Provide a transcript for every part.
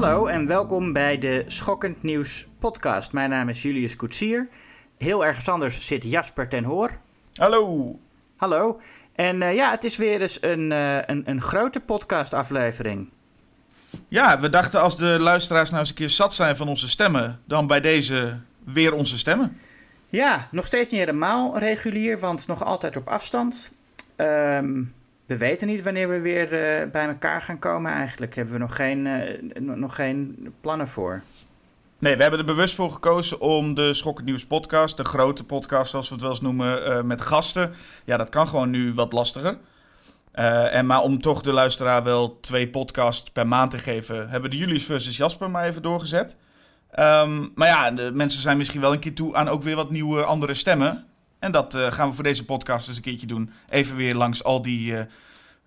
Hallo en welkom bij de Schokkend Nieuws podcast. Mijn naam is Julius Koetsier. Heel ergens anders zit Jasper ten Hoor. Hallo. Hallo. En uh, ja, het is weer eens een, uh, een, een grote podcastaflevering. Ja, we dachten als de luisteraars nou eens een keer zat zijn van onze stemmen, dan bij deze weer onze stemmen. Ja, nog steeds niet helemaal regulier, want nog altijd op afstand. Um, we weten niet wanneer we weer uh, bij elkaar gaan komen eigenlijk. Hebben we nog geen, uh, nog geen plannen voor. Nee, we hebben er bewust voor gekozen om de Schokkend Nieuws podcast, de grote podcast zoals we het wel eens noemen, uh, met gasten. Ja, dat kan gewoon nu wat lastiger. en maar om toch de luisteraar wel twee podcasts per maand te geven, hebben we de Julius versus Jasper maar even doorgezet. Um, maar ja, de mensen zijn misschien wel een keer toe aan ook weer wat nieuwe andere stemmen. En dat uh, gaan we voor deze podcast eens een keertje doen. Even weer langs al die uh,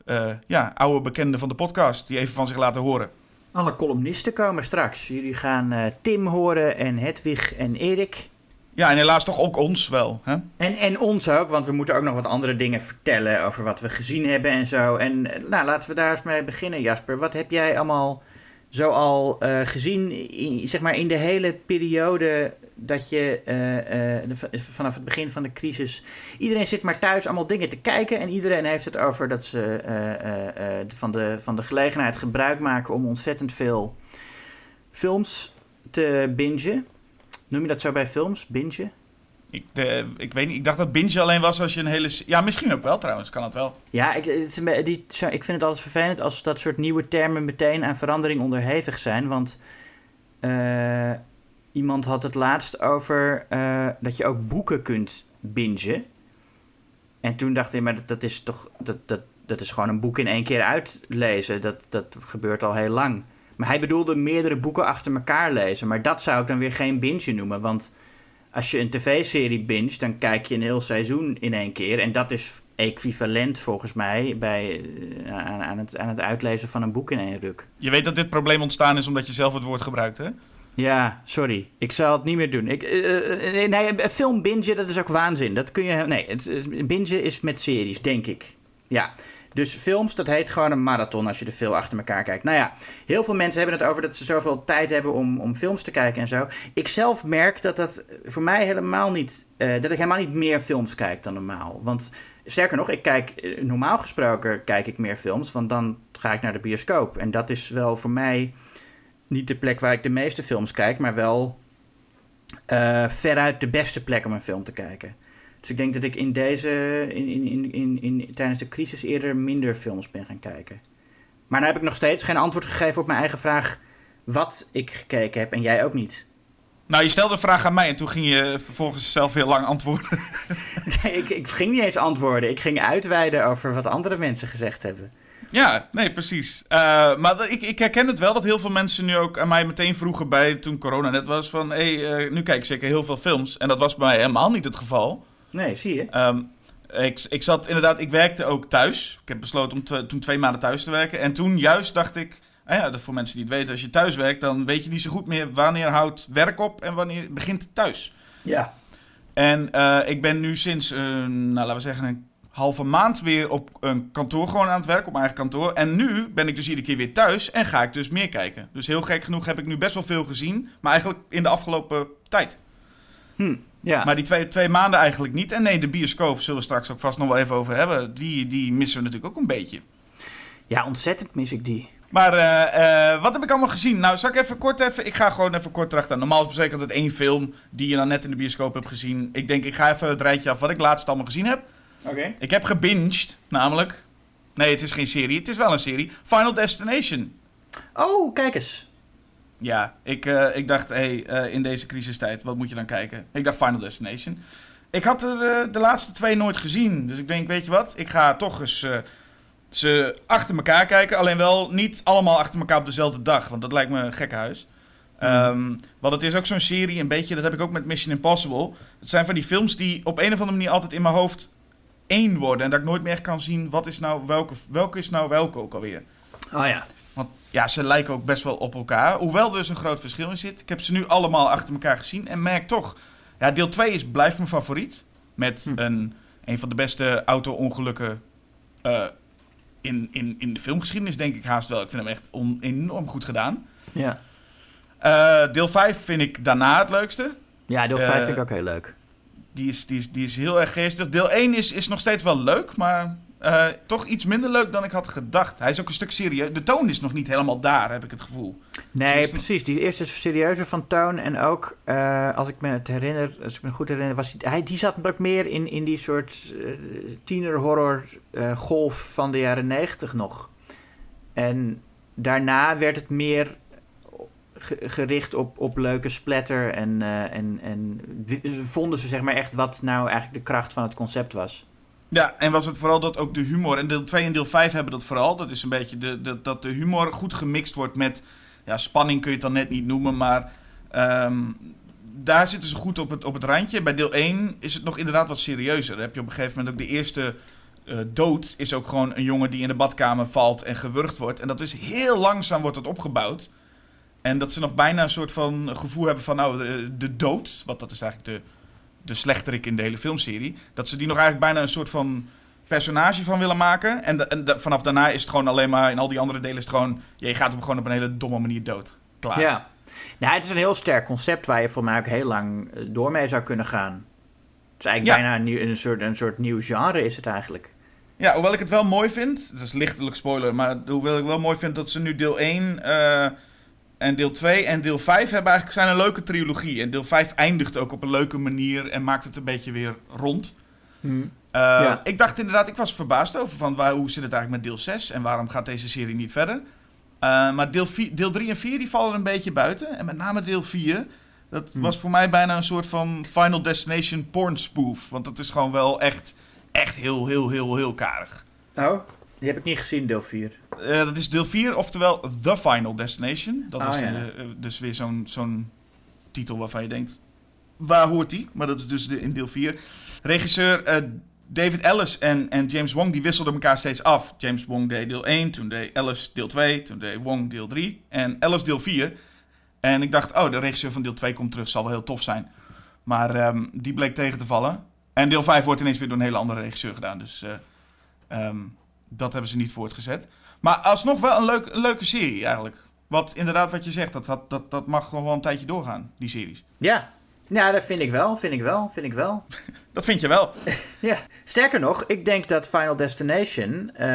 uh, ja, oude bekenden van de podcast. Die even van zich laten horen. Alle columnisten komen straks. Jullie gaan Tim horen en Hedwig en Erik. Ja, en helaas toch ook ons wel. Hè? En, en ons ook, want we moeten ook nog wat andere dingen vertellen over wat we gezien hebben en zo. En nou, laten we daar eens mee beginnen, Jasper. Wat heb jij allemaal zo al uh, gezien, in, zeg maar in de hele periode dat je uh, de, vanaf het begin van de crisis. Iedereen zit maar thuis allemaal dingen te kijken. En iedereen heeft het over dat ze van, de, van de gelegenheid gebruik maken om ontzettend veel films te bingen. Noem je dat zo bij films? Bingen? Ik, de, ik weet niet, ik dacht dat binge alleen was als je een hele... Ja, misschien ook wel trouwens, kan het wel. Ja, ik, het die, ik vind het altijd vervelend als dat soort nieuwe termen meteen aan verandering onderhevig zijn. Want uh, iemand had het laatst over uh, dat je ook boeken kunt bingen. En toen dacht ik, maar dat, dat is toch... Dat, dat, dat is gewoon een boek in één keer uitlezen. Dat, dat gebeurt al heel lang. Maar hij bedoelde meerdere boeken achter elkaar lezen. Maar dat zou ik dan weer geen binge noemen, want als je een tv-serie binge, dan kijk je een heel seizoen in één keer. En dat is equivalent volgens mij bij, aan, aan, het, aan het uitlezen van een boek in één ruk. Je weet dat dit probleem ontstaan is omdat je zelf het woord gebruikt, hè? Ja, sorry. Ik zal het niet meer doen. Ik, uh, nee, film bingen, dat is ook waanzin. Dat kun je... Nee, het, bingen is met series, denk ik. Ja. Dus films, dat heet gewoon een marathon als je er veel achter elkaar kijkt. Nou ja, heel veel mensen hebben het over dat ze zoveel tijd hebben om, om films te kijken en zo. Ik zelf merk dat dat voor mij helemaal niet, uh, dat ik helemaal niet meer films kijk dan normaal. Want sterker nog, ik kijk, normaal gesproken kijk ik meer films, want dan ga ik naar de bioscoop. En dat is wel voor mij niet de plek waar ik de meeste films kijk, maar wel uh, veruit de beste plek om een film te kijken. Dus ik denk dat ik in deze, in, in, in, in, tijdens de crisis eerder minder films ben gaan kijken. Maar dan heb ik nog steeds geen antwoord gegeven op mijn eigen vraag wat ik gekeken heb en jij ook niet. Nou, je stelde een vraag aan mij en toen ging je vervolgens zelf heel lang antwoorden. nee, ik, ik ging niet eens antwoorden. Ik ging uitweiden over wat andere mensen gezegd hebben. Ja, nee, precies. Uh, maar ik, ik herken het wel dat heel veel mensen nu ook aan mij meteen vroegen bij toen corona net was van... hé, hey, uh, nu kijk ik zeker heel veel films. En dat was bij mij helemaal niet het geval. Nee, zie je. Um, ik, ik zat inderdaad, ik werkte ook thuis. Ik heb besloten om te, toen twee maanden thuis te werken. En toen juist dacht ik, nou ja, voor mensen die het weten, als je thuis werkt, dan weet je niet zo goed meer wanneer houdt werk op en wanneer begint thuis. Ja. En uh, ik ben nu sinds, uh, nou laten we zeggen, een halve maand weer op een kantoor gewoon aan het werk, op mijn eigen kantoor. En nu ben ik dus iedere keer weer thuis en ga ik dus meer kijken. Dus heel gek genoeg heb ik nu best wel veel gezien, maar eigenlijk in de afgelopen tijd. Hm. Ja. Maar die twee, twee maanden eigenlijk niet. En nee, de bioscoop zullen we straks ook vast nog wel even over hebben. Die, die missen we natuurlijk ook een beetje. Ja, ontzettend mis ik die. Maar uh, uh, wat heb ik allemaal gezien? Nou, zal ik even kort even... Ik ga gewoon even kort terug. Normaal is het altijd één film die je dan net in de bioscoop hebt gezien. Ik denk, ik ga even het rijtje af wat ik laatst allemaal gezien heb. Oké. Okay. Ik heb gebinged, namelijk... Nee, het is geen serie. Het is wel een serie. Final Destination. Oh, kijk eens. Ja, ik, uh, ik dacht, hé, hey, uh, in deze crisistijd, wat moet je dan kijken? Ik dacht Final Destination. Ik had er uh, de laatste twee nooit gezien. Dus ik denk, weet je wat, ik ga toch eens ze achter elkaar kijken. Alleen wel niet allemaal achter elkaar op dezelfde dag, want dat lijkt me een gekke huis. Mm. Um, want het is ook zo'n serie, een beetje, dat heb ik ook met Mission Impossible. Het zijn van die films die op een of andere manier altijd in mijn hoofd één worden. En dat ik nooit meer kan zien, wat is nou welke, welke is nou welke ook alweer. Oh ja. Want ja, ze lijken ook best wel op elkaar. Hoewel er dus een groot verschil in zit. Ik heb ze nu allemaal achter elkaar gezien. En merk toch, ja, deel 2 is, blijft mijn favoriet. Met hm. een, een van de beste auto-ongelukken uh, in, in, in de filmgeschiedenis, denk ik haast wel. Ik vind hem echt on, enorm goed gedaan. Ja, Eh, deel 5 vind ik daarna het leukste. ja deel Eh, 5 vind ik ook heel leuk. Die is, die is, die is heel erg geestig. Deel 1 is, is nog steeds wel leuk, maar eh, toch iets minder leuk dan ik had gedacht. Hij is ook een stuk serieus. De toon is nog niet helemaal daar, heb ik het gevoel. Nee, Precies. Die eerste is serieuzer van toon. En ook, eh, als ik me het herinner, als ik me goed herinner, was die, hij, die zat ook meer in, in die soort eh tienerhorror golf van de jaren negentig nog. En daarna werd het meer ge- gericht op, op leuke splatter. En, en, en vonden ze zeg maar echt wat nou eigenlijk de kracht van het concept was. Ja, en was het vooral dat ook de humor. En deel 2 en deel 5 hebben dat vooral. Dat is een beetje de, dat de humor goed gemixt wordt met. Ja, spanning kun je het dan net niet noemen, maar. ehm, daar zitten ze goed op het, op het randje. Bij deel 1 is het nog inderdaad wat serieuzer. Dan heb je op een gegeven moment ook de eerste eh, dood. Is ook gewoon een jongen die in de badkamer valt en gewurgd wordt. En dat is heel langzaam wordt het opgebouwd. En dat ze nog bijna een soort van gevoel hebben van nou, de, de dood. Want dat is eigenlijk de, de slechterik in de hele filmserie. Dat ze die nog eigenlijk bijna een soort van personage van willen maken. En, en vanaf daarna is het gewoon alleen maar, in al die andere delen is het gewoon, ja, je gaat hem gewoon op een hele domme manier dood. Klaar. Ja. Nou, het is een heel sterk concept waar je voor mij ook heel lang eh, door mee zou kunnen gaan. Het is eigenlijk Ja. bijna een, nieuw, een, soort, een soort nieuw genre is het eigenlijk. Ja, hoewel ik het wel mooi vind, dat is lichtelijk spoiler, maar hoewel ik wel mooi vind dat ze nu deel 1 eh, en deel 2 en deel 5 hebben eigenlijk zijn een leuke trilogie. En deel 5 eindigt ook op een leuke manier en maakt het een beetje weer rond. Eh, Ja. Ik dacht inderdaad, ik was verbaasd over van waar, hoe zit het eigenlijk met deel 6 en waarom gaat deze serie niet verder. Eh, maar deel, 4, deel 3 en 4 die vallen een beetje buiten. En met name deel 4, dat Hm. was voor mij bijna een soort van Final Destination porn spoof. Want dat is gewoon wel echt, echt heel, heel, heel, heel karig. Oh, die heb ik niet gezien, deel 4. Eh, dat is deel 4, oftewel The Final Destination. Dat Oh, was ja. eh, dus weer zo'n zo'n titel waarvan je denkt, waar hoort die? Maar dat is dus de, in deel 4. Regisseur eh, David Ellis en, en James Wong, die wisselden elkaar steeds af. James Wong deed deel 1, toen deed Ellis deel 2, toen deed Wong deel 3 en Ellis deel 4. En ik dacht, oh, de regisseur van deel 2 komt terug, zal wel heel tof zijn. Maar ehm, die bleek tegen te vallen. En deel 5 wordt ineens weer door een hele andere regisseur gedaan. Dus eh, ehm, dat hebben ze niet voortgezet. Maar alsnog wel een, leuk, een leuke serie eigenlijk. Wat inderdaad, wat je zegt, dat, dat, dat, dat mag gewoon wel een tijdje doorgaan, die series. Ja. Ja, dat vind ik wel, vind ik wel, vind ik wel. Dat vind je wel. Ja. Sterker nog, ik denk dat Final Destination eh,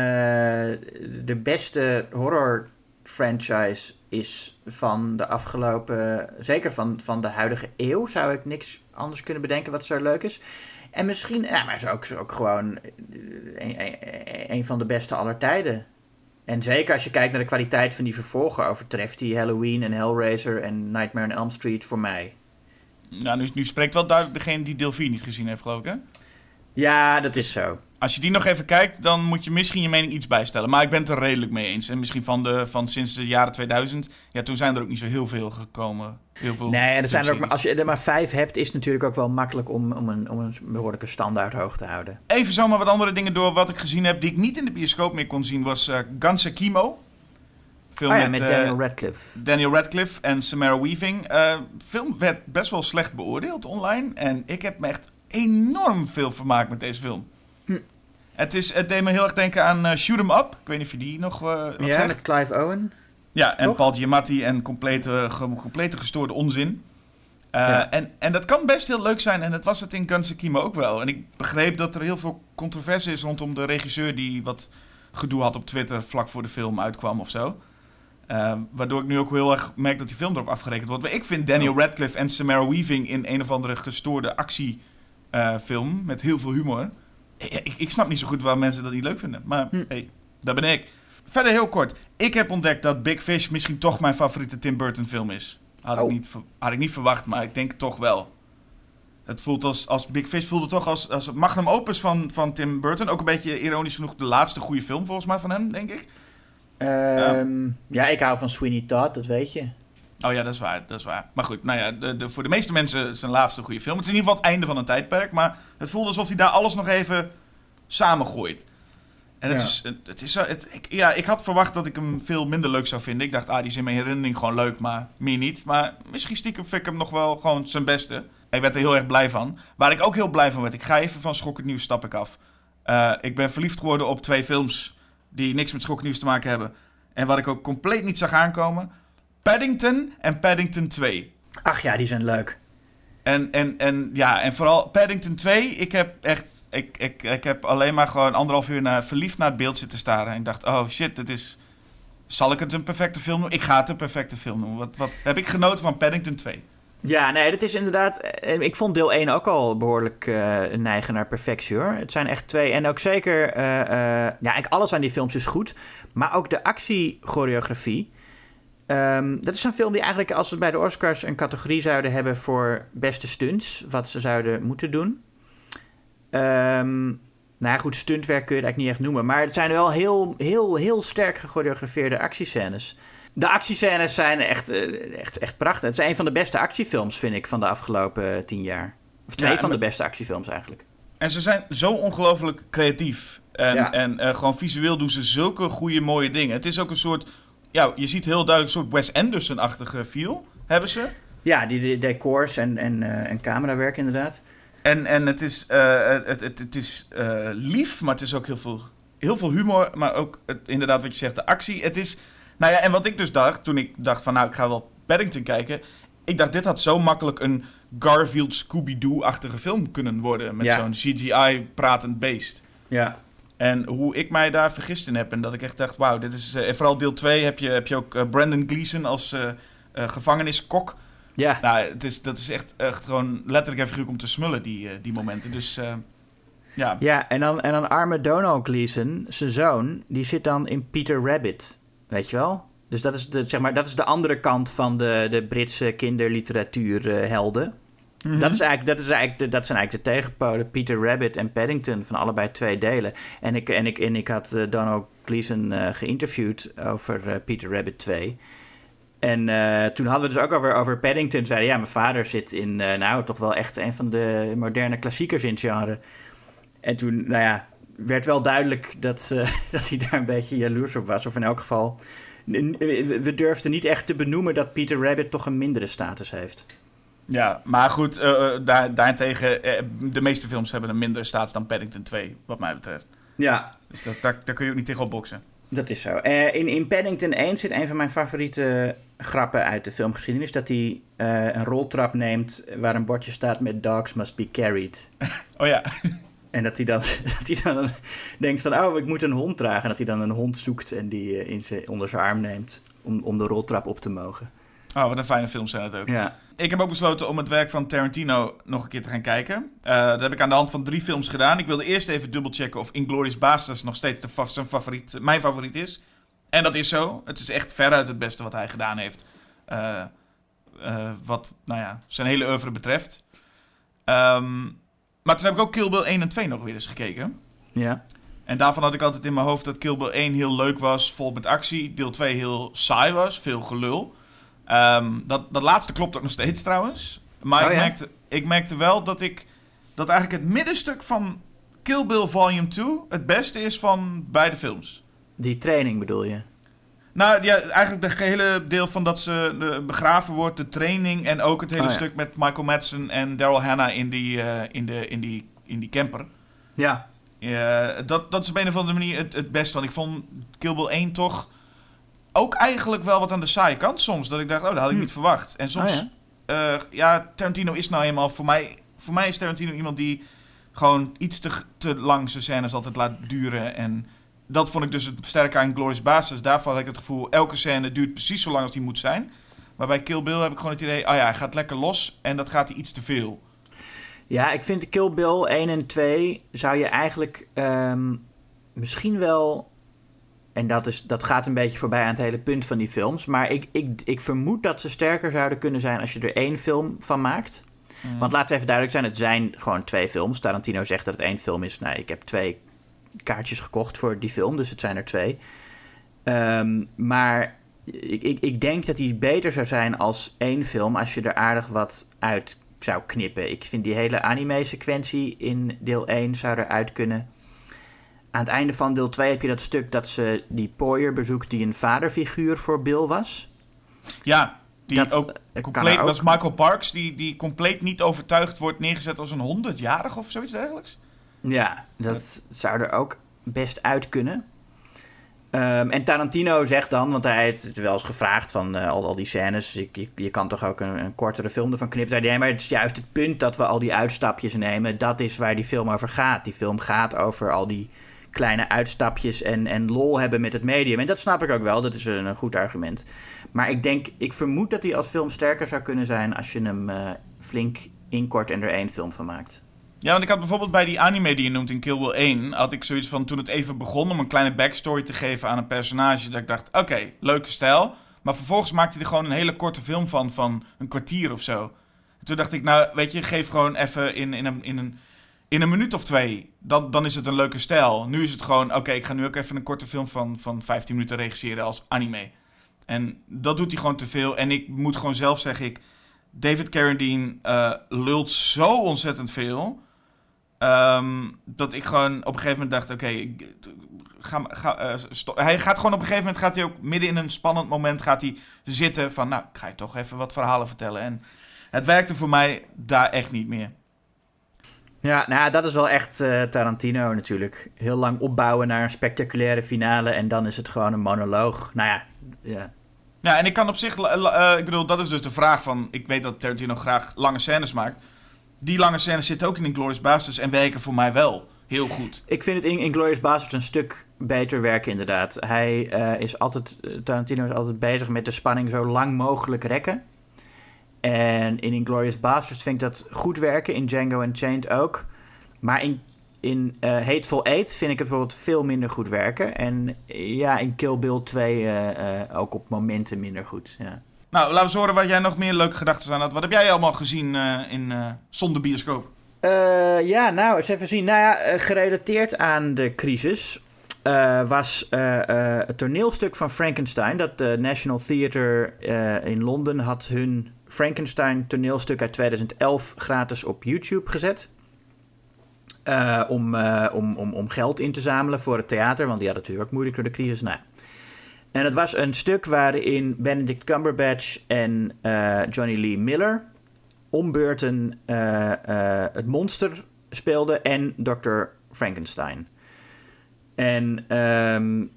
de beste horror franchise is van de afgelopen, zeker van, van de huidige eeuw, zou ik niks anders kunnen bedenken wat zo leuk is. En misschien, ja, maar is ook, is ook gewoon eh, een, een, een van de beste aller tijden. En zeker als je kijkt naar de kwaliteit van die vervolgen, overtreft die Halloween en Hellraiser en Nightmare on Elm Street voor mij. Nou, nu, nu spreekt wel duidelijk degene die 4 niet gezien heeft, geloof ik, hè? Ja, dat is zo. Als je die nog even kijkt, dan moet je misschien je mening iets bijstellen. Maar ik ben het er redelijk mee eens. En misschien van, de, van sinds de jaren 2000. Ja, toen zijn er ook niet zo heel veel gekomen. Heel veel Nee, en er zijn er ook, maar als je er maar vijf hebt, is het natuurlijk ook wel makkelijk om, om, een, om een behoorlijke standaard hoog te houden. Even zomaar wat andere dingen door. Wat ik gezien heb die ik niet in de bioscoop meer kon zien, was eh Ganse Kimo. Film Oh ja, met eh, Daniel Radcliffe. Daniel Radcliffe en Samara Weaving. Eh film werd best wel slecht beoordeeld online. En ik heb me echt enorm veel vermaakt met deze film. Het, is, het deed me heel erg denken aan eh, Shoot 'em Up. Ik weet niet of je die nog eh, wat Ja, zegt. met Clive Owen. Ja, en Toch? Paul Giamatti en complete, ge- complete gestoorde onzin. Eh, Ja. en, en dat kan best heel leuk zijn. En dat was het in Guns Kimo ook wel. En ik begreep dat er heel veel controverse is rondom de regisseur... die wat gedoe had op Twitter vlak voor de film uitkwam of zo. Waardoor ik nu ook heel erg merk dat die film erop afgerekend wordt. Maar ik vind Daniel Oh. Radcliffe en Samara Weaving... in een of andere gestoorde actiefilm met heel veel humor. Ik, ik, ik snap niet zo goed waar mensen dat niet leuk vinden. Maar Hm. hey, daar ben ik. Verder heel kort. Ik heb ontdekt dat Big Fish misschien toch mijn favoriete Tim Burton film is. Had, Oh. ik, niet, ver- had ik niet verwacht, maar ik denk toch wel. Het voelt als, als Big Fish voelde toch als, als het magnum opus van, van Tim Burton. Ook een beetje ironisch genoeg de laatste goede film volgens mij van hem, denk ik. Ehm, ja. ik hou van Sweeney Todd, dat weet je. Oh ja, dat is waar, dat is waar. Maar goed, nou ja, de, de, voor de meeste mensen zijn laatste goede film. Het is in ieder geval het einde van een tijdperk, maar het voelde alsof hij daar alles nog even samengooit. En het Ja. is, het, het is het, ik, ja, ik had verwacht dat ik hem veel minder leuk zou vinden. Ik dacht, ah, die is in mijn herinnering gewoon leuk, maar meer niet. Maar misschien stiekem vind ik hem nog wel gewoon zijn beste. Ik werd er heel erg blij van. Waar ik ook heel blij van werd, ik ga even van schokkend nieuws stap ik af. Eh, ik ben verliefd geworden op twee films die niks met schokkend nieuws te maken hebben. En wat ik ook compleet niet zag aankomen. Paddington en Paddington 2. Ach ja, die zijn leuk. En, en, en ja, en vooral Paddington 2, ik heb echt, ik, ik, ik heb alleen maar gewoon anderhalf uur naar, verliefd naar het beeld zitten staren. En ik dacht, oh shit, dit is, zal ik het een perfecte film noemen? Ik ga het een perfecte film noemen. Wat, wat heb ik genoten van Paddington 2? Ja, nee, dat is inderdaad. eh, Ik vond deel 1 ook al behoorlijk eh neigen naar perfectie hoor. Het zijn echt twee. En ook zeker. eh, eh, ja, alles aan die films is goed. Maar ook de actiechoreografie. Ehm, dat is een film die eigenlijk, als we bij de Oscars een categorie zouden hebben voor beste stunts, wat ze zouden moeten doen. Ehm, nou ja, goed, stuntwerk kun je het eigenlijk niet echt noemen. Maar het zijn wel heel, heel, heel sterk gechoreografeerde actiescènes. De actiescènes zijn echt, eh, echt, echt prachtig. Het is een van de beste actiefilms, vind ik, van de afgelopen tien jaar. Of twee Ja, van de beste actiefilms eigenlijk. En ze zijn zo ongelooflijk creatief. En, Ja. en eh, gewoon visueel doen ze zulke goede, mooie dingen. Het is ook een soort, ja, je ziet heel duidelijk een soort Wes Anderson-achtige feel, hebben ze. Ja, die, die decors en, en, eh, en camerawerk inderdaad. En, en het is, eh, het, het, het is eh, lief, maar het is ook heel veel, heel veel humor. Maar ook het, inderdaad wat je zegt, de actie. Het is, nou ja, en wat ik dus dacht, toen ik dacht van nou, ik ga wel Paddington kijken. Ik dacht, dit had zo makkelijk een Garfield Scooby-Doo-achtige film kunnen worden. Met Ja. zo'n CGI-pratend beest. Ja, En hoe ik mij daar vergist in heb. En dat ik echt dacht, wauw, dit is... en vooral deel 2 heb je, heb je ook eh, Brandon Gleeson als eh, gevangeniskok. ja. Nou, het is, dat is echt, echt gewoon letterlijk en figuurlijk om te smullen, die, die momenten. Dus ja. ja en, dan, en dan arme Donald Gleason, zijn zoon, die zit dan in Peter Rabbit. Weet je wel? Dus dat is de, zeg maar, dat is de andere kant van de, de Britse kinderliteratuurhelden. Mhm. Dat, is eigenlijk, dat, is eigenlijk dat zijn eigenlijk de tegenpolen. Peter Rabbit en Paddington van allebei twee delen. En ik, en ik, en ik had eh, Donald Gleason eh, geïnterviewd over eh, Peter Rabbit 2. En toen hadden we dus ook over, over Paddington. Zeiden ja, mijn vader zit in, nou, toch wel echt een van de moderne klassiekers in het genre. En toen, nou ja, werd wel duidelijk dat, dat hij daar een beetje jaloers op was. Of in elk geval, we durfden niet echt te benoemen dat Peter Rabbit toch een mindere status heeft. Ja, maar goed, eh, eh, daar, daarentegen, eh, de meeste films hebben een minder status dan Paddington 2, wat mij betreft. Ja, Dus dat, daar, daar kun je ook niet tegen op boksen. Dat is zo. In, in Paddington 1 zit een van mijn favoriete grappen uit de filmgeschiedenis. Dat hij een roltrap neemt waar een bordje staat met dogs must be carried. Oh ja, En dat hij dan, dat hij dan denkt van, oh, ik moet een hond dragen. En dat hij dan een hond zoekt en die in zijn, onder zijn arm neemt om, om de roltrap op te mogen. oh, wat een fijne films zijn het ook. Ja, Ik heb ook besloten om het werk van Tarantino nog een keer te gaan kijken. Eh, dat heb ik aan de hand van drie films gedaan. Ik wilde eerst even dubbelchecken of Inglourious Basterds nog steeds de, zijn favoriet, mijn favoriet is. En dat is zo. Het is echt veruit het beste wat hij gedaan heeft. Eh, eh, wat, nou ja, zijn hele oeuvre betreft. Ehm, maar toen heb ik ook Kill Bill 1 en 2 nog weer eens gekeken. ja. En daarvan had ik altijd in mijn hoofd dat Kill Bill 1 heel leuk was, vol met actie. Deel 2 heel saai was, veel gelul. Ehm, dat, dat laatste klopt ook nog steeds trouwens. Maar Oh ik, ja? merkte, ik merkte wel dat ik... Dat eigenlijk het middenstuk van Kill Bill Volume 2 het beste is van beide films. Die training bedoel je? Nou ja, eigenlijk de gehele deel van dat ze begraven wordt, de training... en ook het hele Oh ja. stuk met Michael Madsen en Daryl Hannah in die, eh, in de, in die, in die camper. Ja. Ja, dat, dat is op een of andere manier het, het beste. Want ik vond Kill Bill 1 toch ook eigenlijk wel wat aan de saaie kant soms. Dat ik dacht, oh, dat had ik Hm. niet verwacht. En soms, Oh ja? ja, Tarantino is nou eenmaal voor mij... Voor mij is Tarantino iemand die gewoon iets te, te lang zijn scènes altijd laat duren. En dat vond ik dus het sterke aan Glorious Basis. Daarvan had ik het gevoel, elke scène duurt precies zo lang als die moet zijn. Maar bij Kill Bill heb ik gewoon het idee, ah ja, hij gaat lekker los en dat gaat hij iets te veel. Ja, ik vind Kill Bill 1 en 2 zou je eigenlijk ehm, misschien wel. En dat, is, dat gaat een beetje voorbij aan het hele punt van die films. Maar ik, ik, ik vermoed dat ze sterker zouden kunnen zijn als je er één film van maakt. Want laten we even duidelijk zijn: het zijn gewoon twee films. Tarantino zegt dat het één film is. Nou, ik heb twee kaartjes gekocht voor die film, dus het zijn er twee. Ehm, maar ik, ik, ik denk dat die beter zou zijn als één film als je er aardig wat uit zou knippen. Ik vind die hele anime-sequentie in deel 1 zou eruit kunnen. Aan het einde van deel 2 heb je dat stuk dat ze die Poyer bezoekt die een vaderfiguur voor Bill was. Ja, die Dat, ook eh, compleet, ook. dat is Michael Parks, die, die compleet niet overtuigd wordt neergezet als een honderdjarige of zoiets dergelijks. Ja, dat zou er ook best uit kunnen. Ehm, en Tarantino zegt dan, want hij heeft wel eens gevraagd van uh, al, al die scènes, je, je, je, kan toch ook een, een kortere film ervan knippen. Nee, maar het is juist het punt dat we al die uitstapjes nemen, dat is waar die film over gaat. Die film gaat over al die kleine uitstapjes en, en lol hebben met het medium. En dat snap ik ook wel, dat is een, goed argument. Maar ik denk, ik vermoed dat hij als film sterker zou kunnen zijn als je hem uh, flink inkort en er één film van maakt. Ja, want ik had bijvoorbeeld bij die anime die je noemt in Kill Bill 1, had ik zoiets van toen het even begon om een kleine backstory te geven aan een personage, dat ik dacht, oké, leuke stijl. Maar vervolgens maakte hij er gewoon een hele korte film van, van een kwartier of zo. En toen dacht ik, nou, weet je, geef gewoon even in, in, een, in, een, in een minuut of twee, dan, dan is het een leuke stijl. Nu is het gewoon, oké, ik ga nu ook even een korte film van, van 15 minuten regisseren als anime. En dat doet hij gewoon te veel. En ik moet gewoon zelf zeggen, ik, David Carradine uh, lult zo ontzettend veel Um, dat ik gewoon op een gegeven moment dacht: oké, ga, ga, uh, hij gaat gewoon op een gegeven moment gaat hij ook midden in een spannend moment gaat hij zitten van, nou, ik ga je toch even wat verhalen vertellen. En het werkte voor mij daar echt niet meer. Ja, nou, dat is wel echt uh, Tarantino natuurlijk. Heel lang opbouwen naar een spectaculaire finale en dan is het gewoon een monoloog. Nou ja, ja. Ja, en ik kan op zich, uh, ik bedoel, dat is dus de vraag van, ik weet dat Tarantino graag lange scènes maakt die lange scènes zitten ook in Inglourious Basterds en werken voor mij wel heel goed. Ik vind het in Inglourious Basterds een stuk beter werken inderdaad. Hij uh, is altijd, eh, Tarantino is altijd bezig met de spanning zo lang mogelijk rekken. En in Inglourious Basterds vind ik dat goed werken, in Django Unchained ook. Maar in, in uh, Hateful Eight vind ik het bijvoorbeeld veel minder goed werken. En ja, in Kill Bill 2 ook op momenten minder goed, ja. Nou, laten we horen wat jij nog meer leuke gedachten aan had. Wat heb jij allemaal gezien in Zonder Bioscoop? Ja, nou, eens even zien. Nou ja, gerelateerd aan de crisis was het toneelstuk van Frankenstein. Dat de National Theatre in Londen had hun Frankenstein toneelstuk uit 2011 gratis op YouTube gezet. om, om, om, om geld in te zamelen voor het theater, want die hadden natuurlijk ook moeilijk door de crisis. Nou, en het was een stuk waarin Benedict Cumberbatch en uh, Johnny Lee Miller ombeurten het monster speelden en Dr. Frankenstein. En um,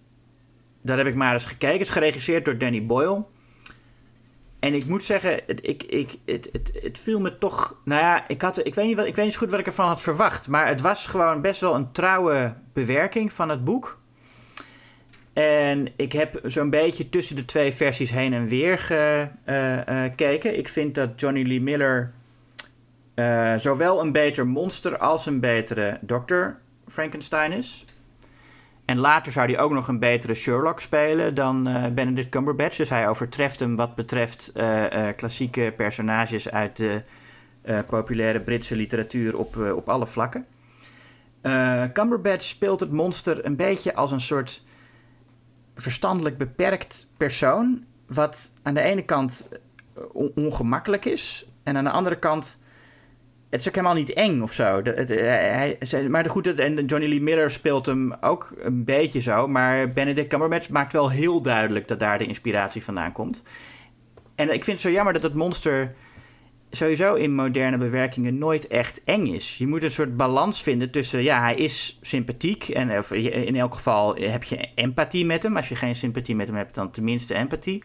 daar heb ik maar eens gekeken. Het is geregisseerd door Danny Boyle. En ik moet zeggen, het, ik, ik, het, het, het viel me toch. Nou ja, ik, had, ik, weet niet wat, ik weet niet goed wat ik ervan had verwacht. Maar het was gewoon best wel een trouwe bewerking van het boek. En ik heb zo'n beetje tussen de twee versies heen en weer gekeken. Uh, uh, ik vind dat Johnny Lee Miller uh, zowel een beter monster als een betere dokter Frankenstein is. En later zou hij ook nog een betere Sherlock spelen dan Benedict Cumberbatch. Dus hij overtreft hem wat betreft klassieke personages uit de populaire Britse literatuur op, op alle vlakken. Cumberbatch speelt het monster een beetje als een soort verstandelijk beperkt persoon. Wat aan de ene kant eh, ongemakkelijk is. En aan de andere kant. Het is ook helemaal niet eng of zo. De, de, maar goed, en Johnny Lee Miller speelt hem ook een beetje zo. Maar Benedict Cumberbatch maakt wel heel duidelijk dat daar de inspiratie vandaan komt. En ik vind het zo jammer dat het monster sowieso in moderne bewerkingen nooit echt eng is. Je moet een soort balans vinden tussen, ja, hij is sympathiek en of in elk geval heb je empathie met hem. Als je geen sympathie met hem hebt, dan tenminste empathie.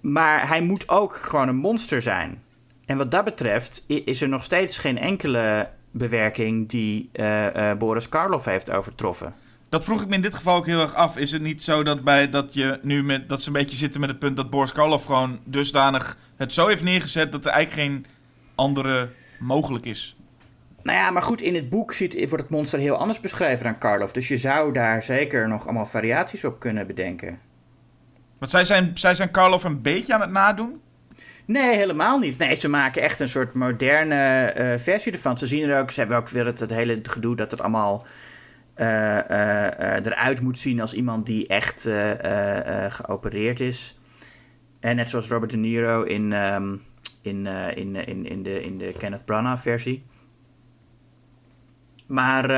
Maar hij moet ook gewoon een monster zijn. En wat dat betreft is er nog steeds geen enkele bewerking die uh, uh, Boris Karloff heeft overtroffen. Dat vroeg ik me in dit geval ook heel erg af. Is het niet zo dat, bij, dat, je nu met, dat ze een beetje zitten met het punt dat Boris Karloff gewoon dusdanig het zo heeft neergezet dat er eigenlijk geen andere mogelijk is? Nou ja, maar goed, in het boek zit, wordt het monster heel anders beschreven dan Karloff. Dus je zou daar zeker nog allemaal variaties op kunnen bedenken. Want zij zijn, zij zijn Karloff een beetje aan het nadoen? Nee, helemaal niet. Nee, ze maken echt een soort moderne uh, versie ervan. Ze zien er ook, ze hebben ook weer het, het hele gedoe dat het allemaal uh, uh, eruit moet zien als iemand die echt geopereerd is. En net zoals Robert De Niro in, um, in, in, in, in, de, in de Kenneth Branagh versie. Maar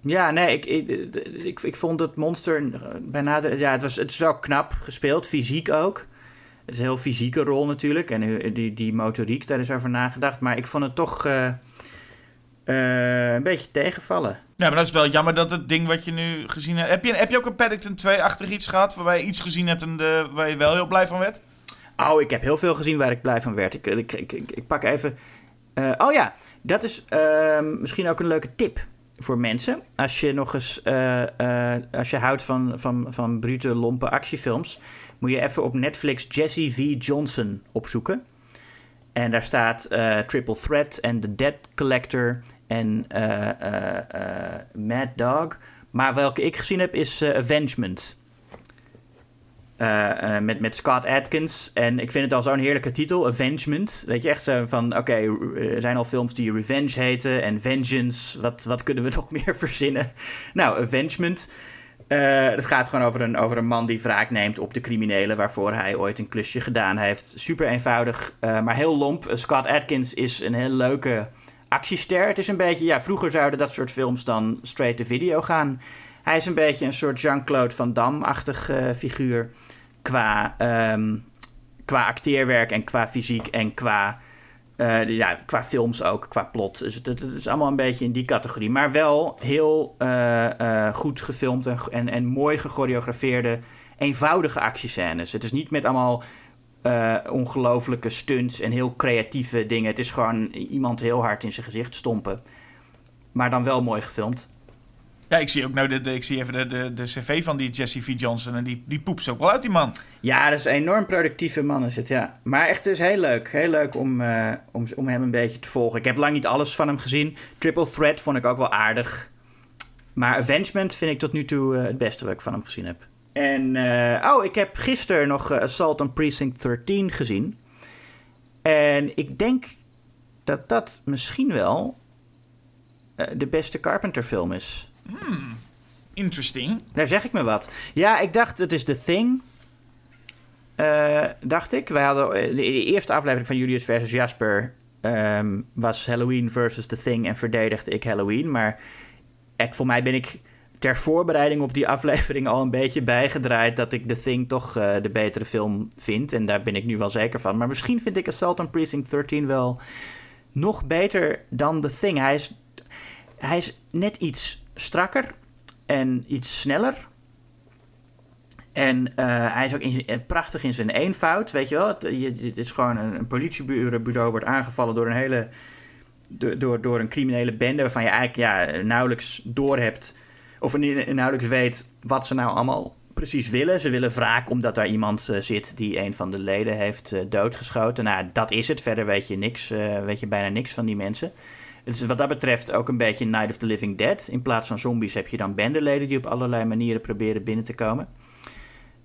ja, nee, ik, ik, ik, ik, vond het monster bijna... Ja, het, was, het is wel knap gespeeld, fysiek ook. Het is een heel fysieke rol natuurlijk. En die, die motoriek, daar is over nagedacht. Maar ik vond het toch Uh, een beetje tegenvallen. Ja, maar dat is wel jammer dat het ding wat je nu gezien hebt... Heb je, heb je ook een Paddington 2-achtig iets gehad waarbij je iets gezien hebt en de, waar je wel heel blij van werd? Oh, ik heb heel veel gezien waar ik blij van werd. Ik, ik, ik, ik pak even... Uh, oh ja, dat is uh, misschien ook een leuke tip voor mensen. Als je nog eens... Als je houdt van, van, van brute, lompe actiefilms... moet je even op Netflix Jesse V. Johnson opzoeken. En daar staat Triple Threat en The Dead Collector en Mad Dog. Maar welke ik gezien heb is Avengement... Met, met Scott Atkins. En ik vind het al zo'n heerlijke titel, Avengement. Weet je, echt zo van, oké, er zijn al films die Revenge heten en Vengeance. Wat, wat kunnen we nog meer verzinnen? Nou, Avengement. Uh, het gaat gewoon over een, over een man die wraak neemt op de criminelen waarvoor hij ooit een klusje gedaan heeft. Super eenvoudig, maar heel lomp. Scott Atkins is een heel leuke actiester. Het is een beetje, ja, vroeger zouden dat soort films dan straight to video gaan. Hij is een beetje een soort Jean-Claude Van Damme-achtig figuur qua, um, qua acteerwerk en qua fysiek en qua, uh, ja, qua films ook, qua plot. Dus het, is allemaal een beetje in die categorie. Maar wel heel uh, uh, goed gefilmd en, en, en mooi gechoreografeerde, eenvoudige actiescènes. Het is niet met allemaal ongelofelijke stunts en heel creatieve dingen. Het is gewoon iemand heel hard in zijn gezicht stompen. Maar dan wel mooi gefilmd. Ja, ik zie ook nou de, de, ik zie even de, de, de cv van die Jesse V. Johnson en die, die poept ook wel uit, die man. Ja, dat is een enorm productieve man is het, ja. Maar echt dus heel leuk. Heel leuk om, uh, om, om hem een beetje te volgen. Ik heb lang niet alles van hem gezien. Triple Threat vond ik ook wel aardig. Maar Avengement vind ik tot nu toe uh, het beste wat ik van hem gezien heb. En, uh, oh, ik heb gisteren nog Assault on Precinct 13 gezien. En ik denk dat dat misschien wel de beste Carpenter film is. Hmm, interesting. Daar zeg ik me wat. Ja, ik dacht, het is The Thing. Uh, dacht ik. Wij hadden eh, de, eerste aflevering van Julius versus Jasper um, was Halloween versus The Thing en verdedigde ik Halloween. Maar ik, voor mij ben ik ter voorbereiding op die aflevering al een beetje bijgedraaid dat ik The Thing toch uh, de betere film vind. En daar ben ik nu wel zeker van. Maar misschien vind ik Assault on Precinct 13 wel nog beter dan The Thing. Hij is, hij is net iets strakker en iets sneller. En uh, hij is ook eh, prachtig in zijn eenvoud, weet je wel. Het, het is gewoon een, politiebureau wordt aangevallen door een hele... Door, door een criminele bende waarvan je eigenlijk ja, nauwelijks doorhebt... of nauwelijks weet wat ze nou allemaal precies willen. Ze willen wraak omdat daar iemand zit die een van de leden heeft doodgeschoten. Nou, dat is het. Verder weet je, niks, weet je bijna niks van die mensen. Het is wat dat betreft ook een beetje Night of the Living Dead. In plaats van zombies heb je dan bendeleden die op allerlei manieren proberen binnen te komen.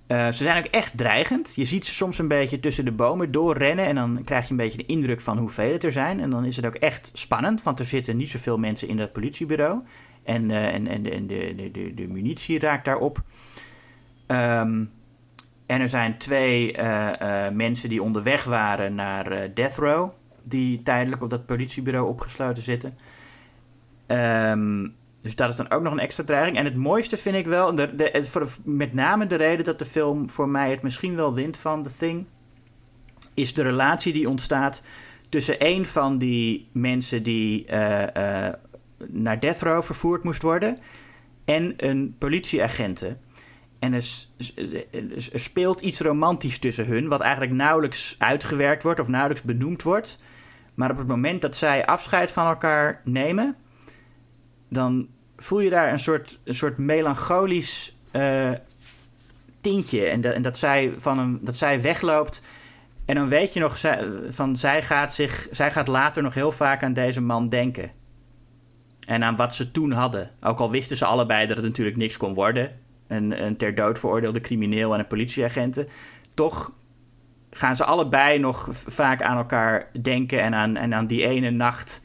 Uh, ze zijn ook echt dreigend. Je ziet ze soms een beetje tussen de bomen doorrennen. En dan krijg je een beetje de indruk van hoeveel het er zijn. En dan is het ook echt spannend, want er zitten niet zoveel mensen in dat politiebureau. En, uh, en, en, de, de, de, de, munitie raakt daarop. Um, en er zijn twee uh, mensen die onderweg waren naar Death Row die tijdelijk op dat politiebureau opgesloten zitten. Um, dus dat is dan ook nog een extra dreiging. En het mooiste vind ik wel, de, de, voor, met name de reden dat de film voor mij het misschien wel wint van The Thing, is de relatie die ontstaat tussen een van die mensen die uh, uh, naar Death Row vervoerd moest worden en een politieagenten. En er, er, speelt iets romantisch tussen hun, wat eigenlijk nauwelijks uitgewerkt wordt of nauwelijks benoemd wordt. Maar op het moment dat zij afscheid van elkaar nemen, dan voel je daar een soort, een soort melancholisch uh, tintje. En, en, dat, zij van een, dat zij wegloopt. En dan weet je nog, van zij gaat, zich, zij gaat later nog heel vaak aan deze man denken. En aan wat ze toen hadden. Ook al wisten ze allebei dat het natuurlijk niks kon worden. Een, een ter dood veroordeelde crimineel en een politieagenten. Toch gaan ze allebei nog vaak aan elkaar denken en aan, en aan die ene nacht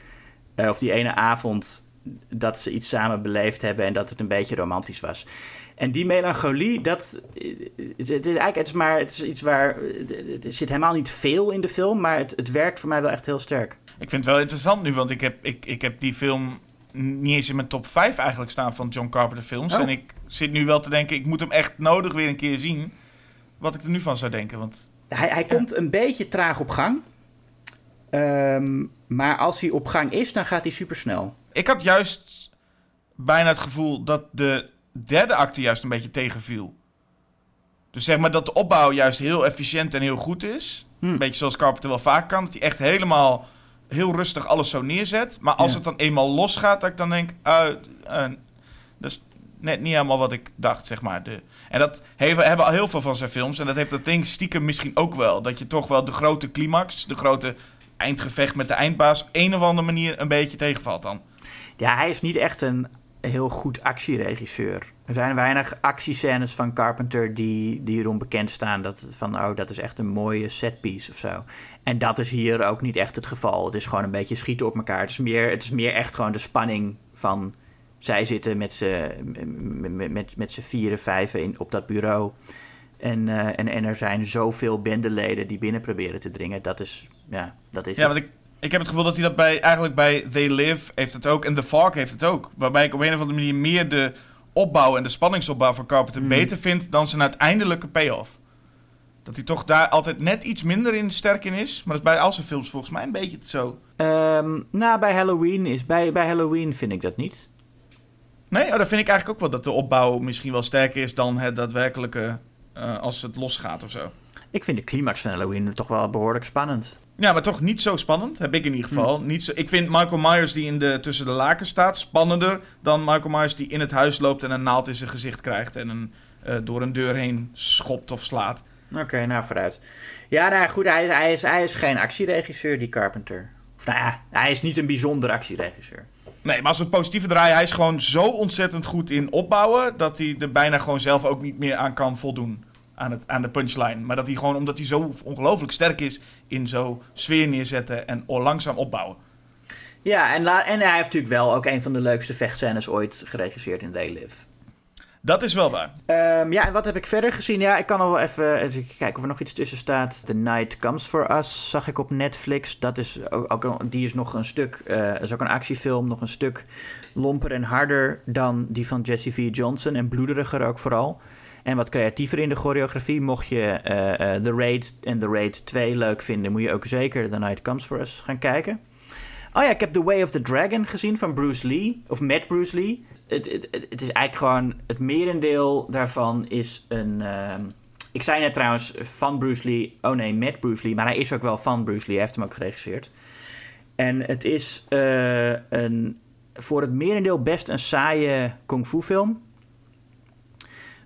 uh, of die ene avond dat ze iets samen beleefd hebben en dat het een beetje romantisch was. En die melancholie, dat het, het is eigenlijk het is maar het is iets waar er zit helemaal niet veel in de film, maar het, het werkt voor mij wel echt heel sterk. Ik vind het wel interessant nu, want ik heb, ik, ik heb die film niet eens in mijn top 5 eigenlijk staan van John Carpenter films. Oh. En ik zit nu wel te denken, ik moet hem echt nodig weer een keer zien. Wat ik er nu van zou denken. Want hij, hij komt een beetje traag op gang. Um, maar als hij op gang is, dan gaat hij super snel. Ik had juist bijna het gevoel dat de derde acte juist een beetje tegenviel. Dus zeg maar dat de opbouw juist heel efficiënt en heel goed is. Hm. Een beetje zoals Carpenter wel vaak kan. Dat hij echt helemaal heel rustig alles zo neerzet. Maar als Ja. het dan eenmaal losgaat, dat ik dan denk... Uh, uh, dat is net niet helemaal wat ik dacht, zeg maar. De, en dat hebben, hebben al heel veel van zijn films. En dat heeft dat ding stiekem misschien ook wel. Dat je toch wel de grote climax, de grote eindgevecht met de eindbaas... een of andere manier een beetje tegenvalt dan. Ja, hij is niet echt een heel goed actieregisseur. Er zijn weinig actiescènes van Carpenter die, die bekend staan. Dat van, oh, dat is echt een mooie setpiece of zo. En dat is hier ook niet echt het geval. Het is gewoon een beetje schieten op elkaar. Het is meer, het is meer echt gewoon de spanning van... Zij zitten met z'n met, met, vieren, vijven in, op dat bureau. En, uh, en, en er zijn zoveel bendeleden die binnen proberen te dringen. Dat is, ja, dat is Ja, het. want ik, ik heb het gevoel dat hij dat bij, eigenlijk bij They Live heeft het ook. En The Fog heeft het ook. Waarbij ik op een of andere manier meer de opbouw en de spanningsopbouw van Carpenter Mm. beter vind dan zijn uiteindelijke payoff. Dat hij toch daar altijd net iets minder in sterk in is. Maar dat is bij al zijn films volgens mij een beetje zo. Um, nou, bij Halloween, is, bij, bij Halloween vind ik dat niet. Nee, oh, dan vind ik eigenlijk ook wel dat de opbouw misschien wel sterker is dan het daadwerkelijke uh, als het losgaat of zo. Ik vind de climax van Halloween toch wel behoorlijk spannend. Ja, maar toch niet zo spannend, heb ik in ieder geval. Hm. Niet zo, ik vind Michael Myers die in de, tussen de laken staat spannender dan Michael Myers die in het huis loopt en een naald in zijn gezicht krijgt en een, uh, door een deur heen schopt of slaat. Oké, okay, nou vooruit. Ja, nou goed, hij, hij, is, hij is geen actieregisseur, die Carpenter. Of nou ja, hij is niet een bijzonder actieregisseur. Nee, maar als we het positieve draaien, hij is gewoon zo ontzettend goed in opbouwen dat hij er bijna gewoon zelf ook niet meer aan kan voldoen. Aan, het, aan de punchline. Maar dat hij gewoon, omdat hij zo ongelooflijk sterk is in zo sfeer neerzetten en langzaam opbouwen. Ja, en, en hij heeft natuurlijk wel ook een van de leukste vechtscènes ooit geregisseerd in Live. Dat is wel waar. Um, ja, en wat heb ik verder gezien? Ja, ik kan nog wel even, even kijken of er nog iets tussen staat. The Night Comes For Us zag ik op Netflix. Dat is ook, die is nog een stuk, uh, is ook een actiefilm, nog een stuk lomper en harder dan die van Jesse V. Johnson. En bloederiger ook vooral. En wat creatiever in de choreografie. Mocht je uh, uh, The Raid en The Raid 2 leuk vinden, moet je ook zeker The Night Comes For Us gaan kijken. Oh ja, ik heb The Way of the Dragon gezien van Bruce Lee. Of met Bruce Lee. Het, het, het is eigenlijk gewoon... Het merendeel daarvan is een... Uh, ik zei net trouwens van Bruce Lee... Oh nee, met Bruce Lee. Maar hij is ook wel van Bruce Lee. Hij heeft hem ook geregisseerd. En het is uh, een, voor het merendeel best een saaie kung fu film.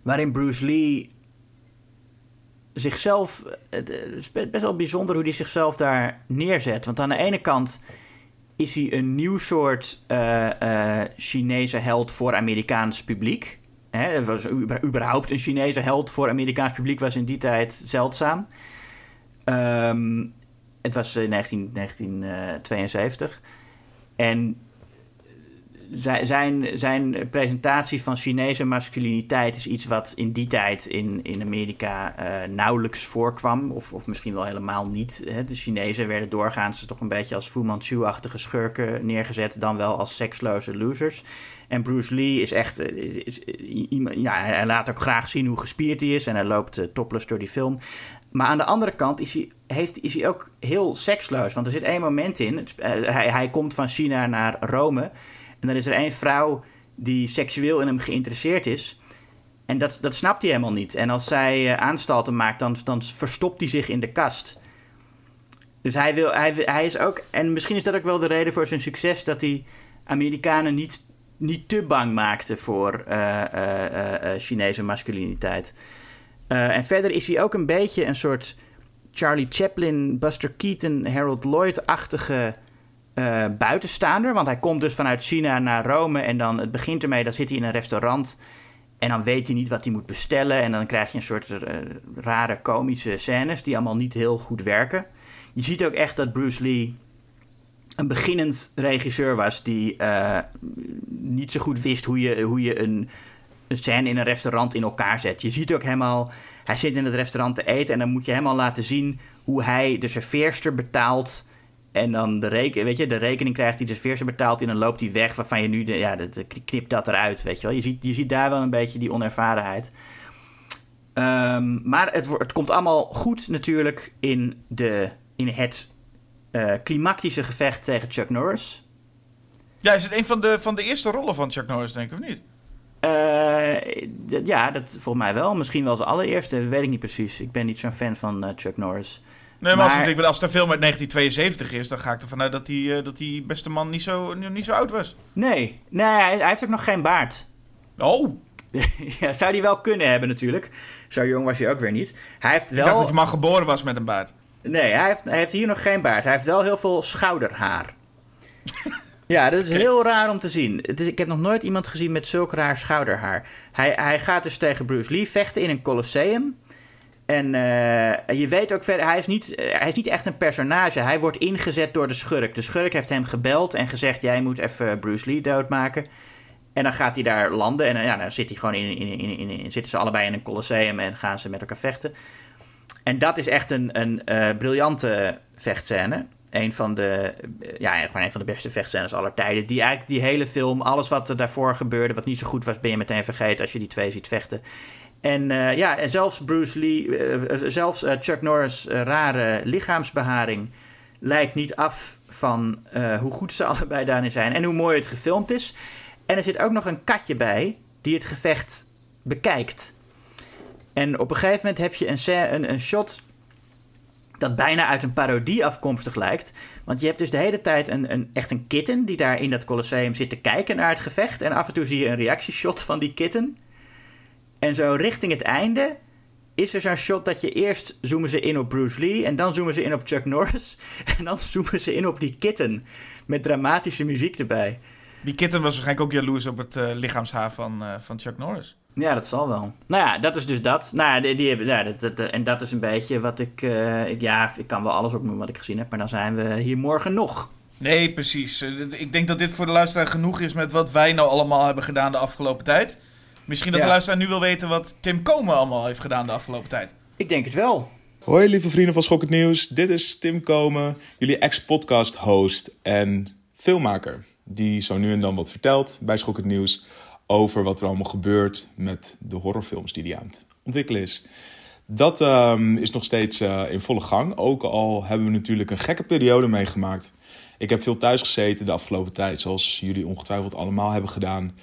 Waarin Bruce Lee zichzelf... Het is best wel bijzonder hoe hij zichzelf daar neerzet. Want aan de ene kant is hij een nieuw soort uh, uh, Chinese held voor Amerikaans publiek. Hè, was überhaupt een Chinese held voor Amerikaans publiek was in die tijd zeldzaam. Um, het was in 19, 1972. En zijn, zijn presentatie van Chinese masculiniteit is iets wat in die tijd in, in Amerika uh, nauwelijks voorkwam. Of, of misschien wel helemaal niet. Hè. De Chinezen werden doorgaans toch een beetje als Fu Manchu-achtige schurken neergezet. Dan wel als seksloze losers. En Bruce Lee is echt... Is, is, ja, hij laat ook graag zien hoe gespierd hij is. En hij loopt uh, topless door die film. Maar aan de andere kant is hij, heeft, is hij ook heel seksloos. Want er zit één moment in. Hij, hij komt van China naar Rome... En dan is er één vrouw die seksueel in hem geïnteresseerd is. En dat, dat snapt hij helemaal niet. En als zij uh, aanstalten maakt, dan, dan verstopt hij zich in de kast. Dus hij, wil, hij, hij is ook... En misschien is dat ook wel de reden voor zijn succes... dat hij Amerikanen niet, niet te bang maakte voor uh, uh, Chinese masculiniteit. en verder is hij ook een beetje een soort Charlie Chaplin, Buster Keaton, Harold Lloyd-achtige... Uh, buitenstaander. Want hij komt dus vanuit China naar Rome. En dan het begint ermee, dan zit hij in een restaurant. En dan weet hij niet wat hij moet bestellen. En dan krijg je een soort uh, rare komische scènes die allemaal niet heel goed werken. Je ziet ook echt dat Bruce Lee een beginnend regisseur was. Die uh, niet zo goed wist hoe je, hoe je een, een scène in een restaurant in elkaar zet. Je ziet ook helemaal, hij zit in het restaurant te eten. En dan moet je helemaal laten zien hoe hij de serveerster betaalt. En dan de, reken, weet je, de rekening krijgt hij de serveerster betaalt en dan loopt hij weg waarvan je nu, de, ja, de, de, knipt dat eruit, weet je wel. Je ziet, je ziet daar wel een beetje die onervarenheid. Um, maar het, het komt allemaal goed natuurlijk in, de, in het uh, klimactische gevecht tegen Chuck Norris. Ja, is het een van de, van de eerste rollen van Chuck Norris, denk ik, of niet? Uh, ja, dat volgens mij wel. Misschien wel zijn allereerste, weet ik niet precies. Ik ben niet zo'n fan van uh, Chuck Norris. Nee, maar, Als, het, als de film uit 1972 is, dan ga ik ervan uit dat die, uh, dat die beste man niet zo, niet zo oud was. Nee, nee hij, hij heeft ook nog geen baard. Oh! ja, zou die wel kunnen hebben natuurlijk. Zo jong was hij ook weer niet. Hij heeft wel... Ik dacht dat hij maar geboren was met een baard. Nee, hij heeft, hij heeft hier nog geen baard. Hij heeft wel heel veel schouderhaar. ja, dat is heel raar om te zien. Het is, ik heb nog nooit iemand gezien met zulk raar schouderhaar. Hij, hij gaat dus tegen Bruce Lee vechten in een colosseum. En uh, je weet ook verder, hij is, niet, uh, hij is niet echt een personage. Hij wordt ingezet door de schurk. De schurk heeft hem gebeld en gezegd: Jij moet even Bruce Lee doodmaken. En dan gaat hij daar landen. En ja, dan zit hij gewoon in, in, in, in, zitten ze allebei in een colosseum en gaan ze met elkaar vechten. En dat is echt een, een briljante vechtscène. Een van de, ja, gewoon een van de beste vechtscènes aller tijden. Die eigenlijk die hele film, alles wat er daarvoor gebeurde, wat niet zo goed was, ben je meteen vergeten als je die twee ziet vechten. En uh, ja, en zelfs Bruce Lee, uh, zelfs Chuck Norris' rare lichaamsbeharing lijkt niet af van hoe goed ze allebei daarin zijn en hoe mooi het gefilmd is. En er zit ook nog een katje bij die het gevecht bekijkt. En op een gegeven moment heb je een, een, een shot dat bijna uit een parodie afkomstig lijkt. Want je hebt dus de hele tijd een, een, echt een kitten die daar in dat colosseum zit te kijken naar het gevecht. En af en toe zie je een reactieshot van die kitten. En zo richting het einde is er zo'n shot dat je eerst zoomen ze in op Bruce Lee en dan zoomen ze in op Chuck Norris en dan zoomen ze in op die kitten met dramatische muziek erbij. Die kitten was waarschijnlijk ook jaloers op het uh, lichaamshaar van, uh, van Chuck Norris. Ja, dat zal wel. Nou ja, dat is dus dat. Nou ja, die, die hebben, ja dat, dat, en dat is een beetje wat ik, uh, ik... Ja, ik kan wel alles opnoemen wat ik gezien heb, maar dan zijn we hier morgen nog. Nee, precies. Ik denk dat dit voor de luisteraar genoeg is met wat wij nou allemaal hebben gedaan de afgelopen tijd. Misschien dat de luisteraar nu wil weten wat Tim Komen allemaal heeft gedaan de afgelopen tijd. Ik denk het wel. Hoi lieve vrienden van Schokkend Nieuws. Dit is Tim Komen, jullie ex-podcast host en filmmaker die zo nu en dan wat vertelt bij Schokkend Nieuws over wat er allemaal gebeurt met de horrorfilms die hij aan het ontwikkelen is. Dat um, is nog steeds uh, in volle gang. Ook al hebben we natuurlijk een gekke periode meegemaakt. Ik heb veel thuis gezeten de afgelopen tijd, zoals jullie ongetwijfeld allemaal hebben gedaan.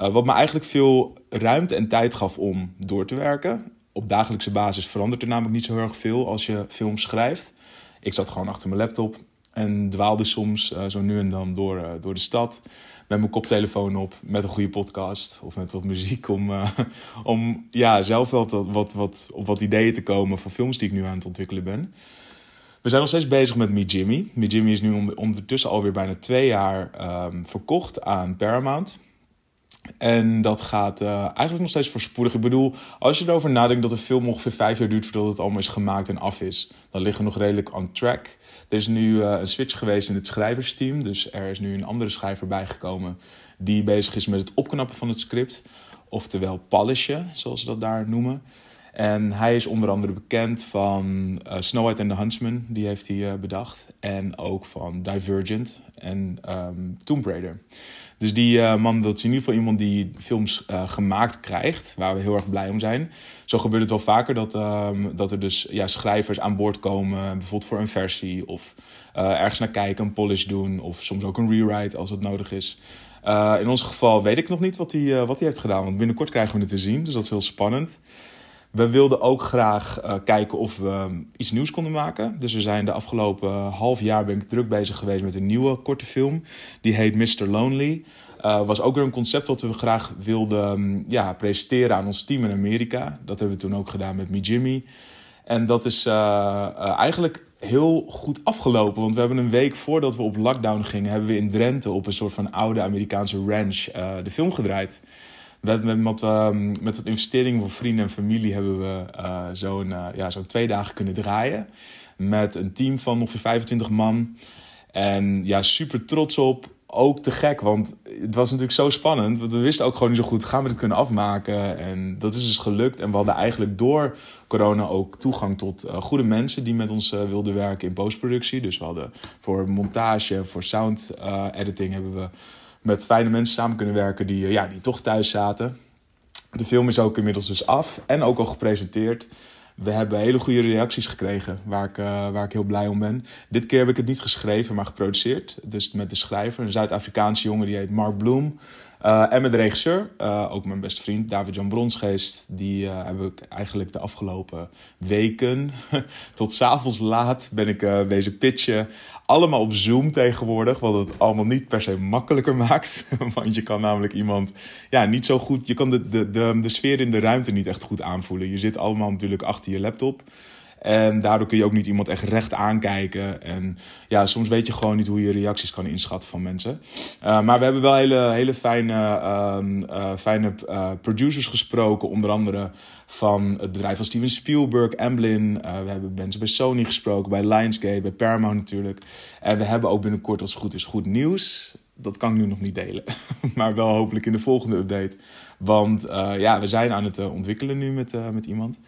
Uh, wat me eigenlijk veel ruimte en tijd gaf om door te werken. Op dagelijkse basis verandert er namelijk niet zo heel erg veel als je films schrijft. Ik zat gewoon achter mijn laptop en dwaalde soms uh, zo nu en dan door, uh, door de stad. Met mijn koptelefoon op, met een goede podcast of met wat muziek. Om, om ja, zelf wel wat, wat, wat, op wat ideeën te komen voor films die ik nu aan het ontwikkelen ben. We zijn nog steeds bezig met Me Jimmy. Me Jimmy is nu ondertussen alweer bijna twee jaar um, verkocht aan Paramount. En dat gaat uh, eigenlijk nog steeds voorspoedig. Ik bedoel, als je erover nadenkt dat een film ongeveer vijf jaar duurt voordat het allemaal is gemaakt en af is, dan liggen we nog redelijk on track. Er is nu uh, een switch geweest in het schrijversteam. Dus er is nu een andere schrijver bijgekomen die bezig is met het opknappen van het script. Oftewel polishen, zoals ze dat daar noemen. En hij is onder andere bekend van uh, Snow White and the Huntsman, die heeft hij bedacht. En ook van Divergent en um, Tomb Raider. Dus die uh, man, dat is in ieder geval iemand die films gemaakt krijgt, waar we heel erg blij om zijn. Zo gebeurt het wel vaker dat, um, dat er dus ja, schrijvers aan boord komen, bijvoorbeeld voor een versie of ergens naar kijken, een polish doen of soms ook een rewrite als het nodig is. in ons geval weet ik nog niet wat hij, wat hij heeft gedaan, want binnenkort krijgen we het te zien, dus dat is heel spannend. We wilden ook graag uh, kijken of we um, iets nieuws konden maken. Dus we zijn de afgelopen uh, half jaar ben ik druk bezig geweest met een nieuwe korte film. Die heet Mr. Lonely. Uh, was ook weer een concept wat we graag wilden um, ja, presenteren aan ons team in Amerika. Dat hebben we toen ook gedaan met Me Jimmy. En dat is eigenlijk heel goed afgelopen. Want we hebben een week voordat we op lockdown gingen... hebben we in Drenthe op een soort van oude Amerikaanse ranch de film gedraaid met, met, ehm, met, wat investeringen voor vrienden en familie hebben we uh, zo'n uh, ja, zo'n twee dagen kunnen draaien. Met een team van ongeveer 25 man. En ja, super trots op. Ook te gek, want het was natuurlijk zo spannend. Want we wisten ook gewoon niet zo goed, gaan we dit kunnen afmaken? En dat is dus gelukt. En we hadden eigenlijk door corona ook toegang tot uh, goede mensen die met ons wilden werken in postproductie. Dus we hadden voor montage, voor sound editing hebben we met fijne mensen samen kunnen werken die, eh, ja, die toch thuis zaten. De film is ook inmiddels dus af en ook al gepresenteerd. We hebben hele goede reacties gekregen, waar ik, uh, waar ik heel blij om ben. Dit keer heb ik het niet geschreven, maar geproduceerd. Dus met de schrijver, een Zuid-Afrikaanse jongen, die heet Mark Bloom. Uh, en met de regisseur, uh, ook mijn beste vriend David-Jan Bronsgeest. Die uh, heb ik eigenlijk de afgelopen weken tot s'avonds laat ben ik bezig pitchen. Allemaal op Zoom tegenwoordig, wat het allemaal niet per se makkelijker maakt. Want je kan namelijk iemand ja, niet zo goed... Je kan de, de, de, de sfeer in de ruimte niet echt goed aanvoelen. Je zit allemaal natuurlijk achter je laptop. En daardoor kun je ook niet iemand echt recht aankijken. En ja, soms weet je gewoon niet hoe je reacties kan inschatten van mensen. Uh, maar we hebben wel hele, hele fijne, uh, fijne uh, producers gesproken. Onder andere van het bedrijf van Steven Spielberg, Amblin. we hebben mensen bij Sony gesproken, bij Lionsgate, bij Paramount natuurlijk. En we hebben ook binnenkort, als het goed is, goed nieuws. Dat kan ik nu nog niet delen. maar wel hopelijk in de volgende update. Want ja, we zijn aan het ontwikkelen nu met, met iemand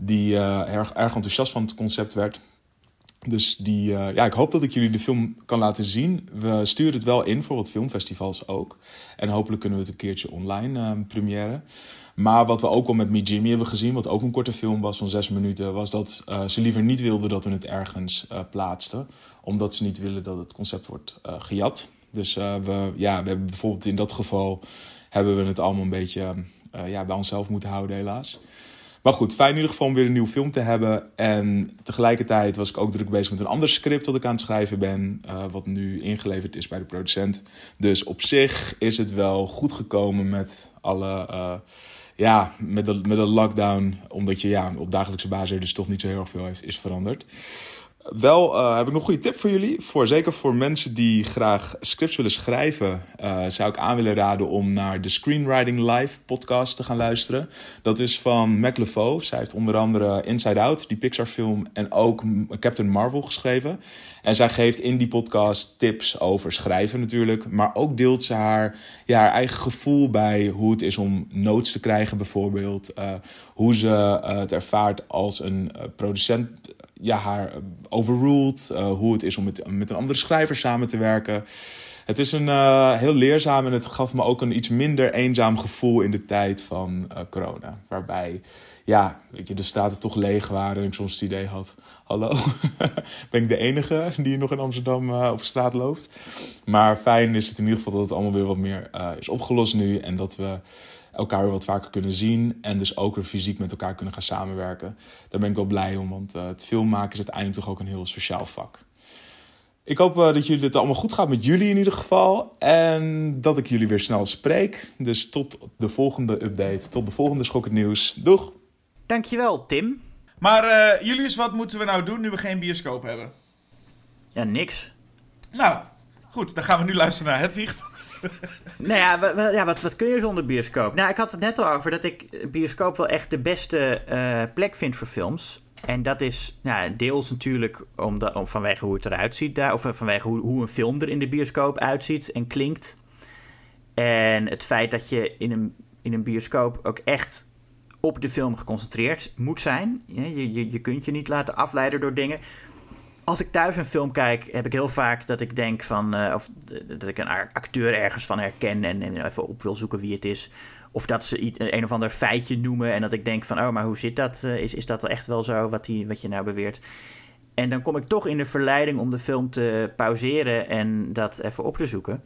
die uh, erg, erg enthousiast van het concept werd. Dus die, uh, ja, ik hoop dat ik jullie de film kan laten zien. We sturen het wel in voor wat filmfestivals ook. En hopelijk kunnen we het een keertje online uh, premiëren. Maar wat we ook al met Me Jimmy hebben gezien, wat ook een korte film was van zes minuten, was dat ze liever niet wilden dat we het ergens plaatsten. Omdat ze niet willen dat het concept wordt gejat. Dus we, ja, we hebben bijvoorbeeld in dat geval hebben we het allemaal een beetje ja, bij onszelf moeten houden, helaas. Maar goed, fijn in ieder geval om weer een nieuwe film te hebben. En tegelijkertijd was ik ook druk bezig met een ander script dat ik aan het schrijven ben. Uh, wat nu ingeleverd is bij de producent. Dus op zich is het wel goed gekomen met alle. Uh, ja, met de, met de lockdown. Omdat je ja, op dagelijkse basis dus toch niet zo heel erg veel heeft, is veranderd. Wel uh, heb ik nog een goede tip voor jullie. Voor, zeker voor mensen die graag scripts willen schrijven, uh, zou ik aan willen raden om naar de Screenwriting Live podcast te gaan luisteren. Dat is van Mac. Zij heeft onder andere Inside Out, die Pixar film, en ook Captain Marvel geschreven. En zij geeft in die podcast tips over schrijven natuurlijk. Maar ook deelt ze haar, ja, haar eigen gevoel bij hoe het is om notes te krijgen bijvoorbeeld. Uh, hoe ze het ervaart als een producent ja, haar overruled. Uh, hoe het is om met, met een andere schrijver samen te werken. Het is een uh, heel leerzaam en het gaf me ook een iets minder eenzaam gevoel in de tijd van corona. Waarbij, ja, weet je, de straten toch leeg waren en ik soms het idee had... Hallo, ben ik de enige die nog in Amsterdam op straat loopt? Maar fijn is het in ieder geval dat het allemaal weer wat meer is opgelost nu. En dat we elkaar weer wat vaker kunnen zien. En dus ook weer fysiek met elkaar kunnen gaan samenwerken. Daar ben ik wel blij om, want uh, het filmmaken is uiteindelijk toch ook een heel sociaal vak. Ik hoop uh, dat jullie dit allemaal goed gaat met jullie in ieder geval. En dat ik jullie weer snel spreek. Dus tot de volgende update. Tot de volgende Schokkend Nieuws. Doeg! Dankjewel, Tim. Maar uh, Julius, wat moeten we nou doen nu we geen bioscoop hebben? Ja, niks. Nou, goed. Dan gaan we nu luisteren naar Hedwig nou ja, wat, wat kun je zonder bioscoop? Nou, ik had het net al over dat ik bioscoop wel echt de beste uh, plek vind voor films. En dat is nou, deels natuurlijk om, vanwege hoe het eruit ziet daar, of vanwege hoe, hoe een film er in de bioscoop uitziet en klinkt. En het feit dat je in een, in een bioscoop ook echt op de film geconcentreerd moet zijn. Je, je, je kunt je niet laten afleiden door dingen als ik thuis een film kijk, heb ik heel vaak dat ik denk van. Uh, of dat ik een acteur ergens van herken en, en, even op wil zoeken wie het is. Of dat ze iets, een of ander feitje noemen en dat ik denk van. Oh, maar hoe zit dat? Uh, is, is dat echt wel zo wat, die, wat je nou beweert? En dan kom ik toch in de verleiding om de film te pauzeren en dat even op te zoeken.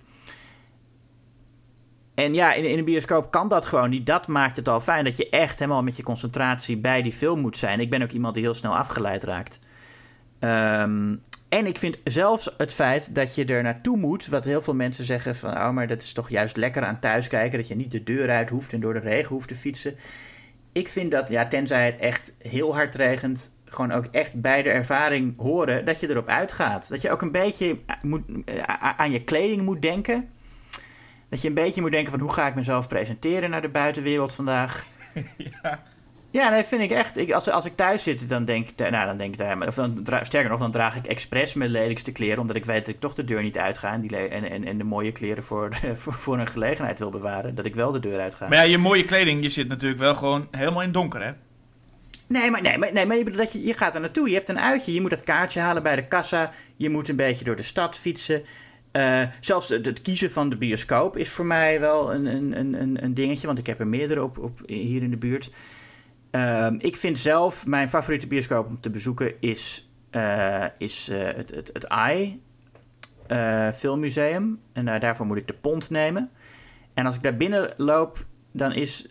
En ja, in, in een bioscoop kan dat gewoon niet. Dat maakt het al fijn dat je echt helemaal met je concentratie bij die film moet zijn. Ik ben ook iemand die heel snel afgeleid raakt. Um, en ik vind zelfs het feit dat je er naartoe moet, wat heel veel mensen zeggen van, oh, maar dat is toch juist lekker aan thuiskijken, dat je niet de deur uit hoeft en door de regen hoeft te fietsen. Ik vind dat, ja, tenzij het echt heel hard regent, gewoon ook echt bij de ervaring horen dat je erop uitgaat. Dat je ook een beetje moet, aan je kleding moet denken. Dat je een beetje moet denken van, hoe ga ik mezelf presenteren naar de buitenwereld vandaag? Ja. Ja, nee, vind ik echt. Ik, als, als ik thuis zit, dan denk ik, nou, dan denk ik daar, of dan, sterker nog, dan draag ik expres mijn lelijkste kleren, omdat ik weet dat ik toch de deur niet uitga en, die en, en, en de mooie kleren voor, voor, voor, een gelegenheid wil bewaren, dat ik wel de deur uitga. Maar ja, je mooie kleding, je zit natuurlijk wel gewoon helemaal in donker, hè? Nee, maar, nee, maar, nee, maar dat je, je gaat er naartoe, je hebt een uitje, je moet dat kaartje halen bij de kassa, je moet een beetje door de stad fietsen. Uh, zelfs het kiezen van de bioscoop is voor mij wel een, een, een, een dingetje, want ik heb er meerdere op, op, hier in de buurt. Ehm, ik vind zelf, mijn favoriete bioscoop om te bezoeken is, uh, is uh, het, het, het AI uh, Filmmuseum. En daarvoor moet ik de pont nemen. En als ik daar binnen loop, dan is,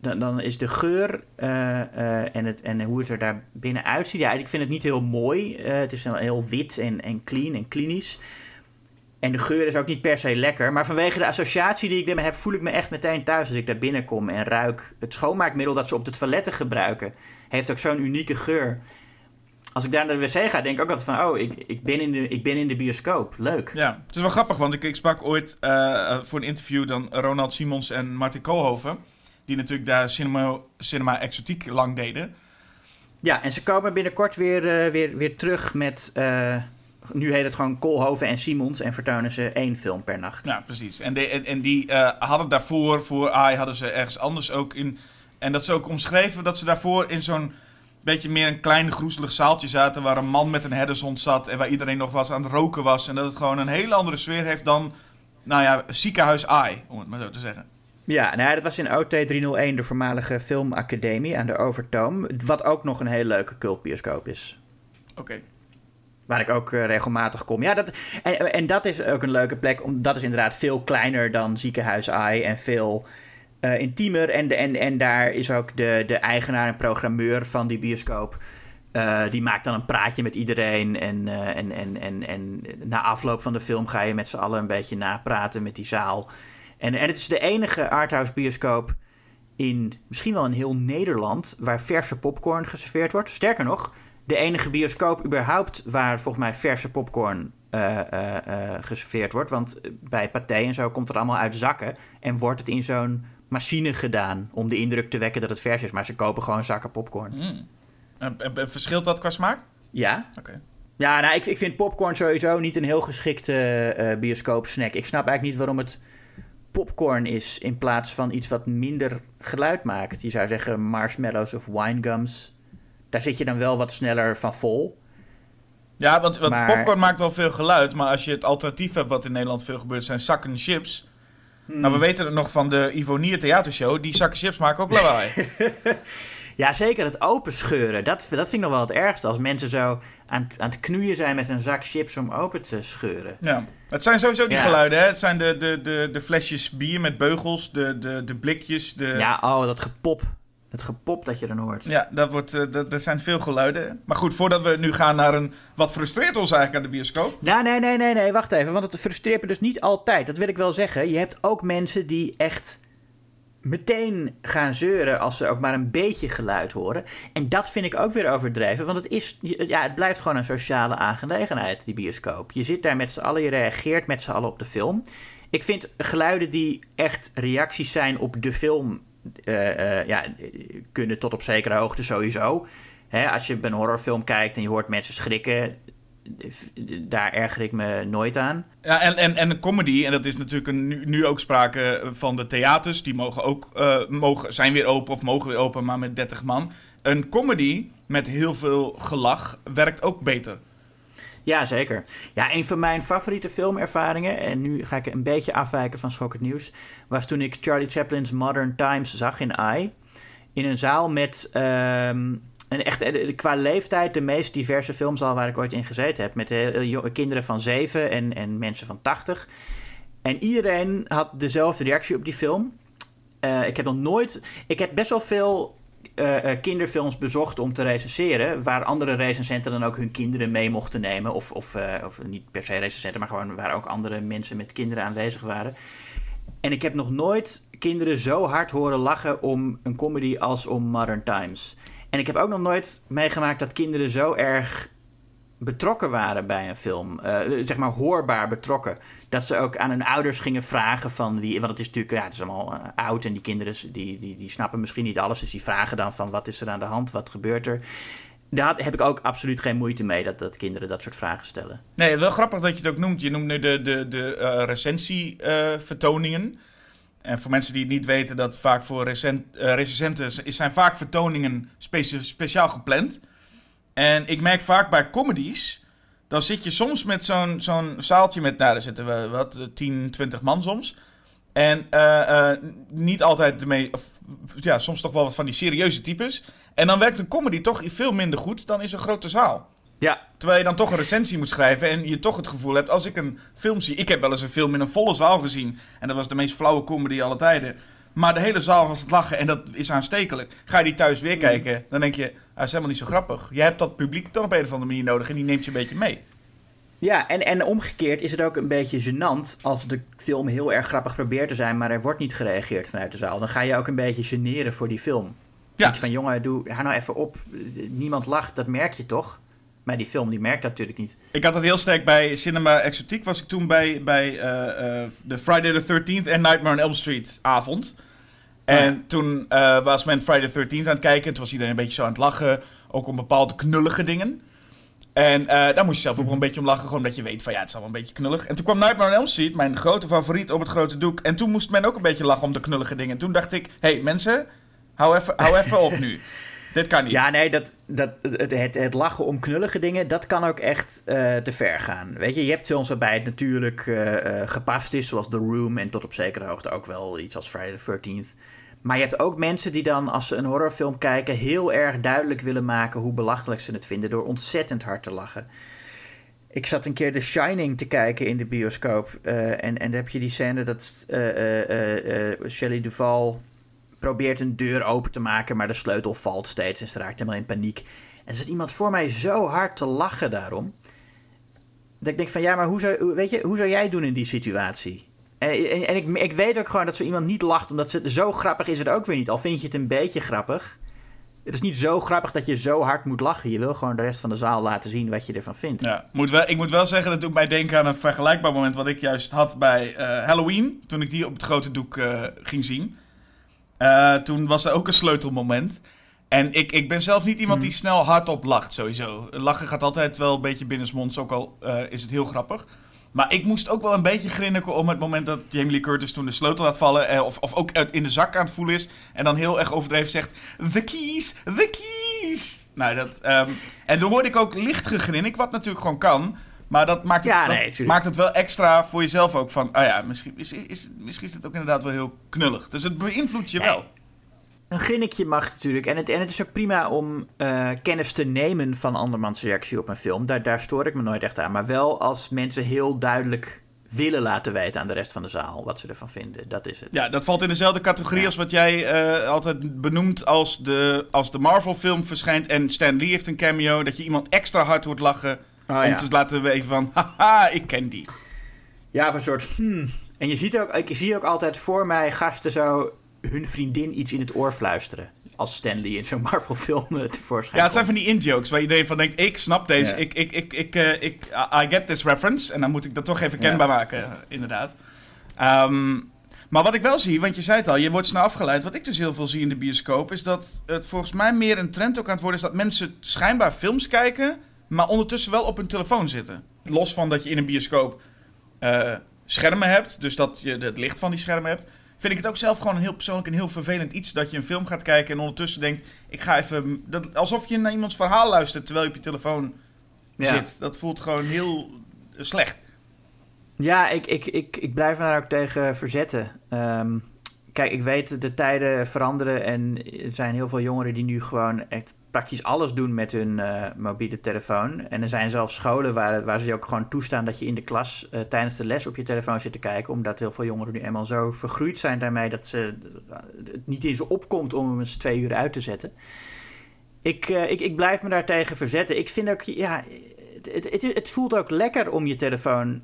dan, dan is de geur en, het, en hoe het er daar binnen uitziet. Ja, ik vind het niet heel mooi. het is heel wit en, en clean en klinisch. En de geur is ook niet per se lekker. Maar vanwege de associatie die ik ermee heb, voel ik me echt meteen thuis als ik daar binnenkom en ruik. Het schoonmaakmiddel dat ze op de toiletten gebruiken, heeft ook zo'n unieke geur. Als ik daar naar de wc ga, denk ik ook altijd van, oh, ik, ik, ben, in de, ik ben in de bioscoop. Leuk. Ja, het is wel grappig, want ik, ik sprak ooit uh, voor een interview dan Ronald Simons en Martin Koolhoven. Die natuurlijk daar Cinema, cinema Exotiek lang deden. Ja, en ze komen binnenkort weer, uh, weer, weer terug met... Uh, nu heet het gewoon Koolhoven en Simons en vertonen ze één film per nacht. Ja, precies. En, de, en, en die uh, hadden daarvoor, voor AI hadden ze ergens anders ook in... En dat ze ook omschreven dat ze daarvoor in zo'n beetje meer een klein groezelig zaaltje zaten... waar een man met een herdershond zat en waar iedereen nog was aan het roken was. En dat het gewoon een hele andere sfeer heeft dan, nou ja, ziekenhuis AI, om het maar zo te zeggen. Ja, nou ja, dat was in OT 301, de voormalige filmacademie aan de Overtoom. Wat ook nog een hele leuke cultbioscoop is. Oké. Okay. Waar ik ook uh, regelmatig kom. Ja, dat, en, en dat is ook een leuke plek. Omdat dat is inderdaad veel kleiner dan Ziekenhuis AI. En veel uh, intiemer. En, de, en, en daar is ook de, de eigenaar en programmeur van die bioscoop. Uh, die maakt dan een praatje met iedereen. En, en, en, en, en na afloop van de film ga je met z'n allen een beetje napraten met die zaal. En, en het is de enige arthouse bioscoop in misschien wel in heel Nederland. waar verse popcorn geserveerd wordt. Sterker nog de enige bioscoop überhaupt waar volgens mij verse popcorn uh, uh, uh, geserveerd wordt. Want bij Pathé en zo komt het allemaal uit zakken. En wordt het in zo'n machine gedaan om de indruk te wekken dat het vers is. Maar ze kopen gewoon zakken popcorn. Mm. En, verschilt dat qua smaak? Ja. Oké. Okay. Ja, nou, ik, ik vind popcorn sowieso niet een heel geschikte bioscoopsnack. Ik snap eigenlijk niet waarom het popcorn is in plaats van iets wat minder geluid maakt. Je zou zeggen marshmallows of winegums daar zit je dan wel wat sneller van vol. Ja, want, want popcorn maakt wel veel geluid. Maar als je het alternatief hebt, wat in Nederland veel gebeurt, zijn zakken chips. Hmm. Nou, we weten het nog van de Ivonier Theatershow. Die zakken chips maken ook lawaai. ja, zeker. Het openscheuren. Dat, dat vind ik nog wel het ergste. Als mensen zo aan, aan het knoeien zijn met een zak chips om open te scheuren. Ja, het zijn sowieso die geluiden. Hè? Het zijn de, de, de, de flesjes bier met beugels, de, de, de blikjes. De... Ja, oh, dat gepop. Het gepop dat je dan hoort. Ja, dat wordt, uh, dat, er zijn veel geluiden. Maar goed, voordat we nu gaan naar een... Wat frustreert ons eigenlijk aan de bioscoop? Nou, nee, nee, nee, nee, wacht even. Want het frustreert me dus niet altijd. Dat wil ik wel zeggen. Je hebt ook mensen die echt meteen gaan zeuren als ze ook maar een beetje geluid horen. En dat vind ik ook weer overdreven, want het, is, ja, het blijft gewoon een sociale aangelegenheid, die bioscoop. Je zit daar met z'n allen, je reageert met z'n allen op de film. Ik vind geluiden die echt reacties zijn op de film ja, kunnen tot op zekere hoogte sowieso. Hè, als je een horrorfilm kijkt en je hoort mensen schrikken, daar erger ik me nooit aan. Ja, en, en, en comedy, en dat is natuurlijk nu, nu ook sprake van de theaters, die mogen ook, uh, mogen, zijn weer open of mogen weer open, maar met 30 man. Een comedy met heel veel gelach werkt ook beter. Ja, zeker. Ja, een van mijn favoriete filmervaringen, en nu ga ik een beetje afwijken van Schokkend Nieuws, was toen ik Charlie Chaplin's Modern Times zag in AI. In een zaal met um, echt, eh, qua leeftijd de meest diverse filmzaal waar ik ooit in gezeten heb. Met uh, kinderen van zeven en, en mensen van tachtig. En iedereen had dezelfde reactie op die film. Uh, ik heb nog nooit. Ik heb best wel veel uh, kinderfilms bezocht om te recenseren. Waar andere recensenten dan ook hun kinderen mee mochten nemen. Of, of, uh, of niet per se recensenten, maar gewoon waar ook andere mensen met kinderen aanwezig waren. En ik heb nog nooit kinderen zo hard horen lachen om een comedy als om Modern Times. En ik heb ook nog nooit meegemaakt dat kinderen zo erg betrokken waren bij een film. Uh, zeg maar hoorbaar betrokken. Dat ze ook aan hun ouders gingen vragen van wie... Want het is natuurlijk, ja, het is allemaal uh, oud en die kinderen die, die, die snappen misschien niet alles. Dus die vragen dan van wat is er aan de hand, wat gebeurt er. Daar heb ik ook absoluut geen moeite mee dat, dat kinderen dat soort vragen stellen. Nee, wel grappig dat je het ook noemt. Je noemt nu de, de, de uh, recensievertoningen. En voor mensen die het niet weten, dat vaak voor recent, recensenten zijn vaak vertoningen speciaal gepland... En ik merk vaak bij comedies, dan zit je soms met zo'n zo'n zaaltje met, nou, daar zitten we wat, 10, 20 man soms. En uh, uh, niet altijd de mee, ja, soms toch wel wat van die serieuze types. En dan werkt een comedy toch veel minder goed dan in zo'n grote zaal. Ja, Terwijl je dan toch een recensie moet schrijven en je toch het gevoel hebt, als ik een film zie... Ik heb wel eens een film in een volle zaal gezien. En dat was de meest flauwe comedy aller tijden. Maar de hele zaal was het lachen en dat is aanstekelijk. Ga je die thuis weer kijken, dan denk je, hij is helemaal niet zo grappig. Je hebt dat publiek dan op een of andere manier nodig en die neemt je een beetje mee. Ja, en, en omgekeerd is het ook een beetje gênant als de film heel erg grappig probeert te zijn, maar er wordt niet gereageerd vanuit de zaal. Dan ga je ook een beetje generen voor die film. Ja. Iets van, jongen, doe, hou nou even op. Niemand lacht, dat merk je toch? Maar die film, die merkt dat natuurlijk niet. Ik had dat heel sterk bij Cinema Exotiek. Was ik toen bij, bij eh, eh, de Friday the 13th en Nightmare on Elm Street avond. En Ja. toen eh, was men Friday the 13th aan het kijken. En toen was iedereen een beetje zo aan het lachen. Ook om bepaalde knullige dingen. En eh, daar moest je zelf ook wel een beetje om lachen. Gewoon omdat je weet van ja, het is allemaal een beetje knullig. En toen kwam Nightmare on Elm Street, mijn grote favoriet op het grote doek. En toen moest men ook een beetje lachen om de knullige dingen. En toen dacht ik, hé hey, mensen, hou even, hou even op nu. Dit kan niet. Ja, nee, dat, dat, het, het, het lachen om knullige dingen, dat kan ook echt eh, te ver gaan. Weet je, je hebt films waarbij het natuurlijk gepast is, zoals The Room en tot op zekere hoogte ook wel iets als Friday the 13th. Maar je hebt ook mensen die dan, als ze een horrorfilm kijken, heel erg duidelijk willen maken hoe belachelijk ze het vinden door ontzettend hard te lachen. Ik zat een keer The Shining te kijken in de bioscoop. eh, en, en dan heb je die scène dat eh, eh, Shelley Duvall probeert een deur open te maken, maar de sleutel valt steeds en ze raakt helemaal in paniek. En er zit iemand voor mij zo hard te lachen daarom. Dat ik denk van ja, maar hoe zou, weet je, hoe zou jij doen in die situatie? En, en, en ik, ik weet ook gewoon dat zo iemand niet lacht, omdat ze, zo grappig is het ook weer niet. Al vind je het een beetje grappig. Het is niet zo grappig dat je zo hard moet lachen. Je wil gewoon de rest van de zaal laten zien wat je ervan vindt. Ja, moet wel, ik moet wel zeggen, dat doet mij denken aan een vergelijkbaar moment wat ik juist had bij eh, Halloween. Toen ik die op het grote doek eh, ging zien. Eh, toen was er ook een sleutelmoment. En ik, ik ben zelf niet iemand die snel hardop lacht, sowieso. Lachen gaat altijd wel een beetje binnensmonds, ook al eh, is het heel grappig. Maar ik moest ook wel een beetje grinniken om het moment dat Jamie Lee Curtis toen de sleutel laat vallen. eh, of, of ook in de zak aan het voelen is. En dan heel erg overdreven zegt: The keys, the keys. Nou, dat. ehm, en toen hoorde ik ook licht gegrinnik, wat natuurlijk gewoon kan. Maar dat maakt het, Ja, nee, maakt het wel extra voor jezelf ook van. Ah ja, misschien is, is, misschien is het ook inderdaad wel heel knullig. Dus het beïnvloedt je Nee. wel. Een grinnikje mag natuurlijk. En het, en het is ook prima om eh, kennis te nemen van andermans reactie op een film. Daar, daar stoor ik me nooit echt aan. Maar wel als mensen heel duidelijk willen laten weten aan de rest van de zaal wat ze ervan vinden. Dat is het. Ja, dat valt in dezelfde categorie Ja. als wat jij eh, altijd benoemt als de, als de Marvel-film verschijnt en Stan Lee heeft een cameo. Dat je iemand extra hard hoort lachen Oh, om ja. te laten weten van, haha, ik ken die. Ja, of een soort hmm. En je ziet ook, ik zie ook altijd voor mij gasten zo hun vriendin iets in het oor fluisteren. Als Stanley in zo'n Marvel-film eh, tevoorschijn Ja, het zijn van die in-jokes waar iedereen van denkt, ik snap deze, Ja. ik, ik, ik, ik, eh, ik, I get this reference. En dan moet ik dat toch even Ja. kenbaar maken, inderdaad. Ehm, maar wat ik wel zie, want je zei het al, je wordt snel afgeleid. Wat ik dus heel veel zie in de bioscoop, is dat het volgens mij meer een trend ook aan het worden is dat mensen schijnbaar films kijken, maar ondertussen wel op hun telefoon zitten. Los van dat je in een bioscoop eh, schermen hebt, dus dat je het licht van die schermen hebt. Vind ik het ook zelf gewoon een heel persoonlijk en heel vervelend iets dat je een film gaat kijken en ondertussen denkt, ik ga even, dat, alsof je naar iemands verhaal luistert terwijl je op je telefoon Ja. zit. Dat voelt gewoon heel slecht. Ja, ik, ik, ik, ik blijf me daar ook tegen verzetten. Ehm, kijk, ik weet de tijden veranderen en er zijn heel veel jongeren die nu gewoon echt praktisch alles doen met hun eh, mobiele telefoon. En er zijn zelfs scholen waar, waar ze je ook gewoon toestaan dat je in de klas eh, tijdens de les op je telefoon zit te kijken. Omdat heel veel jongeren nu eenmaal zo vergroeid zijn daarmee dat ze, eh, het niet in ze opkomt om hem eens twee uur uit te zetten. Ik, ik, ik blijf me daartegen verzetten. Ik vind ook, ja, het, het, het voelt ook lekker om je telefoon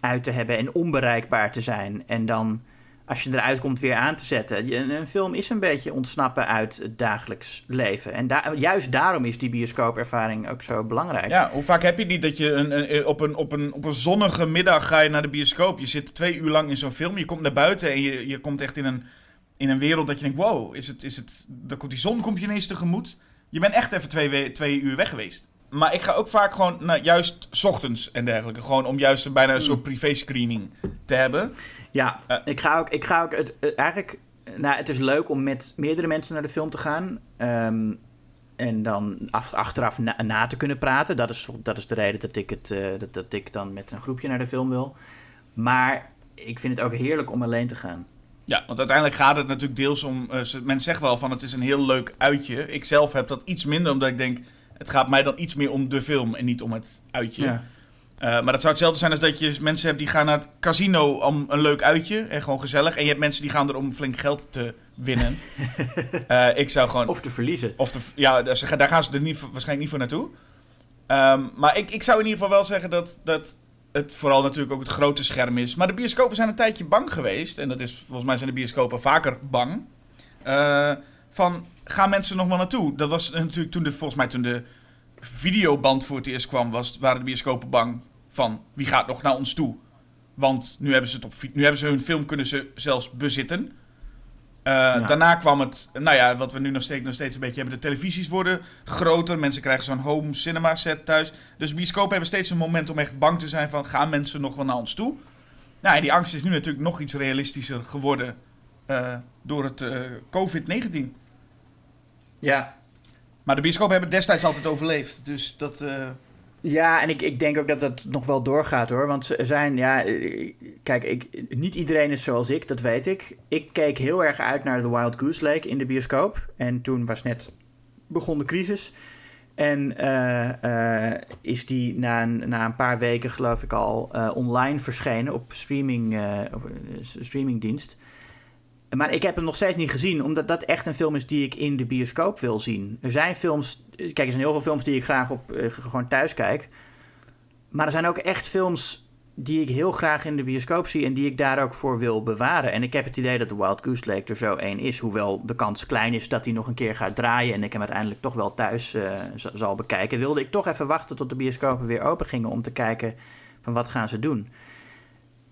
uit te hebben en onbereikbaar te zijn. En dan, als je eruit komt, weer aan te zetten. Een, film is een beetje ontsnappen uit het dagelijks leven. En juist daarom is die bioscoopervaring ook zo belangrijk. Ja, hoe vaak heb je niet dat je een, op, een, op, een, op een zonnige middag ga je naar de bioscoop. Je zit twee uur lang in zo'n film. Je komt naar buiten en je, je komt echt in een, in een wereld dat je denkt... Wow, is het, is het, dan komt die zon komt je ineens tegemoet. Je bent echt even twee, we- twee uur weg geweest. Maar ik ga ook vaak gewoon, nou, juist ochtends en dergelijke. Gewoon om juist bijna een soort privé-screening te hebben. Ja, Eh. ik ga ook, ik ga ook het, eh, eigenlijk, nou, het is leuk om met meerdere mensen naar de film te gaan. Ehm, en dan af- achteraf na, na te kunnen praten. Dat is, dat is de reden dat ik, het, eh, dat, dat ik dan met een groepje naar de film wil. Maar ik vind het ook heerlijk om alleen te gaan. Ja, want uiteindelijk gaat het natuurlijk deels om... Uh, men zegt wel van het is een heel leuk uitje. Ik zelf heb dat iets minder, omdat ik denk... Het gaat mij dan iets meer om de film en niet om het uitje. Ja. Uh, maar dat zou hetzelfde zijn als dat je mensen hebt die gaan naar het casino om een leuk uitje en gewoon gezellig. En je hebt mensen die gaan er om flink geld te winnen. uh, ik zou gewoon... Of te verliezen. Of te, ja, daar gaan ze er niet, waarschijnlijk niet voor naartoe. Um, maar ik, ik zou in ieder geval wel zeggen dat, dat het vooral natuurlijk ook het grote scherm is. Maar de bioscopen zijn een tijdje bang geweest. En dat is, volgens mij zijn de bioscopen vaker bang. Uh, van, gaan mensen nog wel naartoe? Dat was natuurlijk toen de, volgens mij toen de videoband voor het eerst kwam, was, waren de bioscopen bang van wie gaat nog naar ons toe. Want nu hebben ze, het op, nu hebben ze hun film kunnen ze zelfs bezitten. Uh, Daarna kwam het, nou ja, wat we nu nog steeds, nog steeds een beetje hebben. De televisies worden groter. Mensen krijgen zo'n home cinema set thuis. Dus bioscopen hebben steeds een moment om echt bang te zijn van... gaan mensen nog wel naar ons toe? Nou, die angst is nu natuurlijk nog iets realistischer geworden... Uh, door het uh, COVID-19. Ja. Maar de bioscopen hebben destijds altijd overleefd. Dus dat... Ja, en ik, ik denk ook dat dat nog wel doorgaat hoor. Want ze zijn, ja, kijk, ik, niet iedereen is zoals ik, dat weet ik. Ik keek heel erg uit naar The Wild Goose Lake in de bioscoop. En toen was net begon de crisis. En uh, uh, is die na een, na een paar weken, geloof ik, al uh, online verschenen op, streaming, op streamingdienst. Maar ik heb hem nog steeds niet gezien, omdat dat echt een film is die ik in de bioscoop wil zien. Er zijn films, kijk, er zijn heel veel films die ik graag op uh, gewoon thuis kijk. Maar er zijn ook echt films die ik heel graag in de bioscoop zie en die ik daar ook voor wil bewaren. En ik heb het idee dat The Wild Goose Lake er zo één is, hoewel de kans klein is dat hij nog een keer gaat draaien en ik hem uiteindelijk toch wel thuis uh, zal bekijken. Wilde ik toch even wachten tot de bioscopen weer open gingen om te kijken van wat gaan ze doen.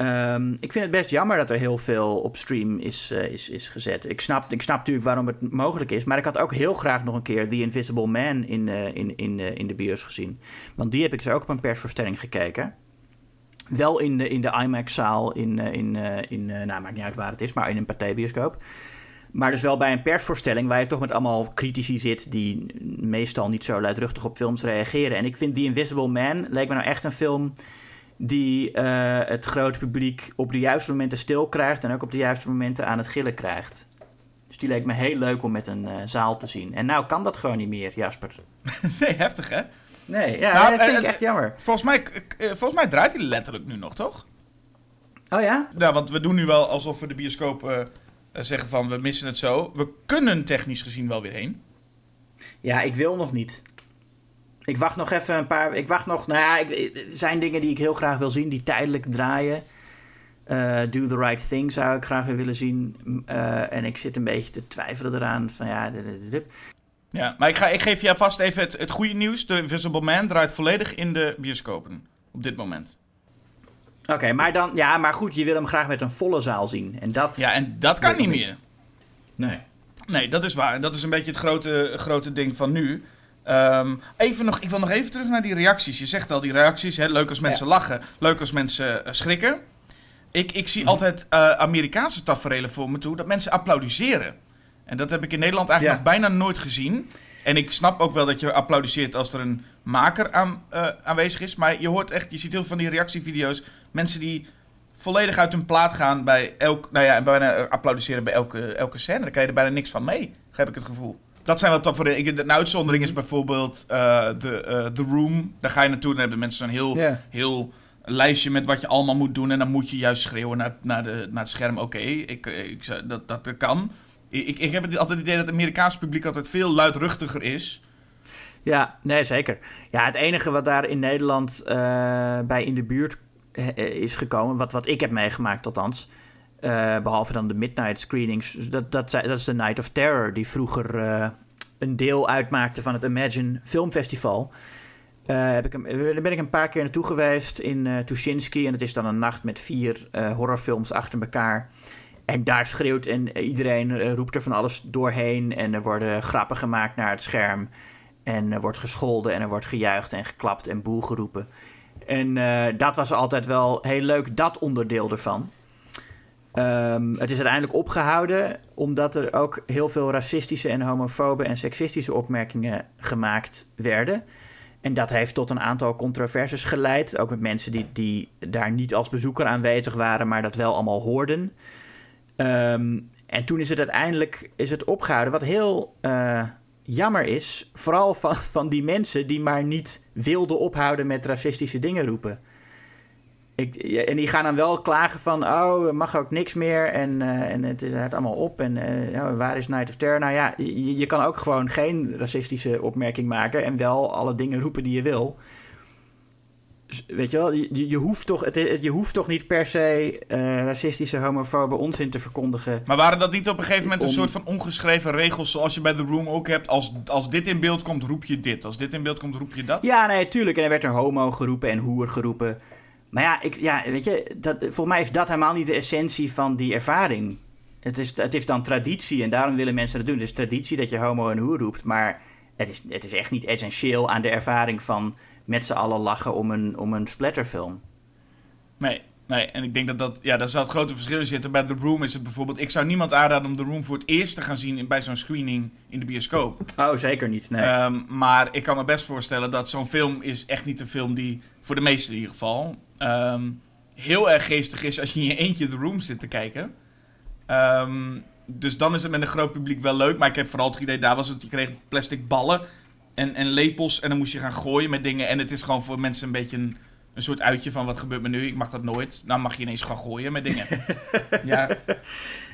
Um, ik vind het best jammer dat er heel veel op stream is, uh, is, is gezet. Ik snap, ik snap natuurlijk waarom het mogelijk is. Maar ik had ook heel graag nog een keer The Invisible Man in, uh, in, in, uh, in de bios gezien. Want die heb ik dus ook op een persvoorstelling gekeken. Wel in de, in de IMAX-zaal, in, in, in nou maakt niet uit waar het is, maar in een partijbioscoop. Maar dus wel bij een persvoorstelling waar je toch met allemaal critici zit... die meestal niet zo luidruchtig op films reageren. En ik vind The Invisible Man, leek me nou echt een film die uh, het grote publiek op de juiste momenten stil krijgt en ook op de juiste momenten aan het gillen krijgt. Dus die leek me heel leuk om met een uh, zaal te zien. En nou kan dat gewoon niet meer, Jasper. nee, heftig hè? Nee, ja, nou, dat vind ik echt jammer. Volgens mij, volgens mij draait hij letterlijk nu nog, toch? Oh ja? Ja, want we doen nu wel alsof we de bioscoop zeggen van we missen het zo. We kunnen technisch gezien wel weer heen. Ja, ik wil nog niet. Ik wacht nog even een paar. Ik wacht nog. Nou ja, ik, er zijn dingen die ik heel graag wil zien, die tijdelijk draaien. Uh, Do the Right Thing zou ik graag weer willen zien. Uh, en ik zit een beetje te twijfelen eraan van ja. Ja, maar ik, ga, ik geef je vast even het, het goede nieuws. De Invisible Man draait volledig in de bioscopen op dit moment. Oké, okay, maar dan, ja, maar goed, je wil hem graag met een volle zaal zien. En dat, ja, en dat kan niet meer. Nee. Nee, dat is waar. En dat is een beetje het grote, grote ding van nu. Um, even nog, ik wil nog even terug naar die reacties. Je zegt al, die reacties, hè, leuk als mensen lachen, leuk als mensen uh, schrikken. Ik, ik zie mhm. altijd uh, Amerikaanse tafereelen voor me toe, dat mensen applaudisseren. En dat heb ik in Nederland eigenlijk nog bijna nooit gezien. En ik snap ook wel dat je applaudisseert als er een maker aan, uh, aanwezig is. Maar je hoort echt, je ziet heel veel van die reactievideo's. Mensen die volledig uit hun plaat gaan bij elk, nou ja, en bijna applaudisseren bij elke, elke scène. Daar kan je er bijna niks van mee, heb ik het gevoel. Dat zijn wat voor Een uitzondering is bijvoorbeeld uh, The, uh, The Room. Daar ga je naartoe en dan hebben mensen zo'n heel, yeah. heel lijstje met wat je allemaal moet doen. En dan moet je juist schreeuwen naar, naar, de, naar het scherm. Oké, okay, ik, ik, dat, dat kan. Ik, ik heb het altijd het idee dat het Amerikaanse publiek altijd veel luidruchtiger is. Ja, nee, zeker. Ja, het enige wat daar in Nederland uh, bij in de buurt is gekomen, wat, wat ik heb meegemaakt althans, uh, behalve dan de midnight screenings. Dat, dat, dat is de Night of Terror, die vroeger uh, een deel uitmaakte van het Imagine Filmfestival. Uh, heb ik daar ben ik een paar keer naartoe geweest in uh, Tuschinski. En het is dan een nacht met vier horrorfilms achter elkaar. En daar schreeuwt en iedereen roept er van alles doorheen. En er worden grappen gemaakt naar het scherm. En er wordt gescholden en er wordt gejuicht en geklapt en boel geroepen. En dat was altijd wel heel leuk, dat onderdeel ervan. Um, het is uiteindelijk opgehouden omdat er ook heel veel racistische en homofobe en seksistische opmerkingen gemaakt werden. En dat heeft tot een aantal controversies geleid. Ook met mensen die, die daar niet als bezoeker aanwezig waren, maar dat wel allemaal hoorden. Ehm, en toen is het uiteindelijk is het opgehouden. Wat heel uh, jammer is, vooral van, van die mensen die maar niet wilden ophouden met racistische dingen roepen. Ik, en die gaan dan wel klagen van, oh, er mag ook niks meer en, uh, en het is het allemaal op en uh, waar is Night of Terror? Nou ja, je, je, kan ook gewoon geen racistische opmerking maken en wel alle dingen roepen die je wil. Dus, weet je wel, je, je, hoeft, toch, het, je hoeft toch niet per se uh, racistische, homofobe onzin te verkondigen. Maar waren dat niet op een gegeven moment een soort van ongeschreven regels zoals je bij The Room ook hebt? Als, als dit in beeld komt, roep je dit. Als dit in beeld komt, roep je dat? Ja, nee, tuurlijk. En er werd er homo geroepen en hoer geroepen. Maar ja, ik, ja weet je, dat, volgens mij is dat helemaal niet de essentie van die ervaring. Het is, het is dan traditie en daarom willen mensen dat doen. Het is traditie dat je homo en hoer roept, maar het is, het is echt niet essentieel aan de ervaring van met z'n allen lachen om een, om een splatterfilm. Nee, nee, en ik denk dat dat, ja, daar zal het grote verschil in zitten. Bij The Room is het bijvoorbeeld, ik zou niemand aanraden om The Room voor het eerst te gaan zien bij zo'n screening in de bioscoop. Oh, zeker niet, nee. Um, maar ik kan me best voorstellen dat zo'n film is echt niet een film die, voor de meesten in ieder geval, um, heel erg geestig is als je in je eentje The Room zit te kijken. Um, dus dan is het met een groot publiek wel leuk. Maar ik heb vooral het idee, daar was het, je kreeg plastic ballen en, en lepels. En dan moest je gaan gooien met dingen. En het is gewoon voor mensen een beetje een, een soort uitje van wat gebeurt me nu. Ik mag dat nooit. Dan mag je ineens gaan gooien met dingen. ja.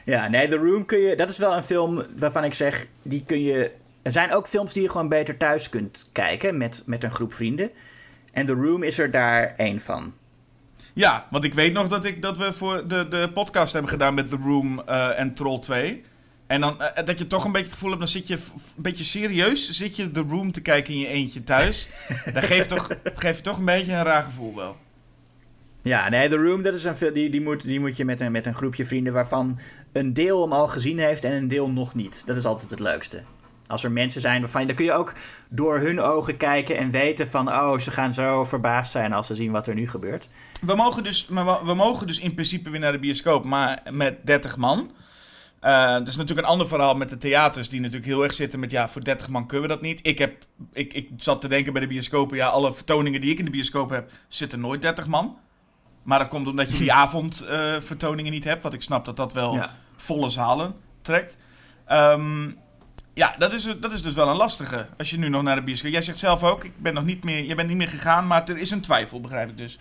ja, nee, The Room kun je... Dat is wel een film waarvan ik zeg, die kun je... Er zijn ook films die je gewoon beter thuis kunt kijken met, met een groep vrienden. En The Room is er daar één van. Ja, want ik weet nog dat, ik, dat we voor de, de podcast hebben gedaan met The Room uh, en Troll 2. En dan, uh, dat je toch een beetje het gevoel hebt, dan zit je een beetje serieus, zit je The Room te kijken in je eentje thuis. dat geeft toch, dat geeft toch een beetje een raar gevoel wel. Ja, nee, The Room, dat is een, die, die, moet, die moet je met een, met een groepje vrienden waarvan een deel hem al gezien heeft en een deel nog niet. Dat is altijd het leukste. Als er mensen zijn waarvan dan kun je ook door hun ogen kijken en weten van, oh, ze gaan zo verbaasd zijn als ze zien wat er nu gebeurt. We mogen dus, we mogen dus in principe weer naar de bioscoop, maar met 30 man. Uh, dat is natuurlijk een ander verhaal met de theaters, die natuurlijk heel erg zitten met, ja, voor 30 man kunnen we dat niet. Ik, heb, ik, ik zat te denken bij de bioscopen, ja, alle vertoningen die ik in de bioscoop heb, zitten nooit 30 man. Maar dat komt omdat je die avondvertoningen uh, vertoningen niet hebt, wat ik snap dat dat wel ja. volle zalen trekt. Um, ja, dat is, dat is dus wel een lastige. Als je nu nog naar de bioscoop... Jij zegt zelf ook, ik ben nog niet meer, je bent niet meer gegaan, maar er is een twijfel, begrijp ik dus.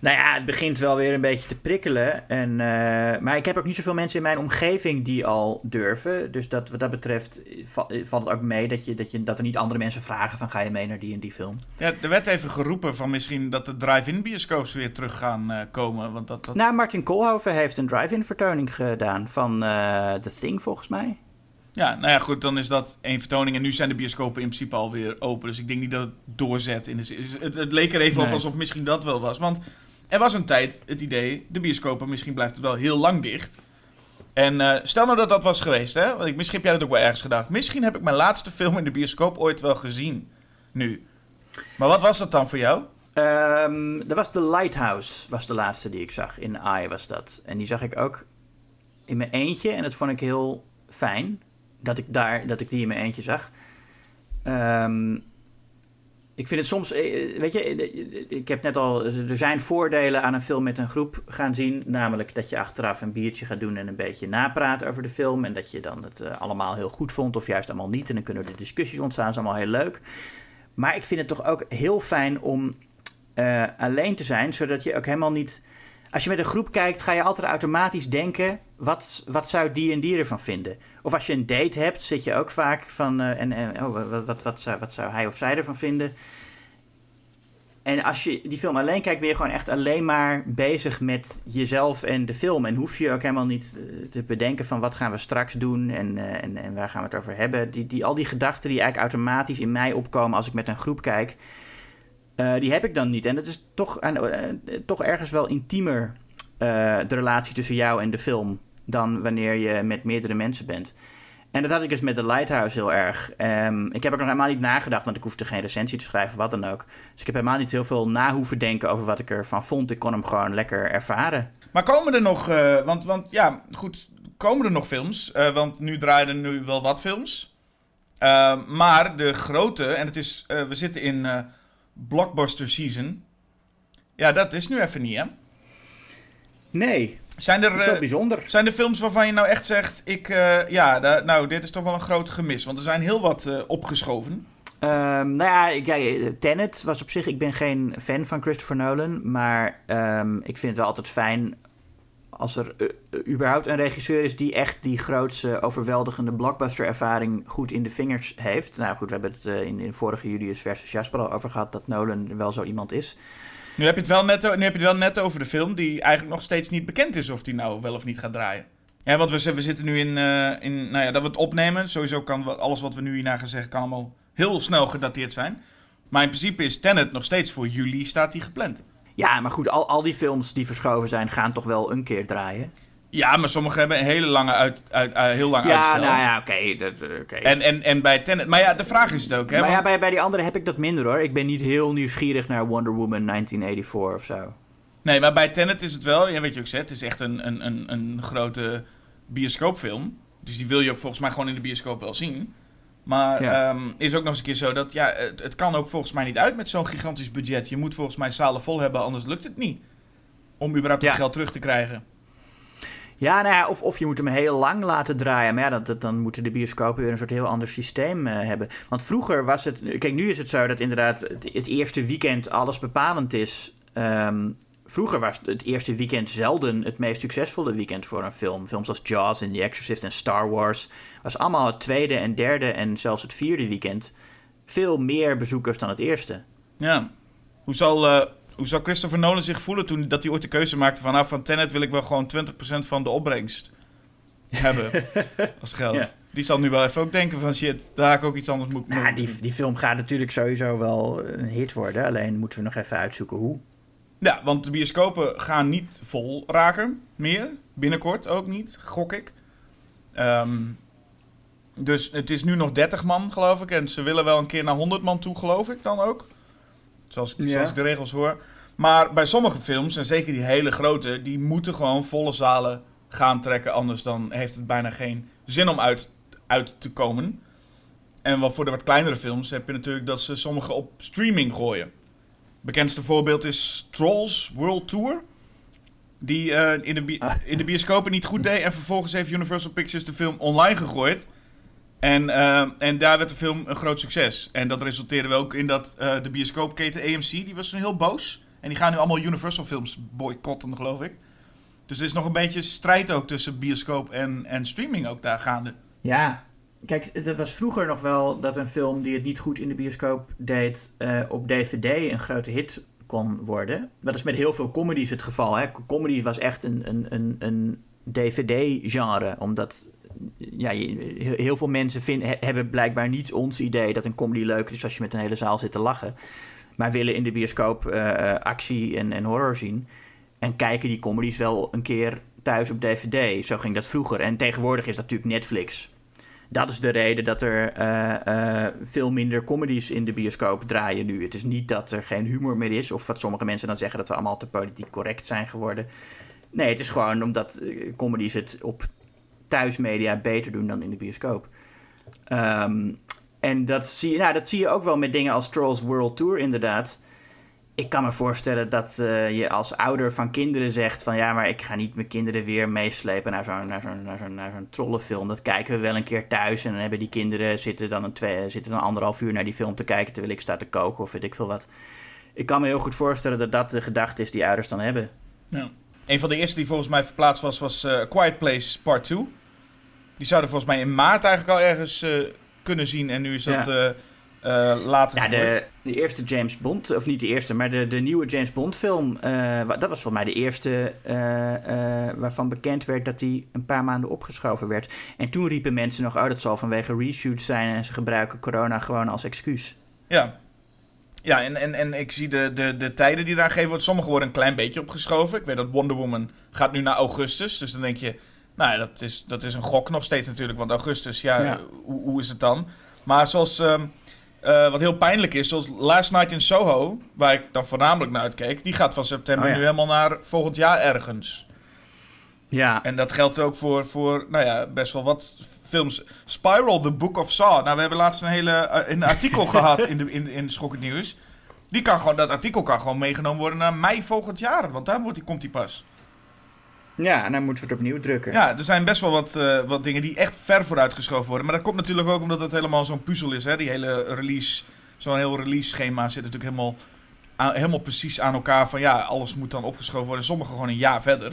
Nou ja, het begint wel weer een beetje te prikkelen. En, uh, maar ik heb ook niet zoveel mensen in mijn omgeving die al durven. Dus dat, wat dat betreft valt het ook mee dat, je, dat, je, dat er niet andere mensen vragen van ga je mee naar die en die film. Ja, er werd even geroepen van misschien dat de drive-in bioscoops weer terug gaan uh, komen. Want dat, dat... Nou, Martin Koolhoven heeft een drive-in vertoning gedaan van uh, The Thing volgens mij. Ja, nou ja, goed, dan is dat één vertoning. En nu zijn de bioscopen in principe alweer open. Dus ik denk niet dat het doorzet. In de, het, het leek er even nee. op alsof misschien dat wel was. Want er was een tijd het idee, de bioscopen, misschien blijft het wel heel lang dicht. En uh, stel nou dat dat was geweest, hè? Want ik, misschien heb jij dat ook wel ergens gedacht. Misschien heb ik mijn laatste film in de bioscoop ooit wel gezien. Nu. Maar wat was dat dan voor jou? Um, dat was The Lighthouse, was de laatste die ik zag. In Eye was dat. En die zag ik ook in mijn eentje. En dat vond ik heel fijn. Dat ik, daar, dat ik die in mijn eentje zag. Um, ik vind het soms, eh, weet je, eh, ik heb net al, er zijn voordelen aan een film met een groep gaan zien. Namelijk dat je achteraf een biertje gaat doen en een beetje napraten over de film. En dat je dan het allemaal heel goed vond of juist allemaal niet. En dan kunnen er discussies ontstaan, dat is allemaal heel leuk. Maar ik vind het toch ook heel fijn om alleen te zijn, zodat je ook helemaal niet als je met een groep kijkt, ga je altijd automatisch denken: wat, wat zou die en die ervan vinden? Of als je een date hebt, zit je ook vaak van: uh, en, en, oh, wat, wat, wat, zou, wat zou hij of zij ervan vinden? En als je die film alleen kijkt, ben je gewoon echt alleen maar bezig met jezelf en de film. En hoef je ook helemaal niet eh, te bedenken van wat gaan we straks doen en, en, en waar gaan we het over hebben. Die, die, al die gedachten die eigenlijk automatisch in mij opkomen als ik met een groep kijk, uh, die heb ik dan niet. En dat is toch, uh, toch ergens wel intiemer, uh, de relatie tussen jou en de film, dan wanneer je met meerdere mensen bent. En dat had ik dus met The Lighthouse heel erg. Um, ik heb er nog helemaal niet nagedacht, want ik hoefde geen recensie te schrijven, wat dan ook. Dus ik heb helemaal niet heel veel na hoeven denken over wat ik ervan vond. Ik kon hem gewoon lekker ervaren. Maar komen er nog, want, want ja, goed, komen er nog films? want nu draaien er nu wel wat films. maar de grote, en het is, we zitten in blockbuster season. Ja, dat is nu even niet, hè? Nee. Zijn er, Dat is wel eh, bijzonder. zijn er films waarvan je nou echt zegt, ik, eh, ja, da- nou, dit is toch wel een groot gemis. Want er zijn heel wat eh, opgeschoven. Ehm, nou ja, ik- ja, Tenet was op zich... Ik ben geen fan van Christopher Nolan. Maar ehm, ik vind het wel altijd fijn... als er eh, eh, überhaupt een regisseur is... die echt die grootste, overweldigende blockbuster-ervaring... goed in de vingers heeft. Nou goed, we hebben het eh, in, in vorige Julius versus Jasper al over gehad... dat Nolan wel zo iemand is. Nu heb, je het wel net, nu heb je het wel net over de film die eigenlijk nog steeds niet bekend is of die nou wel of niet gaat draaien. Ja, want we, we zitten nu in, in, nou ja, dat we het opnemen. Sowieso kan alles wat we nu hierna gaan zeggen, kan allemaal heel snel gedateerd zijn. Maar in principe is Tenet nog steeds voor juli, staat die gepland. Ja, maar goed, al, al die films die verschoven zijn... gaan toch wel een keer draaien? Ja, maar sommige hebben een hele lange uit, uit, eh, heel lang Ja, uitstel. nou ja, oké. eh, oké. En, en, en bij Tenet, maar ja, de vraag is het ook, hè. maar ja, bij, bij die andere heb ik dat minder hoor. Ik ben niet heel nieuwsgierig naar Wonder Woman 1984 of zo. Nee, maar bij Tenet is het wel, ja, weet je ook zegt, het is echt een, een, een, een grote bioscoopfilm. Dus die wil je ook volgens mij gewoon in de bioscoop wel zien. Maar Ja. ehm, is ook nog eens een keer zo dat, ja, het, het kan ook volgens mij niet uit met zo'n gigantisch budget. Je moet volgens mij zalen vol hebben, anders lukt het niet. Om überhaupt Ja. het geld terug te krijgen. Ja, nou ja, of, of je moet hem heel lang laten draaien. Maar ja, dat, dat- dan moeten de bioscopen weer een soort heel ander systeem eh, hebben. Want vroeger was het... Kijk, nu is het zo dat inderdaad het, het eerste weekend alles bepalend is. Ehm, vroeger was het eerste weekend zelden het meest succesvolle weekend voor een film. Films als Jaws en The Exorcist en Star Wars... was allemaal het tweede en derde en zelfs het vierde weekend... veel meer bezoekers dan het eerste. Ja. Hoe zal, eh, hoe zal Christopher Nolan zich voelen toen dat hij ooit de keuze maakte van... Nou, van Tenet wil ik wel gewoon 20% van de opbrengst hebben als geld. Ja. Die zal nu wel even ook denken van shit, daar ga ik ook iets anders moet Nou, die, die film gaat natuurlijk sowieso wel een hit worden. Alleen moeten we nog even uitzoeken hoe. Ja, want de bioscopen gaan niet vol raken meer. Binnenkort ook niet, gok ik. Ehm, dus het is nu nog 30 man, geloof ik. En ze willen wel een keer naar 100 man toe, geloof ik dan ook. Zoals, Ja. zoals ik de regels hoor. Maar bij sommige films, en zeker die hele grote, die moeten gewoon volle zalen gaan trekken. Anders dan heeft het bijna geen zin om uit, uit te komen. En wat voor de wat kleinere films heb je natuurlijk dat ze sommige op streaming gooien. Bekendste voorbeeld is Trolls World Tour. Die eh, in, de bi- Ah. in de bioscopen niet goed deed. En vervolgens heeft Universal Pictures de film online gegooid. En, eh, en daar werd de film een groot succes. En dat resulteerde wel ook in dat eh, de bioscoopketen AMC, die was toen heel boos. En die gaan nu allemaal Universal films boycotten, geloof ik. Dus er is nog een beetje strijd ook tussen bioscoop en, en streaming ook daar gaande. Ja, kijk, het was vroeger nog wel dat een film die het niet goed in de bioscoop deed, eh, op DVD een grote hit kon worden. Dat is met heel veel comedies het geval. Hè? Comedy was echt een, een, een, een DVD-genre, omdat ja, heel, veel mensen hebben blijkbaar niet ons idee dat een comedy leuk is als je met een hele zaal zit te lachen. Maar willen in de bioscoop eh, eh, actie en, en horror zien. En kijken die comedies wel een keer thuis op DVD. Zo ging dat vroeger. En tegenwoordig is dat natuurlijk Netflix. Dat is de reden dat er eh, eh, veel minder comedies in de bioscoop draaien nu. Het is niet dat er geen humor meer is, of wat sommige mensen dan zeggen dat we allemaal te politiek correct zijn geworden. Nee, het is gewoon omdat eh, comedies het op thuismedia beter doen dan in de bioscoop. Ehm, en dat zie, je, nou, dat zie je ook wel met dingen als Trolls World Tour, inderdaad. Ik kan me voorstellen dat eh, je als ouder van kinderen zegt van ja, maar ik ga niet mijn kinderen weer meeslepen naar zo'n naar zo'n naar zo'n naar zo'n trollenfilm. Dat kijken we wel een keer thuis en dan hebben die kinderen zitten dan een twee, zitten dan anderhalf uur naar die film te kijken terwijl ik sta te koken of weet ik veel wat. Ik kan me heel goed voorstellen dat dat de gedachte is die ouders dan hebben. Ja. Een van de eerste die volgens mij verplaatst was, was eh, Quiet Place Part 2. Die zouden volgens mij in maart eigenlijk al ergens eh, kunnen zien. En nu is dat Ja. Eh, later Ja, gegooid. de, de eerste James Bond, of niet de eerste, maar de, de nieuwe James Bond film, eh, dat was volgens mij de eerste eh, waarvan bekend werd dat die een paar maanden opgeschoven werd. En toen riepen mensen nog, oh dat zal vanwege reshoots zijn en ze gebruiken corona gewoon als excuus. Ja. Ja, en, en, en ik zie de, de, de tijden die eraan gegeven worden. Sommige worden een klein beetje opgeschoven. Ik weet dat Wonder Woman gaat nu naar augustus. Dus dan denk je, nou ja, dat is, dat is een gok nog steeds natuurlijk. Want augustus, ja, Ja. Hoe, hoe is het dan? Maar zoals, ehm, eh, wat heel pijnlijk is, zoals Last Night in Soho, waar ik dan voornamelijk naar uitkeek. Die gaat van september Oh ja. nu helemaal naar volgend jaar ergens. Ja, En dat geldt ook voor, voor nou ja, best wel wat films. Spiral, The Book of Saw. Nou, we hebben laatst een hele eh, een artikel gehad in, de, in, in Schokkend Nieuws. Die kan gewoon, dat artikel kan gewoon meegenomen worden naar mei volgend jaar. Want daar wordt die, komt die pas. Ja, en dan moeten we het opnieuw drukken. Ja, er zijn best wel wat, eh, wat dingen die echt ver vooruit geschoven worden. Maar dat komt natuurlijk ook omdat het helemaal zo'n puzzel is. Hè? Die hele release, zo'n heel release schema zit natuurlijk helemaal, aan- helemaal precies aan elkaar. Van ja, alles moet dan opgeschoven worden. Sommige gewoon een jaar verder.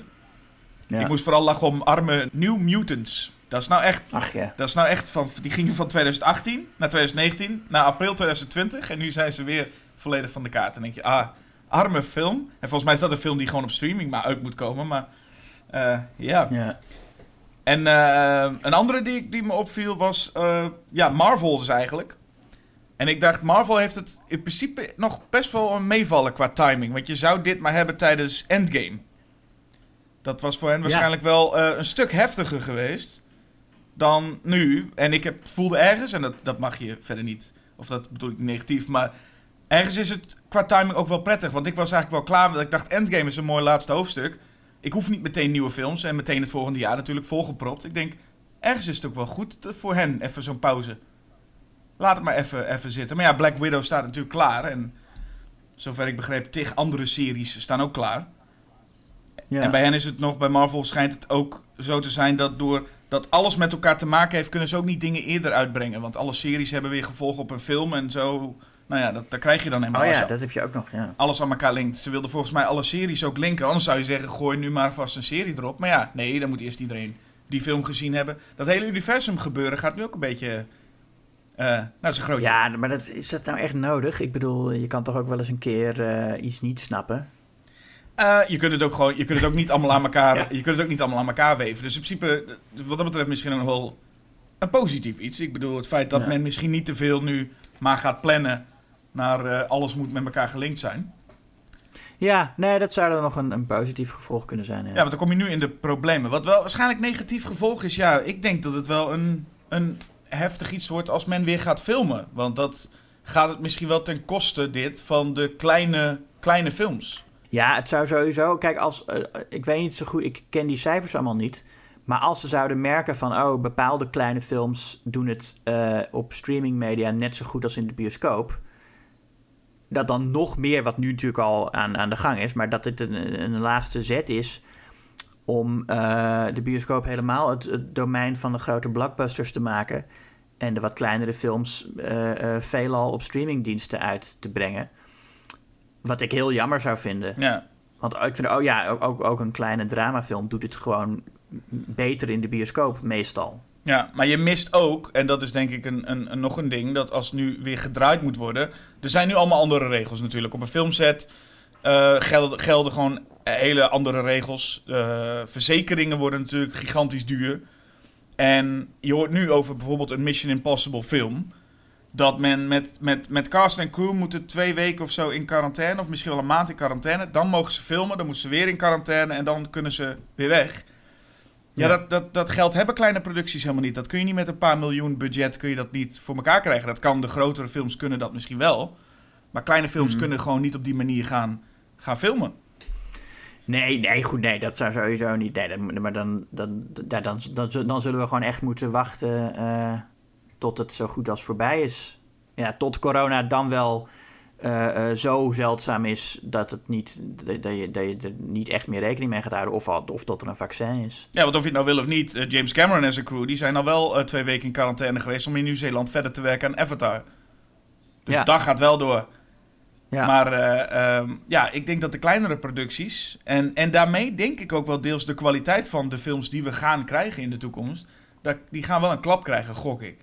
Ja. Ik moest vooral lachen om arme New Mutants. Dat is nou echt, Ach ja. dat is nou echt van, die gingen van 2018 naar 2019, naar april 2020. En nu zijn ze weer volledig van de kaart. En denk je, ah, arme film. En volgens mij is dat een film die gewoon op streaming maar uit moet komen. Maar ja. ja. En eh, een andere die, die me opviel was, eh, ja, Marvel dus eigenlijk. En ik dacht, Marvel heeft het in principe nog best wel een meevallen qua timing. Want je zou dit maar hebben tijdens Endgame. Dat was voor hen Ja. waarschijnlijk wel eh, een stuk heftiger geweest dan nu. En ik heb, voelde ergens, en dat, dat mag je verder niet, of dat bedoel ik negatief, maar ergens is het qua timing ook wel prettig. Want ik was eigenlijk wel klaar, want ik dacht, Endgame is een mooi laatste hoofdstuk. Ik hoef niet meteen nieuwe films en meteen het volgende jaar natuurlijk volgepropt. Ik denk, ergens is het ook wel goed voor hen, even zo'n pauze. Laat het maar even, even zitten. Maar ja, Black Widow staat natuurlijk klaar. En zover ik begreep, tig andere series staan ook klaar. Ja. En bij hen is het nog, bij Marvel schijnt het ook zo te zijn dat door dat alles met elkaar te maken heeft, kunnen ze ook niet dingen eerder uitbrengen. Want alle series hebben weer gevolgen op een film en zo. Nou ja, dat, dat krijg je dan helemaal. Oh ja, dat heb je ook nog, ja. alles aan elkaar linkt. Ze wilden volgens mij alle series ook linken. Anders zou je zeggen, gooi nu maar vast een serie erop. Maar ja, nee, dan moet eerst iedereen die film gezien hebben. Dat hele universum gebeuren gaat nu ook een beetje... eh nou, dat is een groot... Ja, maar dat, is dat nou echt nodig? Ik bedoel, je kan toch ook wel eens een keer eh, iets niet snappen? Eh, je kunt het ook gewoon, je kunt het ook niet allemaal aan elkaar, Ja. je kunt het ook niet allemaal aan elkaar weven. Dus in principe, wat dat betreft misschien nog wel een positief iets. Ik bedoel, het feit dat Ja. men misschien niet te veel nu maar gaat plannen naar eh, alles moet met elkaar gelinkt zijn. Ja, nee, dat zou dan nog een, een positief gevolg kunnen zijn. Ja. Ja, want dan kom je nu in de problemen. Wat wel waarschijnlijk negatief gevolg is, ja, ik denk dat het wel een, een heftig iets wordt als men weer gaat filmen. Want dat gaat het misschien wel ten koste, dit, van de kleine, kleine films. Ja, het zou sowieso. Kijk, als. eh, ik weet niet zo goed, ik ken die cijfers allemaal niet. Maar als ze zouden merken van. Oh, bepaalde kleine films doen het eh, op streamingmedia net zo goed als in de bioscoop. Dat dan nog meer, wat nu natuurlijk al aan, aan de gang is. Maar dat het een, een laatste zet is. Om eh, de bioscoop helemaal het, het domein van de grote blockbusters te maken. En de wat kleinere films eh, eh, veelal op streamingdiensten uit te brengen. Wat ik heel jammer zou vinden. Ja, Want ik vind, oh ja, ook, ook, ook een kleine dramafilm doet het gewoon beter in de bioscoop, meestal. Ja, maar je mist ook, en dat is denk ik een, een, nog een ding, dat als nu weer gedraaid moet worden. Er zijn nu allemaal andere regels natuurlijk. Op een filmset eh, gelden, gelden gewoon hele andere regels. Eh, verzekeringen worden natuurlijk gigantisch duur. En je hoort nu over bijvoorbeeld een Mission Impossible film. Dat men met, met, met cast en crew moeten twee weken of zo in quarantaine. Of misschien wel een maand in quarantaine. Dan mogen ze filmen. Dan moeten ze weer in quarantaine. En dan kunnen ze weer weg. Ja, Ja. Dat, dat, dat geld hebben kleine producties helemaal niet. Dat kun je niet met een paar miljoen budget kun je dat niet voor elkaar krijgen. Dat kan de grotere films kunnen dat misschien wel. Maar kleine films Mhm. kunnen gewoon niet op die manier gaan, gaan filmen. Nee, nee, goed, nee, dat zou sowieso niet. Nee, dat- maar dan, dan, dan, dan, dan zullen we gewoon echt moeten wachten eh, tot het zo goed als voorbij is. Ja, tot corona dan wel eh, eh, zo zeldzaam is dat, het niet, dat, je, dat je er niet echt meer rekening mee gaat houden. Of, of dat er een vaccin is. Ja, want of je het nou wil of niet, eh, James Cameron en zijn crew, die zijn al wel twee weken in quarantaine geweest om in Nieuw-Zeeland verder te werken aan Avatar. Dus Ja. dat gaat wel door. Ja. Maar eh, ehm, ja, ik denk dat de kleinere producties, en, en daarmee denk ik ook wel deels de kwaliteit van de films die we gaan krijgen in de toekomst, dat, die gaan wel een klap krijgen, gok ik.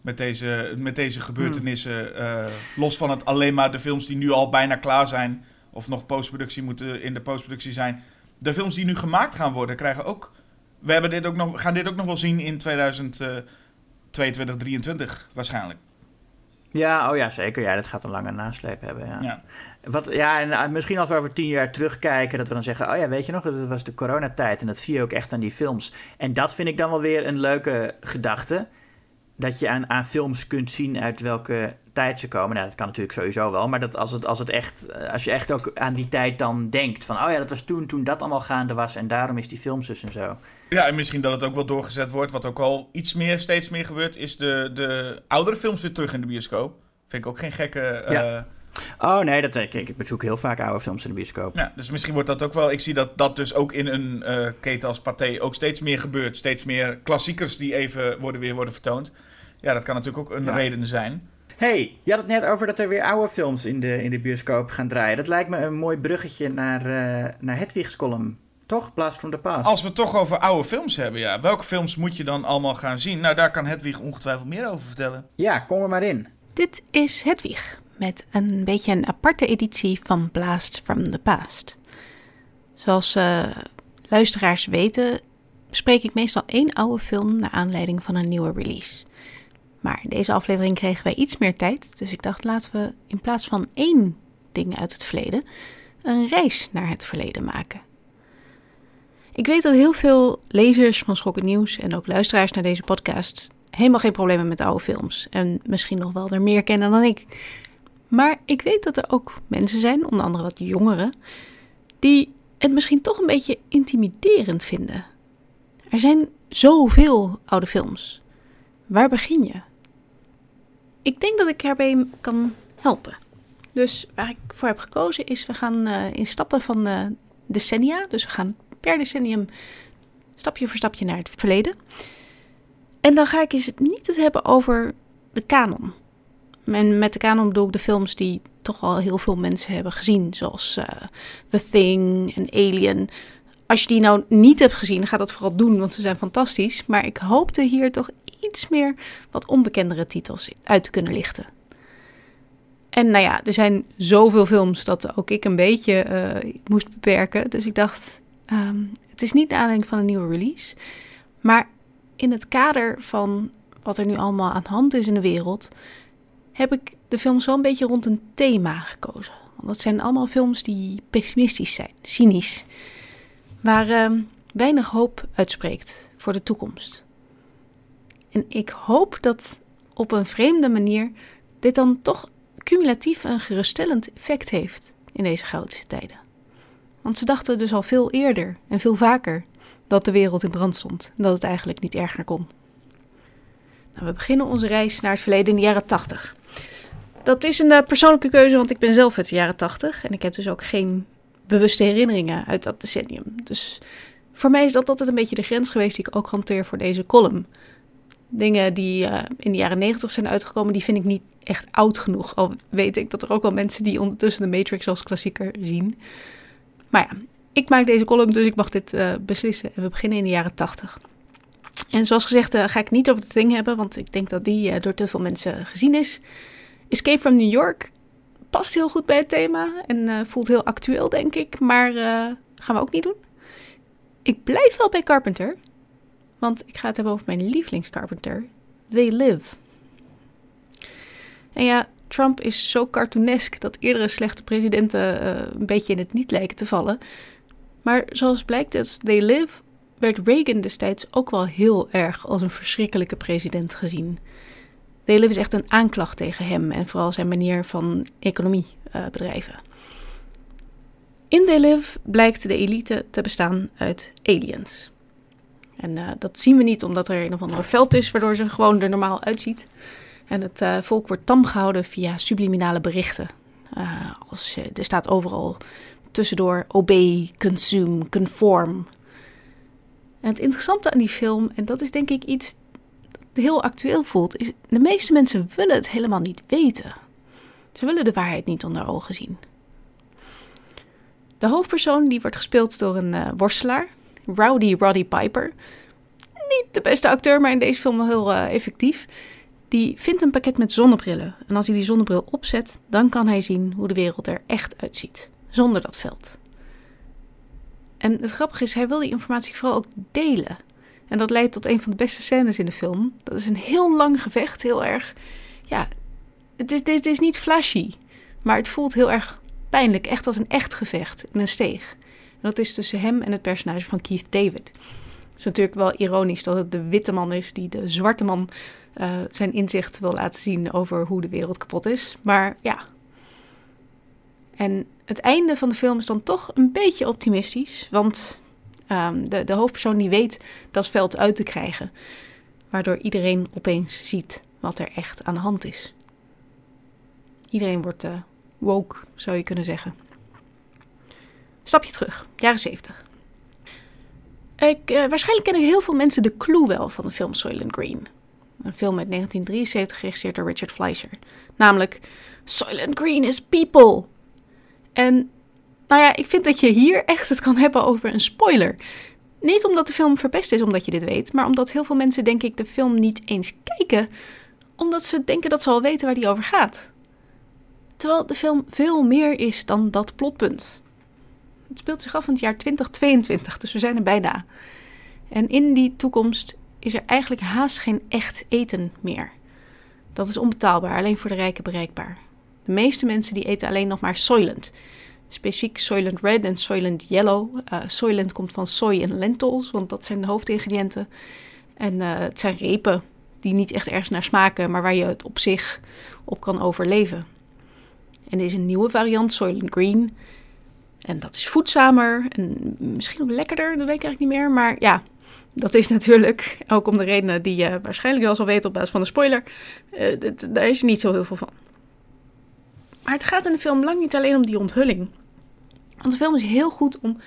Met deze, met deze gebeurtenissen, eh, los van het alleen maar de films die nu al bijna klaar zijn, of nog postproductie moeten in de postproductie zijn. De films die nu gemaakt gaan worden, krijgen ook. We hebben dit ook nog, gaan dit ook nog wel zien in 2022, 2023 waarschijnlijk. Ja, oh ja, zeker. Ja, dat gaat een lange nasleep hebben. Ja. Ja. Wat, ja, en eh, misschien als we over tien jaar terugkijken, dat we dan zeggen: Oh ja, weet je nog, dat was de coronatijd. En dat zie je ook echt aan die films. En dat vind ik dan wel weer een leuke gedachte. Dat je aan, aan films kunt zien uit welke tijd ze komen. Nou, dat kan natuurlijk sowieso wel. Maar dat als, het, als, het echt, eh, als je echt ook aan die tijd dan denkt: van oh ja, dat was toen, toen dat allemaal gaande was. En daarom is die film zus en zo. Ja, en misschien dat het ook wel doorgezet wordt. Wat ook al iets meer, steeds meer gebeurt, is de, de oudere films weer terug in de bioscoop. Vind ik ook geen gekke. eh, Ja. Oh nee, dat, ik, ik bezoek heel vaak oude films in de bioscoop. Ja, dus misschien wordt dat ook wel... Ik zie dat dat dus ook in een uh, keten als Pathé ook steeds meer gebeurt. Steeds meer klassiekers die even worden, weer worden vertoond. Ja, dat kan natuurlijk ook een reden zijn. hey, je had het net over dat er weer oude films in de, in de bioscoop gaan draaien. Dat lijkt me een mooi bruggetje naar, uh, naar Hedwig's column. Toch? Blast from the Past. Als we het toch over oude films hebben, ja. Welke films moet je dan allemaal gaan zien? Nou, daar kan Hedwig ongetwijfeld meer over vertellen. Ja, kom er maar in. Dit is Hedwig met een beetje een aparte editie van Blast from the Past. Zoals uh, luisteraars weten, bespreek ik meestal één oude film naar aanleiding van een nieuwe release. Maar in deze aflevering kregen wij iets meer tijd, dus ik dacht laten we in plaats van één ding uit het verleden, een reis naar het verleden maken. Ik weet dat heel veel lezers van Schokken Nieuws en ook luisteraars naar deze podcast helemaal geen problemen met oude films. En misschien nog wel er meer kennen dan ik. Maar ik weet dat er ook mensen zijn, onder andere wat jongeren, die het misschien toch een beetje intimiderend vinden. Er zijn zoveel oude films. Waar begin je? Ik denk dat ik erbij kan helpen. Dus waar ik voor heb gekozen is, we gaan uh, in stappen van decennia. Dus we gaan per decennium stapje voor stapje naar het verleden. En dan ga ik eens niet het hebben over de kanon. En met de kanon bedoel ik de films die toch al heel veel mensen hebben gezien. Zoals uh, The Thing en Alien. Als je die nou niet hebt gezien, ga dat vooral doen, want ze zijn fantastisch. Maar ik hoopte hier toch iets meer wat onbekendere titels uit te kunnen lichten. En nou ja, er zijn zoveel films dat ook ik een beetje uh, moest beperken. Dus ik dacht, um, het is niet de aanleiding van een nieuwe release. Maar in het kader van wat er nu allemaal aan de hand is in de wereld, heb ik de films wel een beetje rond een thema gekozen. Want dat zijn allemaal films die pessimistisch zijn, cynisch, waar uh, weinig hoop uitspreekt voor de toekomst. En ik hoop dat op een vreemde manier dit dan toch cumulatief een geruststellend effect heeft in deze chaotische tijden. Want ze dachten dus al veel eerder en veel vaker dat de wereld in brand stond en dat het eigenlijk niet erger kon. Nou, we beginnen onze reis naar het verleden in de jaren 80. Dat is een uh, persoonlijke keuze, want ik ben zelf uit de jaren 80 en ik heb dus ook geen bewuste herinneringen uit dat decennium. Dus voor mij is dat altijd een beetje de grens geweest die ik ook hanteer voor deze column. Dingen die uh, in de jaren 90 zijn uitgekomen, die vind ik niet echt oud genoeg. Al weet ik dat er ook wel mensen die ondertussen de Matrix als klassieker zien. Maar ja, ik maak deze column, dus ik mag dit uh, beslissen. En we beginnen in de jaren 80. En zoals gezegd uh, ga ik niet over het ding hebben, want ik denk dat die door te veel mensen gezien is. Escape from New York past heel goed bij het thema en voelt heel actueel, denk ik. Maar gaan we ook niet doen. Ik blijf wel bij Carpenter, want ik ga het hebben over mijn lievelingscarpenter, They Live. En ja, Trump is zo cartoonesk dat eerdere slechte presidenten uh, een beetje in het niet lijken te vallen. Maar zoals blijkt uit They Live werd Reagan destijds ook wel heel erg als een verschrikkelijke president gezien. They Live is echt een aanklacht tegen hem en vooral zijn manier van economie uh, bedrijven. In They Live blijkt de elite te bestaan uit aliens. En uh, dat zien we niet omdat er een of ander veld is waardoor ze gewoon er normaal uitziet. En het uh, volk wordt tam gehouden via subliminale berichten. Uh, als, er staat overal tussendoor obey, consume, conform. En het interessante aan die film, en dat is denk ik iets dat heel actueel voelt, is de meeste mensen willen het helemaal niet weten. Ze willen de waarheid niet onder ogen zien. De hoofdpersoon die wordt gespeeld door een worstelaar, Rowdy Roddy Piper. Niet de beste acteur, maar in deze film wel heel uh, effectief. Die vindt een pakket met zonnebrillen. En als hij die zonnebril opzet, dan kan hij zien hoe de wereld er echt uitziet zonder dat veld. En het grappige is, hij wil die informatie vooral ook delen. En dat leidt tot een van de beste scènes in de film. Dat is een heel lang gevecht, heel erg. Ja, het is, het is niet flashy, maar het voelt heel erg pijnlijk, echt als een echt gevecht in een steeg. Dat is tussen hem en het personage van Keith David. Het is natuurlijk wel ironisch dat het de witte man is die de zwarte man uh, zijn inzicht wil laten zien over hoe de wereld kapot is. Maar ja. En het einde van de film is dan toch een beetje optimistisch. Want um, de, de hoofdpersoon die weet dat veld uit te krijgen. Waardoor iedereen opeens ziet wat er echt aan de hand is. Iedereen wordt uh, woke zou je kunnen zeggen. Stapje terug, jaren 70. Ik, uh, waarschijnlijk kennen heel veel mensen de clue wel van de film Soylent Green. Een film uit 1973 geregisseerd door Richard Fleischer. Namelijk Soylent Green is people. En nou ja, ik vind dat je hier echt het kan hebben over een spoiler. Niet omdat de film verpest is, omdat je dit weet, maar omdat heel veel mensen, denk ik, de film niet eens kijken, omdat ze denken dat ze al weten waar die over gaat. Terwijl de film veel meer is dan dat plotpunt. Het speelt zich af in het jaar 2022, dus we zijn er bijna. En in die toekomst is er eigenlijk haast geen echt eten meer. Dat is onbetaalbaar, alleen voor de rijken bereikbaar. De meeste mensen die eten alleen nog maar Soylent. Specifiek Soylent Red en Soylent Yellow. Uh, Soylent komt van soy en lentils, want dat zijn de hoofdingrediënten. En uh, het zijn repen die niet echt ergens naar smaken, maar waar je het op zich op kan overleven. En er is een nieuwe variant, Soylent Green. En dat is voedzamer en misschien ook lekkerder, dat weet ik eigenlijk niet meer. Maar ja, dat is natuurlijk, ook om de redenen die je waarschijnlijk al zal weten op basis van de spoiler, uh, daar is er niet zo heel veel van. Maar het gaat in de film lang niet alleen om die onthulling. Want de film is heel goed om.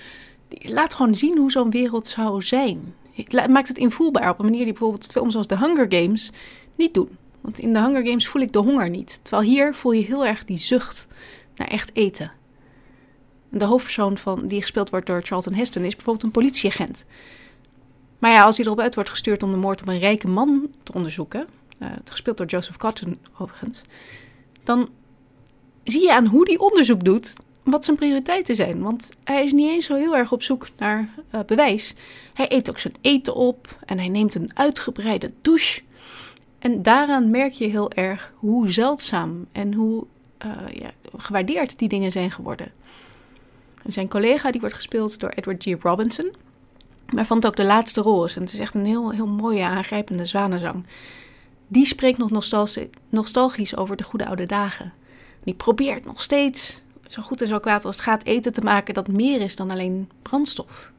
Laat gewoon zien hoe zo'n wereld zou zijn. Het maakt het invoelbaar op een manier die bijvoorbeeld films als The Hunger Games niet doen. Want in The Hunger Games voel ik de honger niet. Terwijl hier voel je heel erg die zucht naar echt eten. De hoofdpersoon van, die gespeeld wordt door Charlton Heston is bijvoorbeeld een politieagent. Maar ja, als hij erop uit wordt gestuurd om de moord op een rijke man te onderzoeken, uh, gespeeld door Joseph Cotton overigens, dan zie je aan hoe hij onderzoek doet wat zijn prioriteiten zijn. Want hij is niet eens zo heel erg op zoek naar uh, bewijs. Hij eet ook zijn eten op en hij neemt een uitgebreide douche. En daaraan merk je heel erg hoe zeldzaam en hoe uh, ja, gewaardeerd die dingen zijn geworden. Zijn collega die wordt gespeeld door Edward G. Robinson. Waarvan het ook de laatste rol is. En het is echt een heel, heel mooie, aangrijpende zwanenzang. Die spreekt nog nostalgisch over de goede oude dagen. Die probeert nog steeds, zo goed en zo kwaad als het gaat, eten te maken dat meer is dan alleen brandstof.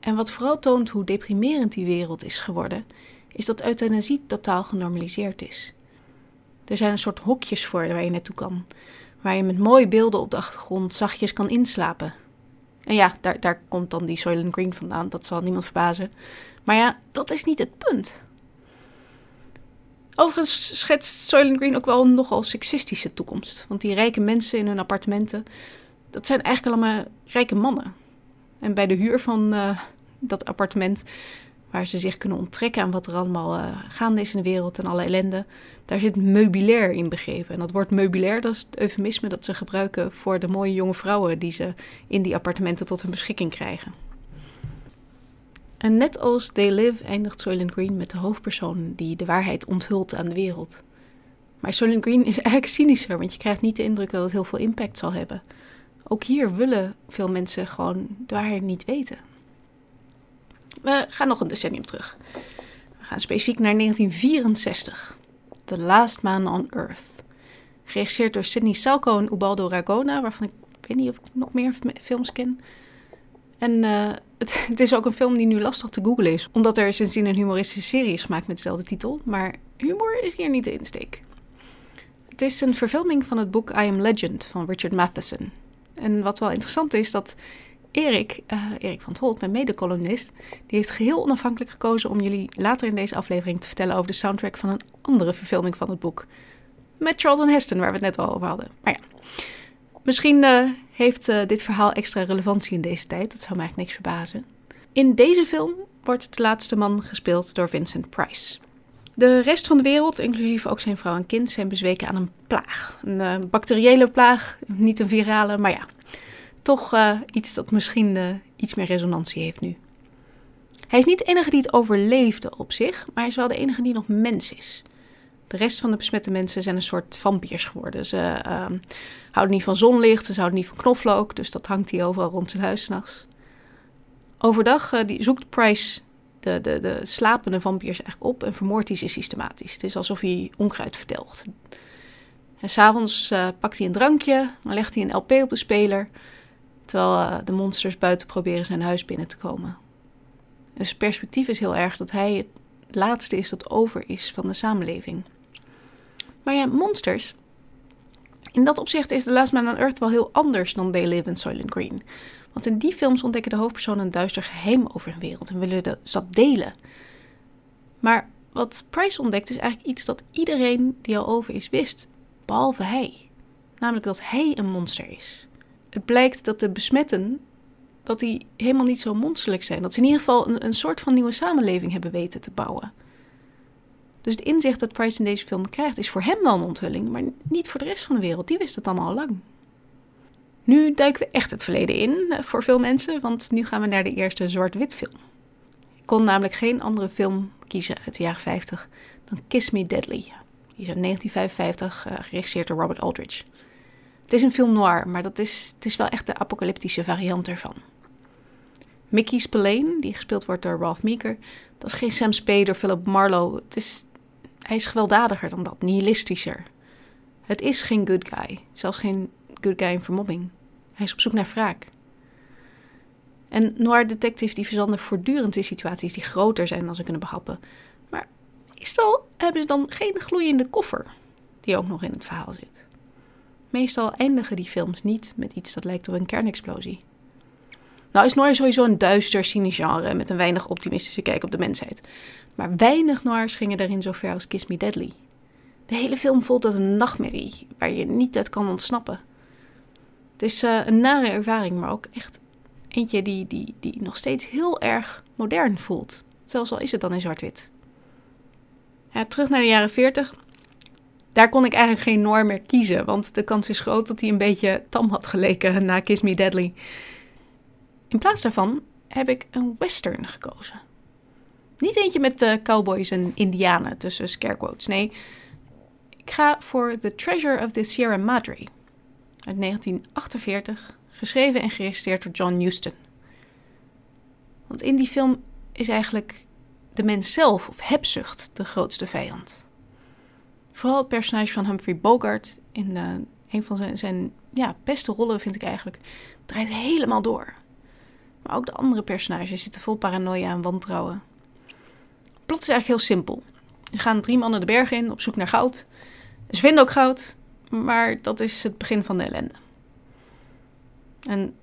En wat vooral toont hoe deprimerend die wereld is geworden, is dat euthanasie totaal genormaliseerd is. Er zijn een soort hokjes voor waar je naartoe kan, waar je met mooie beelden op de achtergrond zachtjes kan inslapen. En ja, daar, daar komt dan die Soylent Green vandaan, dat zal niemand verbazen. Maar ja, dat is niet het punt. Overigens schetst Soylent Green ook wel een nogal seksistische toekomst. Want die rijke mensen in hun appartementen, dat zijn eigenlijk allemaal rijke mannen. En bij de huur van uh, dat appartement, waar ze zich kunnen onttrekken aan wat er allemaal uh, gaande is in de wereld en alle ellende, daar zit meubilair in begeven. En dat woord meubilair, dat is het eufemisme dat ze gebruiken voor de mooie jonge vrouwen die ze in die appartementen tot hun beschikking krijgen. En net als They Live eindigt Soylent Green met de hoofdpersoon die de waarheid onthult aan de wereld. Maar Soylent Green is eigenlijk cynischer, want je krijgt niet de indruk dat het heel veel impact zal hebben. Ook hier willen veel mensen gewoon de waarheid niet weten. We gaan nog een decennium terug. We gaan specifiek naar 1964. The Last Man on Earth. Geregisseerd door Sidney Salco en Ubaldo Ragona, waarvan ik, weet niet of ik nog meer films ken. En uh, het, het, is ook een film die nu lastig te googlen is, omdat er sindsdien een humoristische serie is gemaakt met dezelfde titel. Maar humor is hier niet de insteek. Het is een verfilming van het boek I Am Legend van Richard Matheson. En wat wel interessant is, dat Erik, uh, Erik van het mijn mede-columnist, die heeft geheel onafhankelijk gekozen om jullie later in deze aflevering te vertellen over de soundtrack van een andere verfilming van het boek. Met Charlton Heston, waar we het net al over hadden. Maar ja, misschien uh, heeft uh, dit verhaal extra relevantie in deze tijd. Dat zou me eigenlijk niks verbazen. In deze film wordt de laatste man gespeeld door Vincent Price. De rest van de wereld, inclusief ook zijn vrouw en kind, zijn bezweken aan een plaag. Een bacteriële plaag, niet een virale, maar ja, toch uh, iets dat misschien uh, iets meer resonantie heeft nu. Hij is niet de enige die het overleefde op zich, maar hij is wel de enige die nog mens is. De rest van de besmette mensen zijn een soort vampiers geworden. Ze uh, houden niet van zonlicht, ze houden niet van knoflook, dus dat hangt hij overal rond zijn huis s'nachts. Overdag uh, die zoekt Price de, de, de slapende vampiers eigenlijk op en vermoordt hij ze systematisch. Het is alsof hij onkruid verdelgt. En s'avonds uh, pakt hij een drankje, dan legt hij een LP op de speler, terwijl uh, de monsters buiten proberen zijn huis binnen te komen. Dus het perspectief is heel erg dat hij het laatste is dat over is van de samenleving. Maar ja, monsters In dat opzicht is The Last Man on Earth wel heel anders dan They Live in Soylent Green. Want in die films ontdekken de hoofdpersonen een duister geheim over hun wereld en willen de, dat delen. Maar wat Price ontdekt is eigenlijk iets dat iedereen die al over is wist, behalve hij. Namelijk dat hij een monster is. Het blijkt dat de besmetten dat die helemaal niet zo monsterlijk zijn. Dat ze in ieder geval een, een soort van nieuwe samenleving hebben weten te bouwen. Dus het inzicht dat Price in deze film krijgt is voor hem wel een onthulling, maar niet voor de rest van de wereld. Die wist het allemaal al lang. Nu duiken we echt het verleden in eh, voor veel mensen, want nu gaan we naar de eerste zwart-wit film. Ik kon namelijk geen andere film kiezen uit de jaren 50 dan Kiss Me Deadly. Die is uit 1955, uh, geregisseerd door Robert Aldrich. Het is een film noir, maar dat is, het is wel echt de apocalyptische variant ervan. Mickey Spillane, die gespeeld wordt door Ralph Meeker, dat is geen Sam Spade of Philip Marlowe. Het is, hij is gewelddadiger dan dat, nihilistischer. Het is geen good guy, zelfs geen good guy in vermomming. Hij is op zoek naar wraak. En noir detectives die verzanden voortdurend in situaties die groter zijn dan ze kunnen behappen. Maar meestal hebben ze dan geen gloeiende koffer, die ook nog in het verhaal zit. Meestal eindigen die films niet met iets dat lijkt op een kernexplosie. Nou is noir sowieso een duister, cynisch genre met een weinig optimistische kijk op de mensheid. Maar weinig noirs gingen daarin zo ver als Kiss Me Deadly. De hele film voelt als een nachtmerrie waar je niet uit kan ontsnappen. Het is uh, een nare ervaring, maar ook echt eentje die, die, die nog steeds heel erg modern voelt. Zelfs al is het dan in zwart-wit. Terug naar de jaren 40. Daar kon ik eigenlijk geen norm meer kiezen, want de kans is groot dat hij een beetje tam had geleken na Kiss Me Deadly. In plaats daarvan heb ik een western gekozen. Niet eentje met uh, cowboys en indianen tussen scarequotes. Nee, ik ga voor The Treasure of the Sierra Madre uit 1948, geschreven en geregistreerd door John Huston. Want in die film is eigenlijk de mens zelf of hebzucht de grootste vijand. Vooral het personage van Humphrey Bogart in uh, een van zijn, zijn ja, beste rollen vind ik eigenlijk, draait helemaal door. Maar ook de andere personages zitten vol paranoia en wantrouwen. Het plot is eigenlijk heel simpel. Er gaan drie mannen de bergen in op zoek naar goud. Ze vinden ook goud, maar dat is het begin van de ellende. En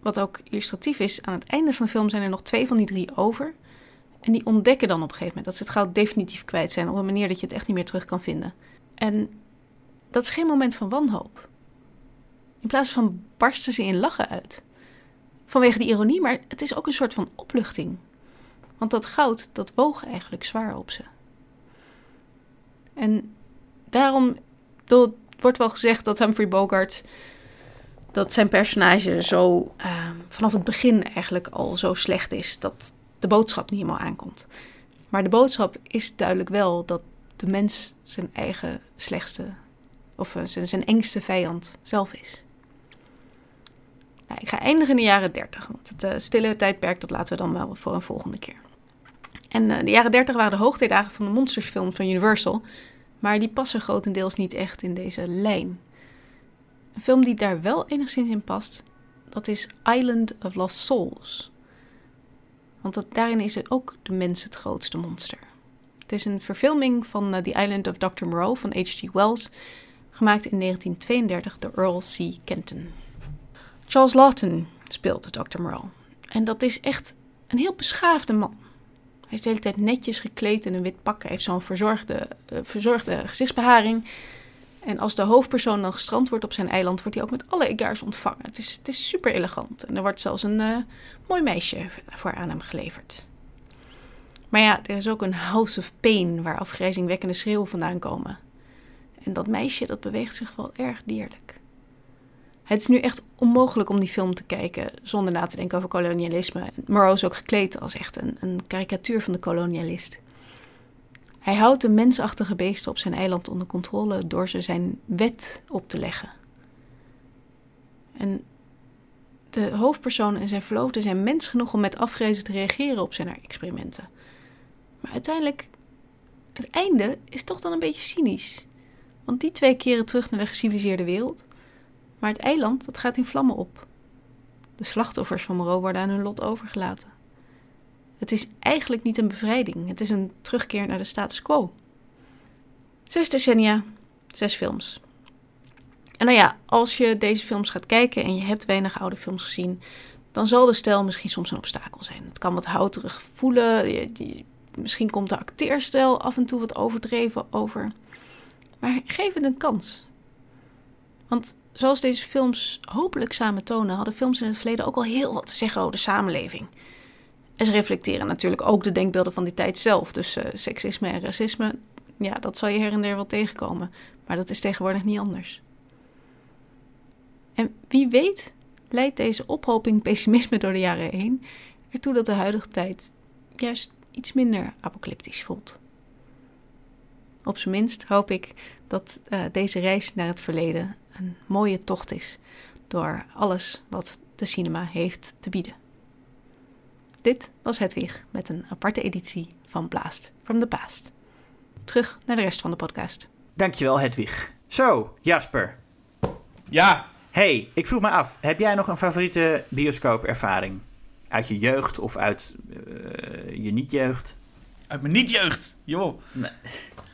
wat ook illustratief is, aan het einde van de film zijn er nog twee van die drie over. En die ontdekken dan op een gegeven moment dat ze het goud definitief kwijt zijn op een manier dat je het echt niet meer terug kan vinden. En dat is geen moment van wanhoop. In plaats van barsten ze in lachen uit. Vanwege de ironie, maar het is ook een soort van opluchting. Want dat goud, dat woog eigenlijk zwaar op ze. En daarom, wordt wel gezegd dat Humphrey Bogart, dat zijn personage zo uh, vanaf het begin eigenlijk al zo slecht is dat de boodschap niet helemaal aankomt. Maar de boodschap is duidelijk wel dat de mens zijn eigen slechtste of zijn, zijn engste vijand zelf is. Nou, ik ga eindigen in de jaren 30, want het uh, stille tijdperk dat laten we dan wel voor een volgende keer. En uh, de jaren 30 waren de hoogtijdagen van de monstersfilm van Universal, maar die passen grotendeels niet echt in deze lijn. Een film die daar wel enigszins in past, dat is Island of Lost Souls. Want daarin is het ook de mens het grootste monster. Het is een verfilming van uh, The Island of Dr. Moreau van H.G. Wells, gemaakt in 1932 door Earl C. Kenton. Charles Lawton speelt Dr. Moreau. En dat is echt een heel beschaafde man. Hij is de hele tijd netjes gekleed in een wit pak. Hij heeft zo'n verzorgde, uh, verzorgde gezichtsbeharing. En als de hoofdpersoon dan gestrand wordt op zijn eiland, wordt hij ook met alle egaars ontvangen. Het is, het is super elegant. En er wordt zelfs een uh, mooi meisje voor aan hem geleverd. Maar ja, er is ook een house of pain waar afgrijzingwekkende schreeuwen vandaan komen. En dat meisje, dat beweegt zich wel erg dierlijk. Het is nu echt onmogelijk om die film te kijken zonder na te denken over kolonialisme. Moreau is ook gekleed als echt een, een karikatuur van de kolonialist. Hij houdt de mensachtige beesten op zijn eiland onder controle door ze zijn wet op te leggen. En de hoofdpersoon en zijn verloofde zijn mens genoeg om met afgrezen te reageren op zijn experimenten. Maar uiteindelijk, het einde is toch dan een beetje cynisch. Want die twee keren terug naar de geciviliseerde wereld. Maar het eiland, dat gaat in vlammen op. De slachtoffers van Moreau worden aan hun lot overgelaten. Het is eigenlijk niet een bevrijding, het is een terugkeer naar de status quo. Zes decennia, zes films. En nou ja, als je deze films gaat kijken en je hebt weinig oude films gezien, dan zal de stijl misschien soms een obstakel zijn. Het kan wat houterig voelen. Die- misschien komt de acteerstijl af en toe wat overdreven over. Maar geef het een kans. Want zoals deze films hopelijk samen tonen, hadden films in het verleden ook al heel wat te zeggen over de samenleving. En ze reflecteren natuurlijk ook de denkbeelden van die tijd zelf. Dus eh, seksisme en racisme, ja, dat zal je her en der wel tegenkomen. Maar dat is tegenwoordig niet anders. En wie weet leidt deze ophoping pessimisme door de jaren heen ertoe dat de huidige tijd juist iets minder apocalyptisch voelt. Op zijn minst hoop ik dat eh, deze reis naar het verleden een mooie tocht is door alles wat de cinema heeft te bieden. Dit was Hedwig met een aparte editie van Blast from the Past. Terug naar de rest van de podcast. Dankjewel, Hedwig. Zo, Jasper. Ja, hey, ik vroeg me af, heb jij nog een favoriete bioscoopervaring? Uit je jeugd of uit eh, je niet-jeugd? uit mijn niet-jeugd. Joh. Nee.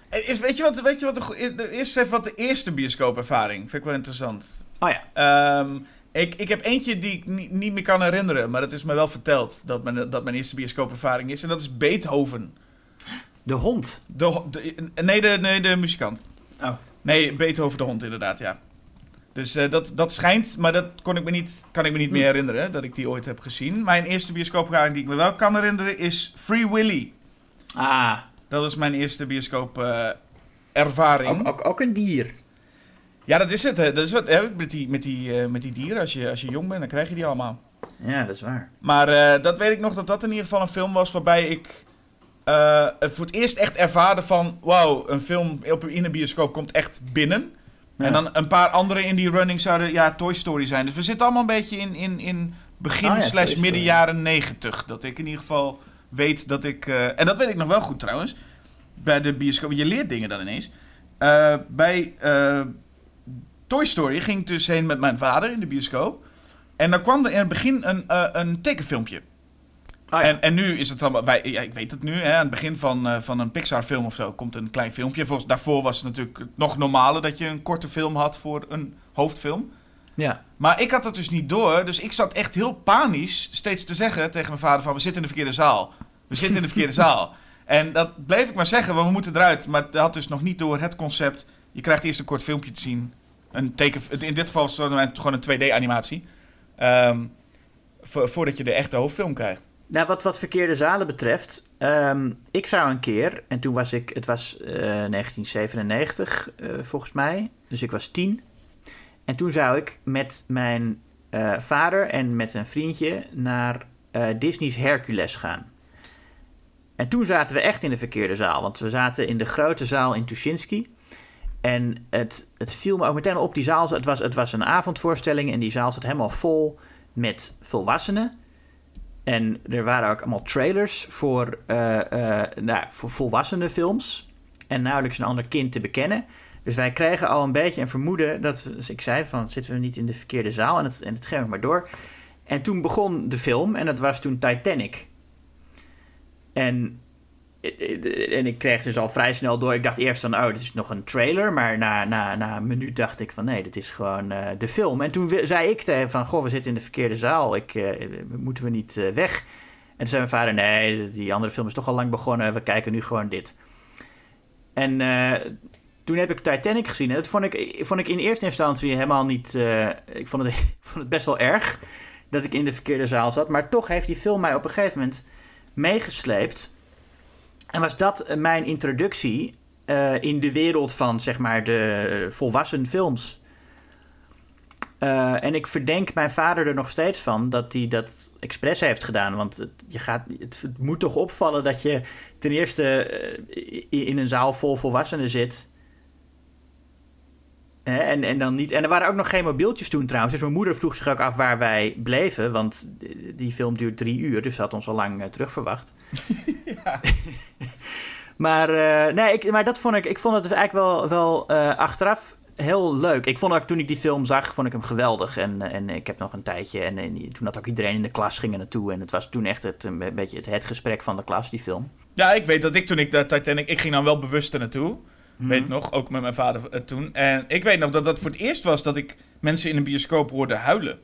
Eh, Is, weet je wat, weet je wat de, eerst even wat de eerste bioscoopervaring, vind ik wel interessant. Oh ja, Ehm, ik, ik heb eentje die ik niet, niet meer kan herinneren, maar het is me wel verteld dat mijn, dat mijn eerste bioscoopervaring is. En dat is Beethoven. de hond. De, nee, de, nee, de muzikant. Oh. Nee, Beethoven de hond, inderdaad, ja. Dus eh, dat, dat schijnt, maar dat kon ik me niet, kan ik me niet meer herinneren, dat ik die ooit heb gezien. Mijn eerste bioscoopervaring die ik me wel kan herinneren is Free Willy. Ah, Dat was mijn eerste bioscoopervaring. ook, ook, ook een dier. Ja, dat is het. Hè. Dat is wat hè, met, die, met, die, eh, met die dieren. Als je, als je jong bent, dan krijg je die allemaal. Ja, dat is waar. Maar eh, dat weet ik nog dat dat in ieder geval een film was waarbij ik eh, voor het eerst echt ervaarde van... Wauw, een film op, in een bioscoop komt echt binnen. Ja. En dan een paar andere in die running zouden ja, Toy Story zijn. Dus we zitten allemaal een beetje in, in, in begin Oh ja, slash midden jaren negentig. Dat ik in ieder geval weet dat ik... en dat weet ik nog wel goed trouwens. Bij de bioscoop. Je leert dingen dan ineens. Bij Toy Story ging ik dus heen met mijn vader in de bioscoop. En dan kwam er in het begin een, eh, een tekenfilmpje. Ja. En, en nu is het allemaal, wij, ja, ik weet het nu, hè, aan het begin van, eh, van een Pixar-film of zo komt een klein filmpje. Volgens, daarvoor was het natuurlijk nog normaler dat je een korte film had voor een hoofdfilm. ja. Maar ik had dat dus niet door, dus ik zat echt heel panisch steeds te zeggen tegen mijn vader van, we zitten in de verkeerde zaal. We zitten in de verkeerde zaal. En dat bleef ik maar zeggen, want we moeten eruit. Maar hij had dus nog niet door het concept, je krijgt eerst een kort filmpje te zien. In dit geval is het gewoon een 2D-animatie. Ehm, vo- voordat je de echte hoofdfilm krijgt. Nou, wat, wat verkeerde zalen betreft, ehm, ik zou een keer, en toen was ik, het was eh, 1997 eh, volgens mij, dus ik was tien. En toen zou ik met mijn eh, vader en met een vriendje naar eh, Disney's Hercules gaan. En toen zaten we echt in de verkeerde zaal, want we zaten in de grote zaal in Tuschinski. En het, het viel me ook meteen op, die zaal, het was, het was een avondvoorstelling en die zaal zat helemaal vol met volwassenen. En er waren ook allemaal trailers voor, eh, nou, voor volwassene films. En nauwelijks een ander kind te bekennen. Dus wij kregen al een beetje een vermoeden dat dus ik zei van zitten we niet in de verkeerde zaal en het, en het ging maar door. En toen begon de film en dat was toen Titanic. En, en ik kreeg dus al vrij snel door. Ik dacht eerst van, oh, dit is nog een trailer. Maar na, na, na een minuut dacht ik van, nee, dit is gewoon eh, de film. En toen zei ik tegen van, goh, we zitten in de verkeerde zaal. Ik, eh, moeten we niet eh, weg? En toen zei mijn vader, nee, die andere film is toch al lang begonnen. We kijken nu gewoon dit. En eh, toen heb ik Titanic gezien. En dat vond ik, vond ik in eerste instantie helemaal niet... eh, ik, vond het, ik vond het best wel erg dat ik in de verkeerde zaal zat. Maar toch heeft die film mij op een gegeven moment meegesleept. En was dat eh, mijn introductie eh, in de wereld van, zeg maar, de volwassen films. Eh, en ik verdenk mijn vader er nog steeds van dat hij dat expres heeft gedaan. Want het, je gaat, het, moet toch opvallen dat je ten eerste eh, in een zaal vol volwassenen zit. En, en, dan niet, en er waren ook nog geen mobieltjes toen trouwens. Dus mijn moeder vroeg zich ook af waar wij bleven. Want die film duurt drie uur, dus ze had ons al lang eh, terugverwacht. maar eh, nee, ik, maar dat vond ik, ik vond het eigenlijk wel, wel eh, achteraf heel leuk. Ik vond ook toen ik die film zag, vond ik hem geweldig. En, eh, en ik heb nog een tijdje, en, en toen had ook iedereen in de klas ging er naartoe. En het was toen echt het, een be- beetje het, het gesprek van de klas, die film. Ja, ik weet dat ik toen ik de Titanic... Ik ging dan wel bewust er naartoe. Weet nog, ook met mijn vader eh, toen. En ik weet nog dat dat voor het eerst was dat ik mensen in een bioscoop hoorde huilen.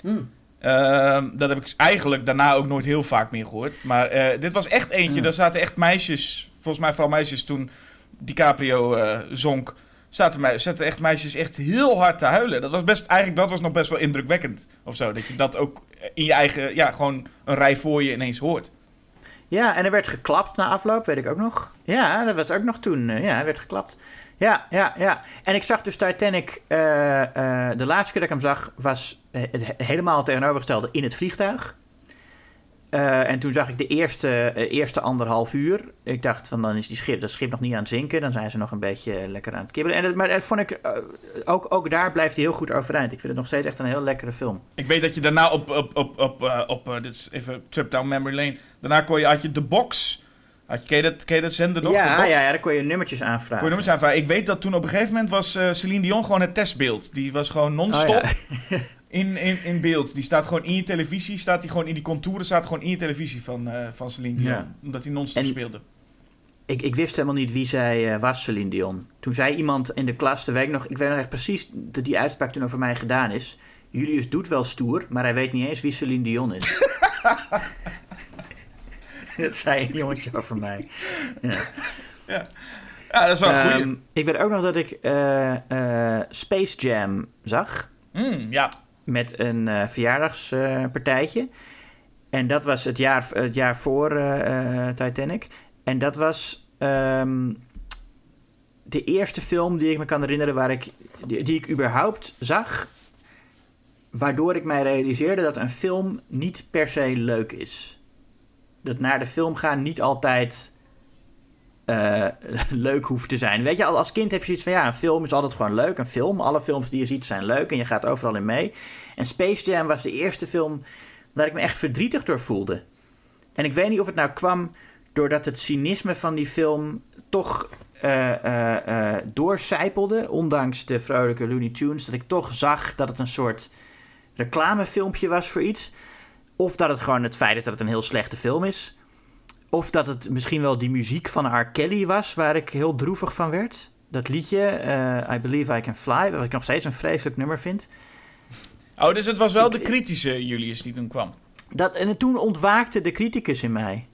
Hmm. Ehm, dat heb ik eigenlijk daarna ook nooit heel vaak meer gehoord. Maar eh, dit was echt eentje, daar zaten echt meisjes, volgens mij vooral meisjes toen DiCaprio eh, zonk. Zaten, mij, zaten echt meisjes echt heel hard te huilen. Dat was best, eigenlijk dat was nog best wel indrukwekkend of zo. Dat je dat ook in je eigen, ja, gewoon een rij voor je ineens hoort. Ja, en er werd geklapt na afloop, weet ik ook nog. Ja, dat was ook nog toen. eh, ja, er werd geklapt. Ja, ja, ja. En ik zag dus Titanic, eh, eh, de laatste keer dat ik hem zag, was het he- helemaal tegenovergestelde in het vliegtuig. Eh, en toen zag ik de eerste, eh, eerste anderhalf uur. Ik dacht van dan is die schip, dat schip nog niet aan het zinken. Dan zijn ze nog een beetje lekker aan het kibbelen. En dat, maar dat vond ik, eh, ook, ook daar blijft hij heel goed overeind. Ik vind het nog steeds echt een heel lekkere film. Ik weet dat je daarna op, op, op, op, eh, op eh, dit is even trip down memory lane. Daarna kon je, had je de box. Had je, ken, je dat, ken je dat zender nog? Ja, ja, ja, daar kon je nummertjes aanvragen. Kon je nummers aanvragen? Ik weet dat toen op een gegeven moment was eh, Celine Dion gewoon het testbeeld. Die was gewoon non-stop Oh, ja. in, in, in beeld. Die staat gewoon in je televisie, staat die gewoon in die contouren, staat gewoon in je televisie van, eh, van Celine Dion. Ja. Omdat hij non-stop En- speelde. Ik, ik wist helemaal niet wie zij eh, was, Celine Dion. Toen zei iemand in de klas, de week nog, ik weet nog echt precies dat die uitspraak toen over mij gedaan is. Julius doet wel stoer, maar hij weet niet eens wie Celine Dion is. dat zei een jongetje over mij. Ja. Ja, dat is wel een goeie. Ehm, ik weet ook nog dat ik eh, Space Jam zag. Mm, ja, met een eh, verjaardagspartijtje. en dat was het jaar, het jaar voor eh, eh, Titanic. En dat was ehm, de eerste film die ik me kan herinneren waar ik, die, die ik überhaupt zag. Waardoor ik mij realiseerde dat een film niet per se leuk is. Dat naar de film gaan niet altijd eh, leuk hoeft te zijn. Weet je, al als kind heb je zoiets van ja, een film is altijd gewoon leuk. Een film, alle films die je ziet zijn leuk en je gaat overal in mee. En Space Jam was de eerste film waar ik me echt verdrietig door voelde. En ik weet niet of het nou kwam doordat het cynisme van die film toch eh, doorcijpelde, ondanks de vrolijke Looney Tunes, dat ik toch zag dat het een soort reclamefilmpje was voor iets. Of dat het gewoon het feit is dat het een heel slechte film is. Of dat het misschien wel die muziek van R. Kelly was, waar ik heel droevig van werd. Dat liedje, eh, I Believe I Can Fly, wat ik nog steeds een vreselijk nummer vind. Oh, dus het was wel de kritische Julius die toen kwam. Dat, en toen ontwaakte de criticus in mij.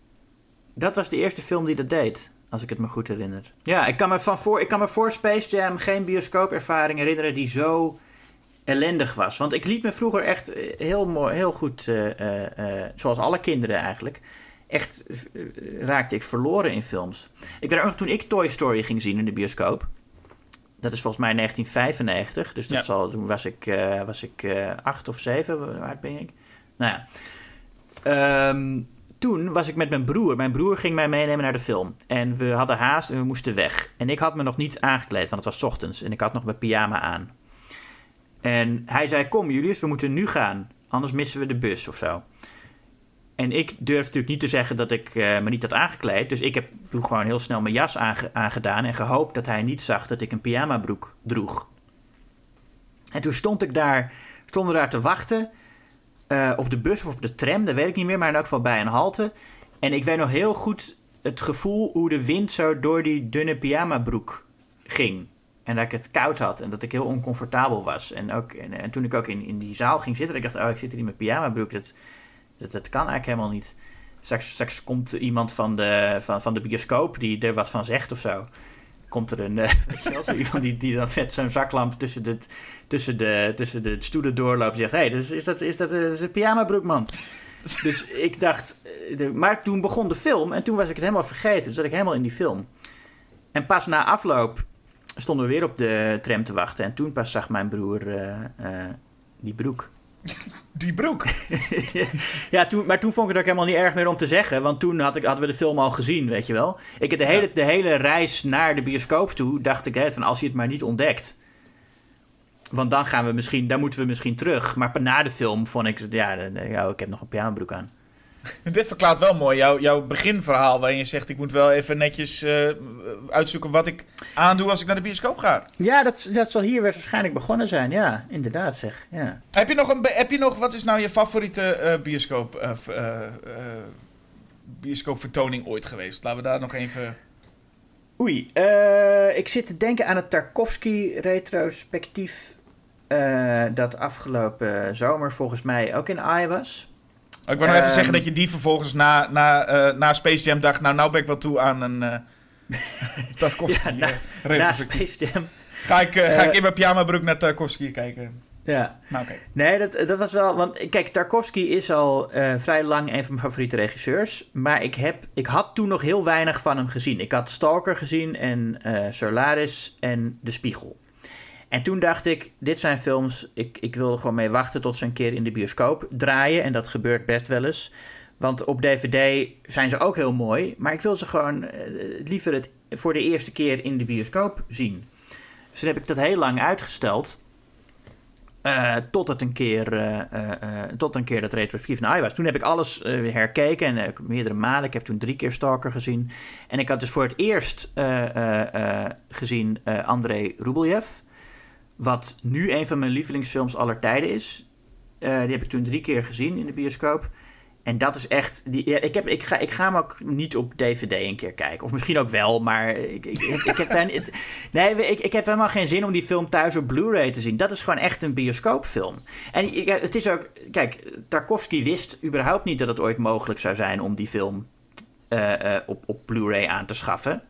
Dat was de eerste film die dat deed, als ik het me goed herinner. Ja, ik kan me, van voor, ik kan me voor Space Jam geen bioscoopervaring herinneren die zo ellendig was. Want ik liet me vroeger echt eh, heel, mooi, heel goed, eh, zoals alle kinderen eigenlijk, echt eh, raakte ik verloren in films. Ik weet ook nog toen ik Toy Story ging zien in de bioscoop. Dat is volgens mij 1995, dus dat Ja. zal, toen was ik, eh, was ik eh, acht of zeven, oud ben ik? Nou ja. Ehm, toen was ik met mijn broer. Mijn broer ging mij meenemen naar de film. En we hadden haast en we moesten weg. En ik had me nog niet aangekleed, want het was ochtends. En ik had nog mijn pyjama aan. En hij zei, kom Julius, we moeten nu gaan. Anders missen we de bus of zo. En ik durf natuurlijk niet te zeggen dat ik eh, me niet had aangekleed. Dus ik heb toen gewoon heel snel mijn jas aange- aangedaan... en gehoopt dat hij niet zag dat ik een pyjamabroek droeg. En toen stond ik daar, stonden daar te wachten... eh, op de bus of op de tram, dat weet ik niet meer... maar in elk geval bij een halte. En ik weet nog heel goed het gevoel hoe de wind zo door die dunne pyjamabroek ging. En dat ik het koud had en dat ik heel oncomfortabel was. En, ook, en, en toen ik ook in, in die zaal ging zitten, ik dacht, oh, ik zit hier in mijn pyjamabroek. Dat, dat, dat kan eigenlijk helemaal niet. Straks, straks komt iemand van de, van, van de bioscoop die er wat van zegt of zo. Komt er een, eh, weet je wel, zo iemand die, die dan met zo'n zaklamp tussen de, tussen, de, tussen de stoelen doorloopt en zegt... Hé, hey, is, is dat, is dat, eh, is een pyjamabroek, man? Dus ik dacht... eh, de- maar toen begon de film en toen was ik het helemaal vergeten. Dus zat ik helemaal in die film. En pas na afloop stonden we weer op de tram te wachten. En toen pas zag mijn broer die broek. Die broek. ja, toen, maar toen vond ik het ook helemaal niet erg meer om te zeggen. Want toen had ik, hadden we de film al gezien, weet je wel. Ik heb de hele, de hele reis naar de bioscoop toe, dacht ik, hè, van als hij het maar niet ontdekt. Want dan gaan we misschien, dan moeten we misschien terug. Maar na de film vond ik, ja, ja ik heb nog een pyjamabroek aan. Dit verklaart wel mooi jouw, jouw beginverhaal. Waarin je zegt: Ik moet wel even netjes eh, uitzoeken wat ik aandoe als ik naar de bioscoop ga. Ja, dat, dat zal hier waarschijnlijk begonnen zijn. Ja, inderdaad zeg. Ja. Heb je nog, een, heb je nog wat is nou je favoriete eh, bioscoop, eh, bioscoopvertoning ooit geweest? Laten we daar nog even. Oei, ik zit te denken aan het Tarkovsky-retrospectief. dat afgelopen zomer volgens mij ook in AI was. Ik wou nog even Ehm. zeggen dat je die vervolgens na, na, eh, na Space Jam dacht... Nou, nou ben ik wel toe aan een... eh Tarkovsky Ja, na- eh, Na. Space Jam. Ga ik, ga ik in mijn pyjamabroek naar Tarkovsky kijken. Ja. Nou, oké. Nee, dat, dat was wel. Want kijk, Tarkovsky is al vrij lang een van mijn favoriete regisseurs. Maar ik, heb, ik had toen nog heel weinig van hem gezien. Ik had Stalker gezien en Solaris en De Spiegel. En toen dacht ik, dit zijn films, ik, ik wil er gewoon mee wachten tot ze een keer in de bioscoop draaien. En dat gebeurt best wel eens. Want op DVD zijn ze ook heel mooi. Maar ik wil ze gewoon eh, liever het voor de eerste keer in de bioscoop zien. Dus toen heb ik dat heel lang uitgesteld. Eh, tot het een keer, eh, tot een keer dat retrospectief naar was. Toen heb ik alles herkeken en meerdere malen. Ik heb toen drie keer Stalker gezien. En ik had dus voor het eerst gezien Andrei Rublev. Wat nu een van mijn lievelingsfilms aller tijden is. Eh, die heb ik toen drie keer gezien in de bioscoop. En dat is echt. Die, ik, heb, ik, ga, ik ga hem ook niet op DVD een keer kijken. Of misschien ook wel, maar ik, ik, ik, heb daar. Nee, ik, ik heb helemaal geen zin om die film thuis op Blu-ray te zien. Dat is gewoon echt een bioscoopfilm. En ik- het is ook. Kijk, Tarkovsky wist überhaupt niet dat het ooit mogelijk zou zijn om die film eh, eh, op, op Blu-ray aan te schaffen.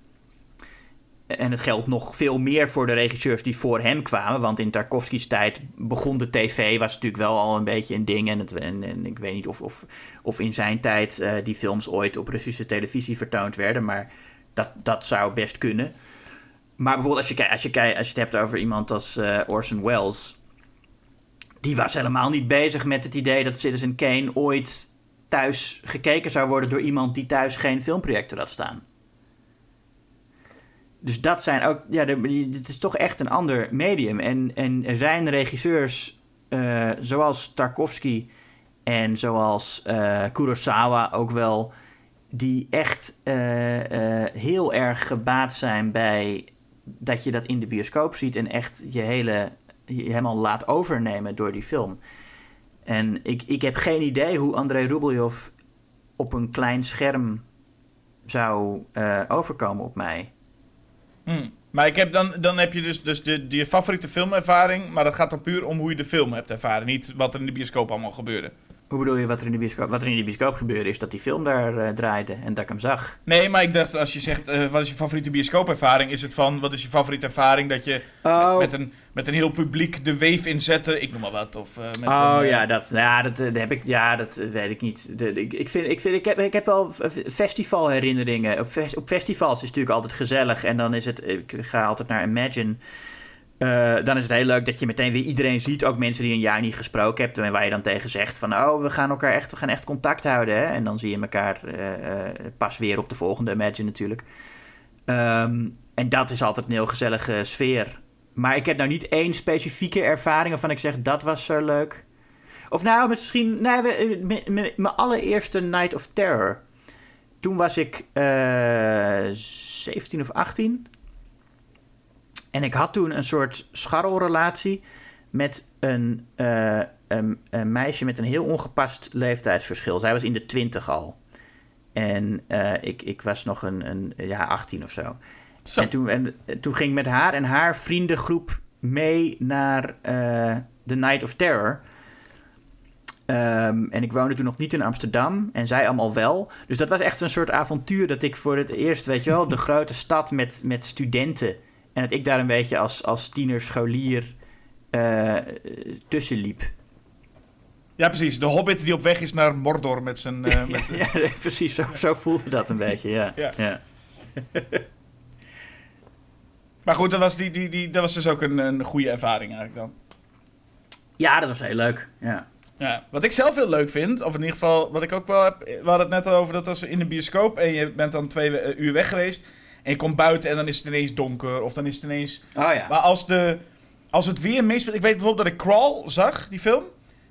En het geldt nog veel meer voor de regisseurs die voor hem kwamen. Want in Tarkovsky's tijd begon de tv, was natuurlijk wel al een beetje een ding. En, en, ik weet niet of, of, of in zijn tijd eh, die films ooit op Russische televisie vertoond werden. Maar dat, dat zou best kunnen. Maar bijvoorbeeld als je, als je, als je het hebt over iemand als eh, Orson Welles. Die was helemaal niet bezig met het idee dat Citizen Kane ooit thuis gekeken zou worden door iemand die thuis geen filmprojector had staan. Dus dat zijn ook, ja, het is toch echt een ander medium. En, en er zijn regisseurs eh, zoals Tarkovsky en zoals eh, Kurosawa ook wel, die echt eh, heel erg gebaat zijn bij dat je dat in de bioscoop ziet en echt je hele, je helemaal laat overnemen door die film. En ik, ik heb geen idee hoe Andrei Rublev op een klein scherm zou overkomen op mij. Hm. Maar ik heb dan, dan heb je dus, dus de, je favoriete filmervaring, maar dat gaat dan puur om hoe je de film hebt ervaren. Niet wat er in de bioscoop allemaal gebeurde. Hoe bedoel je wat er in de bioscoop, wat er in de bioscoop gebeurde, is dat die film daar eh, draaide en dat ik hem zag. Nee, maar ik dacht, als je zegt, eh, wat is je favoriete bioscoopervaring, is het van, wat is je favoriete ervaring dat je Oh, met, een, met een heel publiek de weef inzette, ik noem maar wat. Of, eh, met oh een, ja, dat, ja, dat, heb ik, ja, dat weet ik niet. De, de- ik, ik, vind, ik, vind, ik, heb, ik heb wel festivalherinneringen. Op, op festivals is het natuurlijk altijd gezellig. En dan is het, ik ga altijd naar Imagine. Eh, dan is het heel leuk dat je meteen weer iedereen ziet. Ook mensen die een jaar niet gesproken hebt. En waar je dan tegen zegt van... Oh, we gaan elkaar echt, we gaan echt contact houden. Hè? En dan zie je elkaar eh, eh, pas weer op de volgende Imagine natuurlijk. Ehm, en dat is altijd een heel gezellige sfeer. Maar ik heb nou niet één specifieke ervaring waarvan ik zeg dat was zo leuk. Of nou, misschien nee, m- mijn allereerste Night of Terror. Toen was ik eh 17 of 18. En ik had toen een soort scharrelrelatie met een, eh, een, een meisje met een heel ongepast leeftijdsverschil. Zij was in de 20 al. En eh, ik, ik was nog een, een ja, 18 of zo. Zo. En toen, en, toen ging ik met haar en haar vriendengroep mee naar eh The Night of Terror. Ehm, en ik woonde toen nog niet in Amsterdam en zij allemaal wel. Dus dat was echt een soort avontuur dat ik voor het eerst, weet je wel, de grote stad met, met studenten. En dat ik daar een beetje als, als tiener, scholier eh, tussen liep. Ja, precies. De hobbit die op weg is naar Mordor met zijn... eh, met, ja, precies, zo, zo voelde dat een beetje, ja. Ja. ja. Maar goed, dat was, die, die, die, dat was dus ook een, een goede ervaring eigenlijk dan. Ja, dat was heel leuk, ja. Ja, wat ik zelf heel leuk vind, of in ieder geval wat ik ook wel heb, we hadden het net al over, dat was in de bioscoop en je bent dan twee eh, uur weg geweest en je komt buiten en dan is het ineens donker of dan is het ineens... Oh ja. Maar als, de, als het weer meespeelt, ik weet bijvoorbeeld dat ik Crawl zag, die film,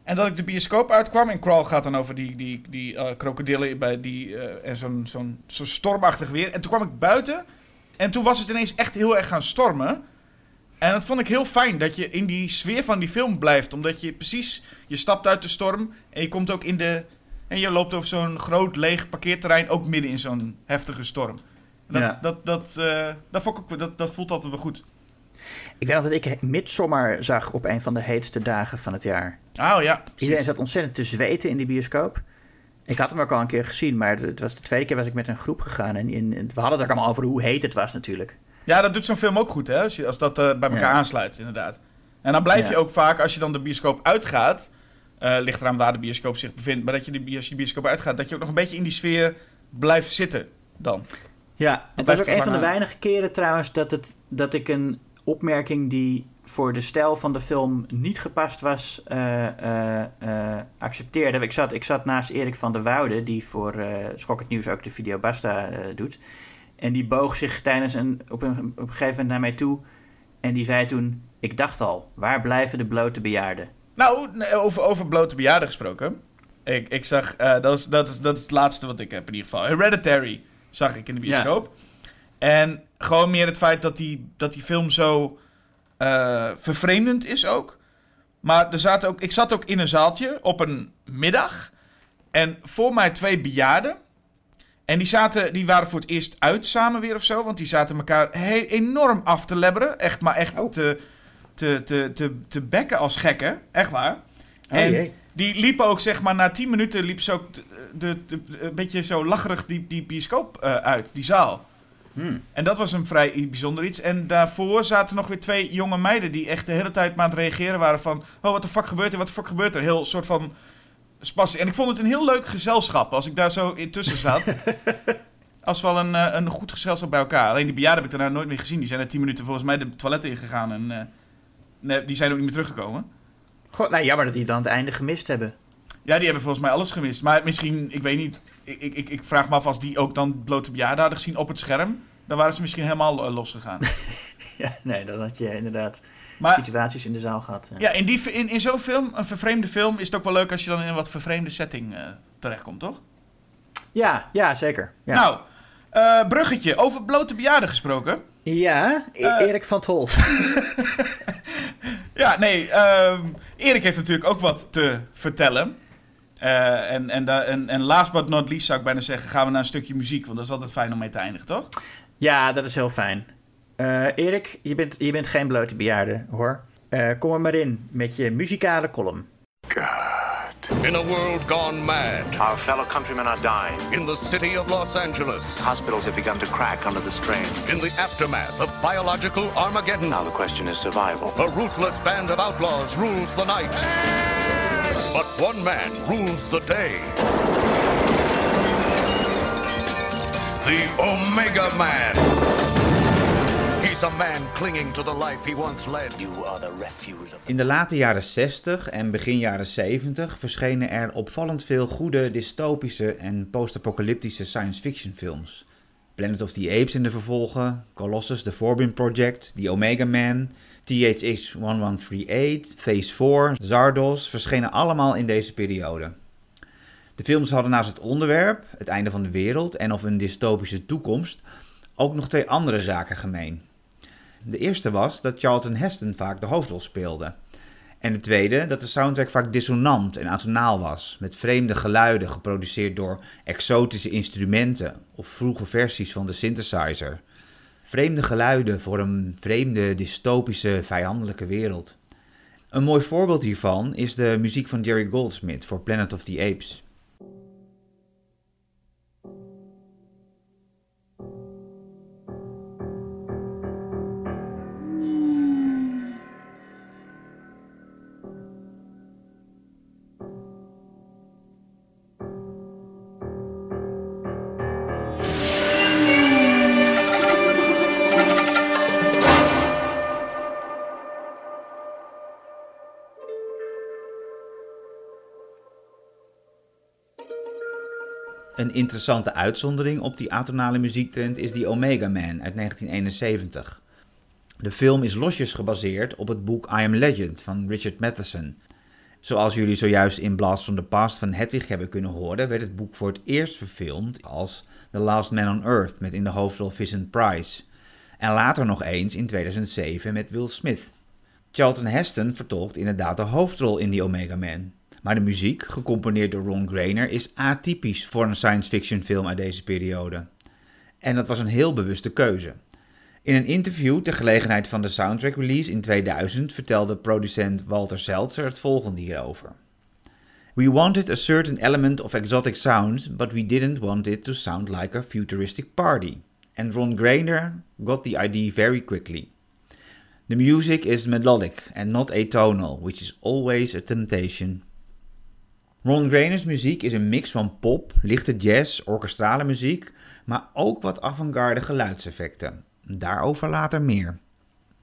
en dat ik de bioscoop uitkwam en Crawl gaat dan over die, die, die eh, krokodillen bij die, eh, en zo'n zo'n zo'n stormachtig weer. En toen kwam ik buiten en toen was het ineens echt heel erg gaan stormen. En dat vond ik heel fijn, dat je in die sfeer van die film blijft. Omdat je precies, je stapt uit de storm en je komt ook in de... En je loopt over zo'n groot leeg parkeerterrein, ook midden in zo'n heftige storm. Dat, Ja. dat, dat, eh, dat, vond ik, ook- dat, dat voelt altijd wel goed. Ik weet nog dat ik Midsommar zag op een van de heetste dagen van het jaar. Oh ja, precies. Iedereen zat ontzettend te zweten in die bioscoop. Ik had hem ook al een keer gezien, maar het was de tweede keer was ik met een groep gegaan. En in, we hadden het ook allemaal over hoe heet het was natuurlijk. Ja, dat doet zo'n film ook goed, hè? Als, je, als dat eh, bij elkaar Ja. aansluit, inderdaad. En dan blijf je ook vaak, als je dan de bioscoop uitgaat... eh, ligt eraan waar de bioscoop zich bevindt... maar dat je de, als je de bioscoop uitgaat... dat je ook nog een beetje in die sfeer blijft zitten dan. Ja, het was ook een van de weinige keren trouwens dat, het, dat ik een opmerking die voor de stijl van de film niet gepast was, eh, eh, eh, accepteerde. Ik zat, ik zat naast Erik van der Woude, die voor eh Schok het Nieuws ook de video Basta eh, doet. En die boog zich tijdens een, op, een, op een gegeven moment naar mij toe. En die zei toen, ik dacht al, waar blijven de blote bejaarden? Nou, over, over blote bejaarden gesproken. Ik, ik zag, eh, dat, is, dat, is, dat is het laatste wat ik heb in ieder geval. Hereditary zag ik in de bioscoop. En gewoon meer het feit dat die, dat die film zo eh, vervreemdend is ook. Maar er zaten ook, ik zat ook in een zaaltje op een middag. En voor mij twee bejaarden. En die, zaten, die waren voor het eerst uit samen weer of zo. Want die zaten elkaar he- enorm af te lebberen. Echt, maar echt Oh. te, te, te, te, te bekken als gekken. Echt waar. en Oh, jee. die liepen ook, zeg maar, na tien minuten liep ze ook de, een beetje zo lacherig die, die bioscoop eh, uit, die zaal. Hmm. En dat was een vrij bijzonder iets. En daarvoor zaten nog weer twee jonge meiden die echt de hele tijd maar aan het reageren waren van... Oh, wat de fuck gebeurt er? Wat de fuck gebeurt er? Heel soort van spassie. En ik vond het een heel leuk gezelschap als ik daar zo intussen zat. als wel een, eh, een goed gezelschap bij elkaar. Alleen die bejaarden heb ik daarna nooit meer gezien. Die zijn na tien minuten volgens mij de toiletten ingegaan en eh, nee, die zijn ook niet meer teruggekomen. Goh, nou, jammer dat die dan het einde gemist hebben. Ja, die hebben volgens mij alles gemist. Maar misschien, ik weet niet. Ik, ik, ik- vraag me af als die ook dan blote bejaarden hadden gezien op het scherm. Dan waren ze misschien helemaal eh, losgegaan. Ja, nee, dan had je inderdaad Maar situaties in de zaal gehad. ja. ja, in, die, in, in zo'n film, een vervreemde film, is het ook wel leuk als je dan in een wat vervreemde setting eh, terechtkomt, toch? Ja, ja, zeker. Ja, Nou, eh, bruggetje. Over blote bejaarden gesproken. ja E- Eh. Erik van Tolt. Ja, nee. ehm, Erik heeft natuurlijk ook wat te vertellen. Eh, en, en, en, en last but not least zou ik bijna zeggen, gaan we naar een stukje muziek. Want dat is altijd fijn om mee te eindigen, toch? Ja, dat is heel fijn. Eh, Erik, je bent, je bent geen blote bejaarde, hoor. Eh, kom er maar in met je muzikale column. In a world gone mad, Our fellow countrymen are dying. in the city of Los Angeles, Hospitals have begun to crack under the strain. in the aftermath of biological Armageddon, Now the question is survival. a ruthless band of outlaws rules the night. But one man rules the day. The Omega Man. He's a man clinging to the life he once led. You are the refuse of In de late jaren 60 en begin jaren 70 verschenen er opvallend veel goede dystopische en post-apocalyptische science fiction films. Planet of the Apes in de vervolgen, Colossus, The Forbin Project, The Omega Man, THX 1138, Phase 4, Zardos verschenen allemaal in deze periode. De films hadden naast het onderwerp, het einde van de wereld en of een dystopische toekomst, ook nog twee andere zaken gemeen. De eerste was dat Charlton Heston vaak de hoofdrol speelde. En de tweede dat de soundtrack vaak dissonant en atonaal was, met vreemde geluiden geproduceerd door exotische instrumenten of vroege versies van de synthesizer. Vreemde geluiden voor een vreemde, dystopische, vijandelijke wereld. Een mooi voorbeeld hiervan is de muziek van Jerry Goldsmith voor Planet of the Apes. Een interessante uitzondering op die atonale muziektrend is die Omega Man uit 1971. De film is losjes gebaseerd op het boek I Am Legend van Richard Matheson. Zoals jullie zojuist in Blast from the Past van Hedwig hebben kunnen horen, werd het boek voor het eerst verfilmd als The Last Man on Earth met in de hoofdrol Vincent Price. En later nog eens in 2007 met Will Smith. Charlton Heston vertolkt inderdaad de hoofdrol in die Omega Man. Maar de muziek, gecomponeerd door Ron Grainer, is atypisch voor een science fiction film uit deze periode. En dat was een heel bewuste keuze. In een interview ter gelegenheid van de soundtrack release in 2000 vertelde producent Walter Seltzer het volgende hierover. We wanted a certain element of exotic sound, but we didn't want it to sound like a futuristic party. And Ron Grainer got the idea very quickly. The music is melodic and not atonal, which is always a temptation. Ron Grainer's muziek is een mix van pop, lichte jazz, orkestrale muziek, maar ook wat avant-garde geluidseffecten. Daarover later meer.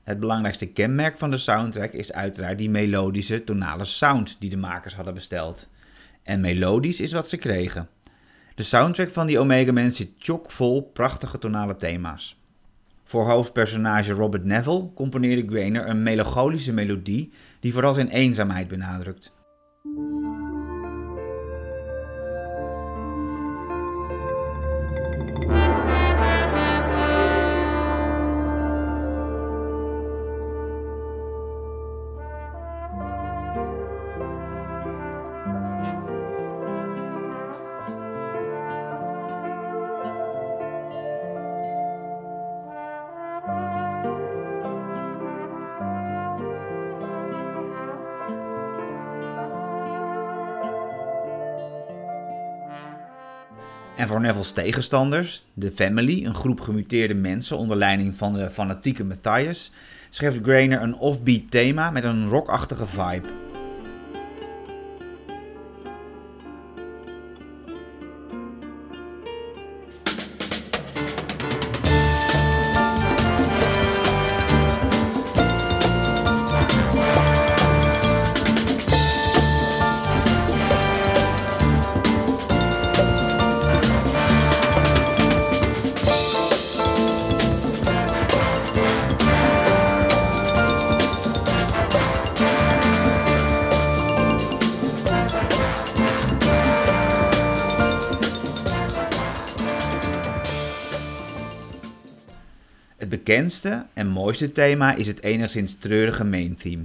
Het belangrijkste kenmerk van de soundtrack is uiteraard die melodische tonale sound die de makers hadden besteld. En melodisch is wat ze kregen. De soundtrack van die Omega Man zit chockvol prachtige tonale thema's. Voor hoofdpersonage Robert Neville componeerde Grainer een melancholische melodie die vooral zijn eenzaamheid benadrukt. Voor Neville's tegenstanders, de Family, een groep gemuteerde mensen onder leiding van de fanatieke Matthias, schreef Grainer een offbeat thema met een rockachtige vibe. Bekendste en mooiste thema is het enigszins treurige main theme.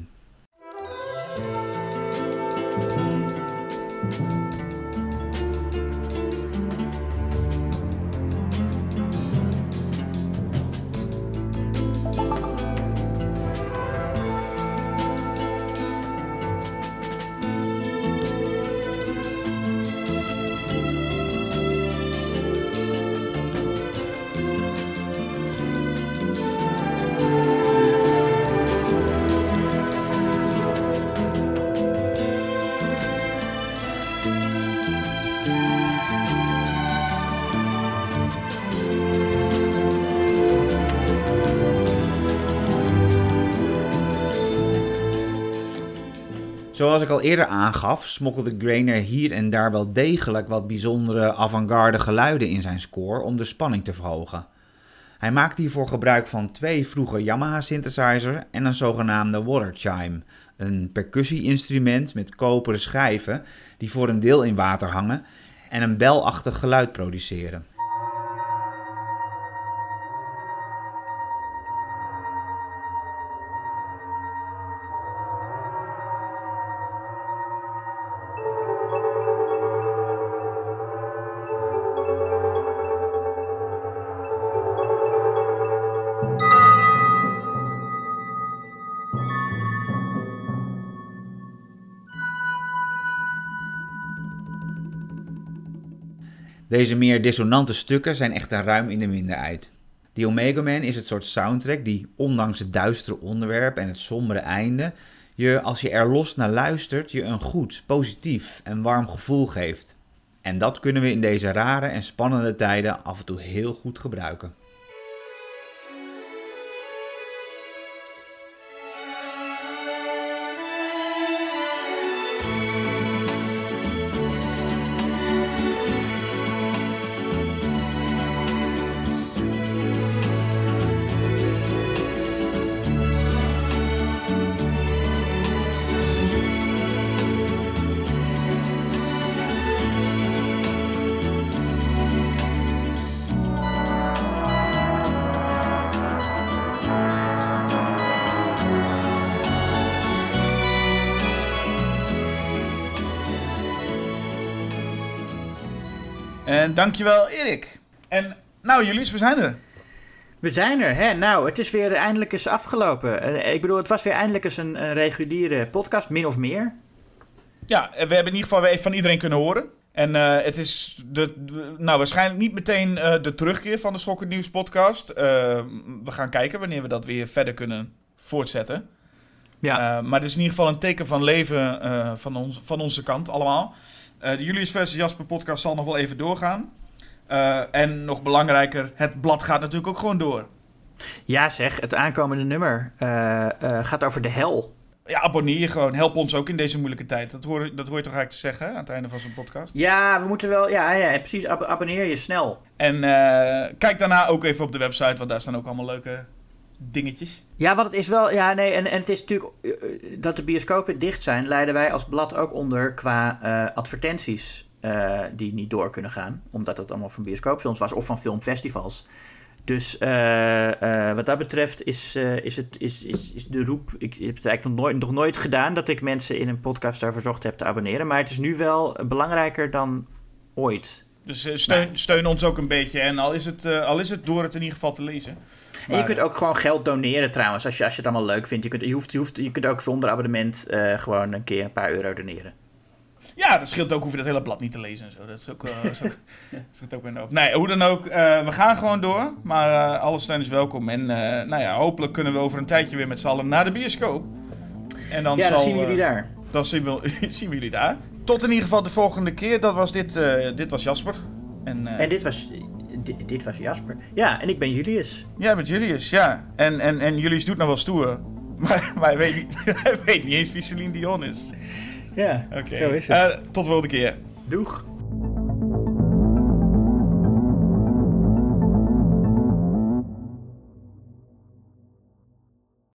Aangaf, smokkelde Grainer hier en daar wel degelijk wat bijzondere avant-garde geluiden in zijn score om de spanning te verhogen. Hij maakte hiervoor gebruik van twee vroege Yamaha synthesizer en een zogenaamde water chime, een percussie-instrument met koperen schijven die voor een deel in water hangen en een belachtig geluid produceren. Deze meer dissonante stukken zijn echter ruim in de minderheid. The Omega Man is het soort soundtrack die, ondanks het duistere onderwerp en het sombere einde, je, als je er los naar luistert, je een goed, positief en warm gevoel geeft. En dat kunnen we in deze rare en spannende tijden af en toe heel goed gebruiken. Dankjewel Erik. En Nou, Julius, we zijn er. We zijn er, hè? Nou, het is weer eindelijk eens afgelopen. Eh, Ik bedoel, het was weer eindelijk eens een, een reguliere podcast, min of meer. Ja, we hebben in ieder geval weer even van iedereen kunnen horen. En eh, het is de, de- nou, waarschijnlijk niet meteen eh, de terugkeer van de Schokkend Nieuws podcast. Eh, we gaan kijken wanneer we dat weer verder kunnen voortzetten. Ja. Eh, maar het is in ieder geval een teken van leven eh, van, ons, van onze kant allemaal. Eh, de Julius versus Jasper podcast zal nog wel even doorgaan. Eh, en nog belangrijker, het blad gaat natuurlijk ook gewoon door. Ja, zeg, het aankomende nummer eh, gaat over de hel. Ja, abonneer je gewoon. Help ons ook in deze moeilijke tijd. Dat hoor, dat hoor je toch eigenlijk te zeggen aan het einde van zo'n podcast. Ja, we moeten wel, ja, ja precies, ab- abonneer je snel. En kijk daarna ook even op de website, want daar staan ook allemaal leuke dingetjes. Ja, want het is wel, ja, nee, en, en het is natuurlijk eh, eh, dat de bioscopen dicht zijn, leiden wij als blad ook onder qua eh, advertenties die niet door kunnen gaan, omdat het allemaal van bioscoopfilms was of van filmfestivals. Dus wat dat betreft is, is, het, is, is, is de roep. Ik heb het eigenlijk nog nooit, nog nooit gedaan dat ik mensen in een podcast daar verzocht heb te abonneren. Maar het is nu wel belangrijker dan ooit. Dus steun, steun ons ook een beetje. En al is, het, al is het door het in ieder geval te lezen. En je kunt ook gewoon geld doneren trouwens, als je, als je het allemaal leuk vindt. Je kunt, je hoeft, je hoeft, je kunt ook zonder abonnement eh, gewoon een keer een paar euro doneren. Ja, dat scheelt ook, hoef je dat hele blad niet te lezen en zo. Dat is ook, is ook, dat scheelt ook weer een hoop. Nee, hoe dan ook, eh, we gaan gewoon door. Maar eh, alle steun is welkom. En nou ja, hopelijk kunnen we over een tijdje weer met z'n allen naar de bioscoop. En dan, ja, dan zal, zien we jullie daar. Dan zien we, zien we jullie daar. Tot in ieder geval de volgende keer. Dat was dit, dit was Jasper. En, En dit was, dit, dit was Jasper. Ja, en ik ben Julius. Jij bent Julius, ja. En, en, en Julius doet nog wel stoer. Maar, maar hij, weet niet, hij weet niet eens wie Celine Dion is. Ja, Oké. zo is het. Eh, tot de volgende keer. Doeg.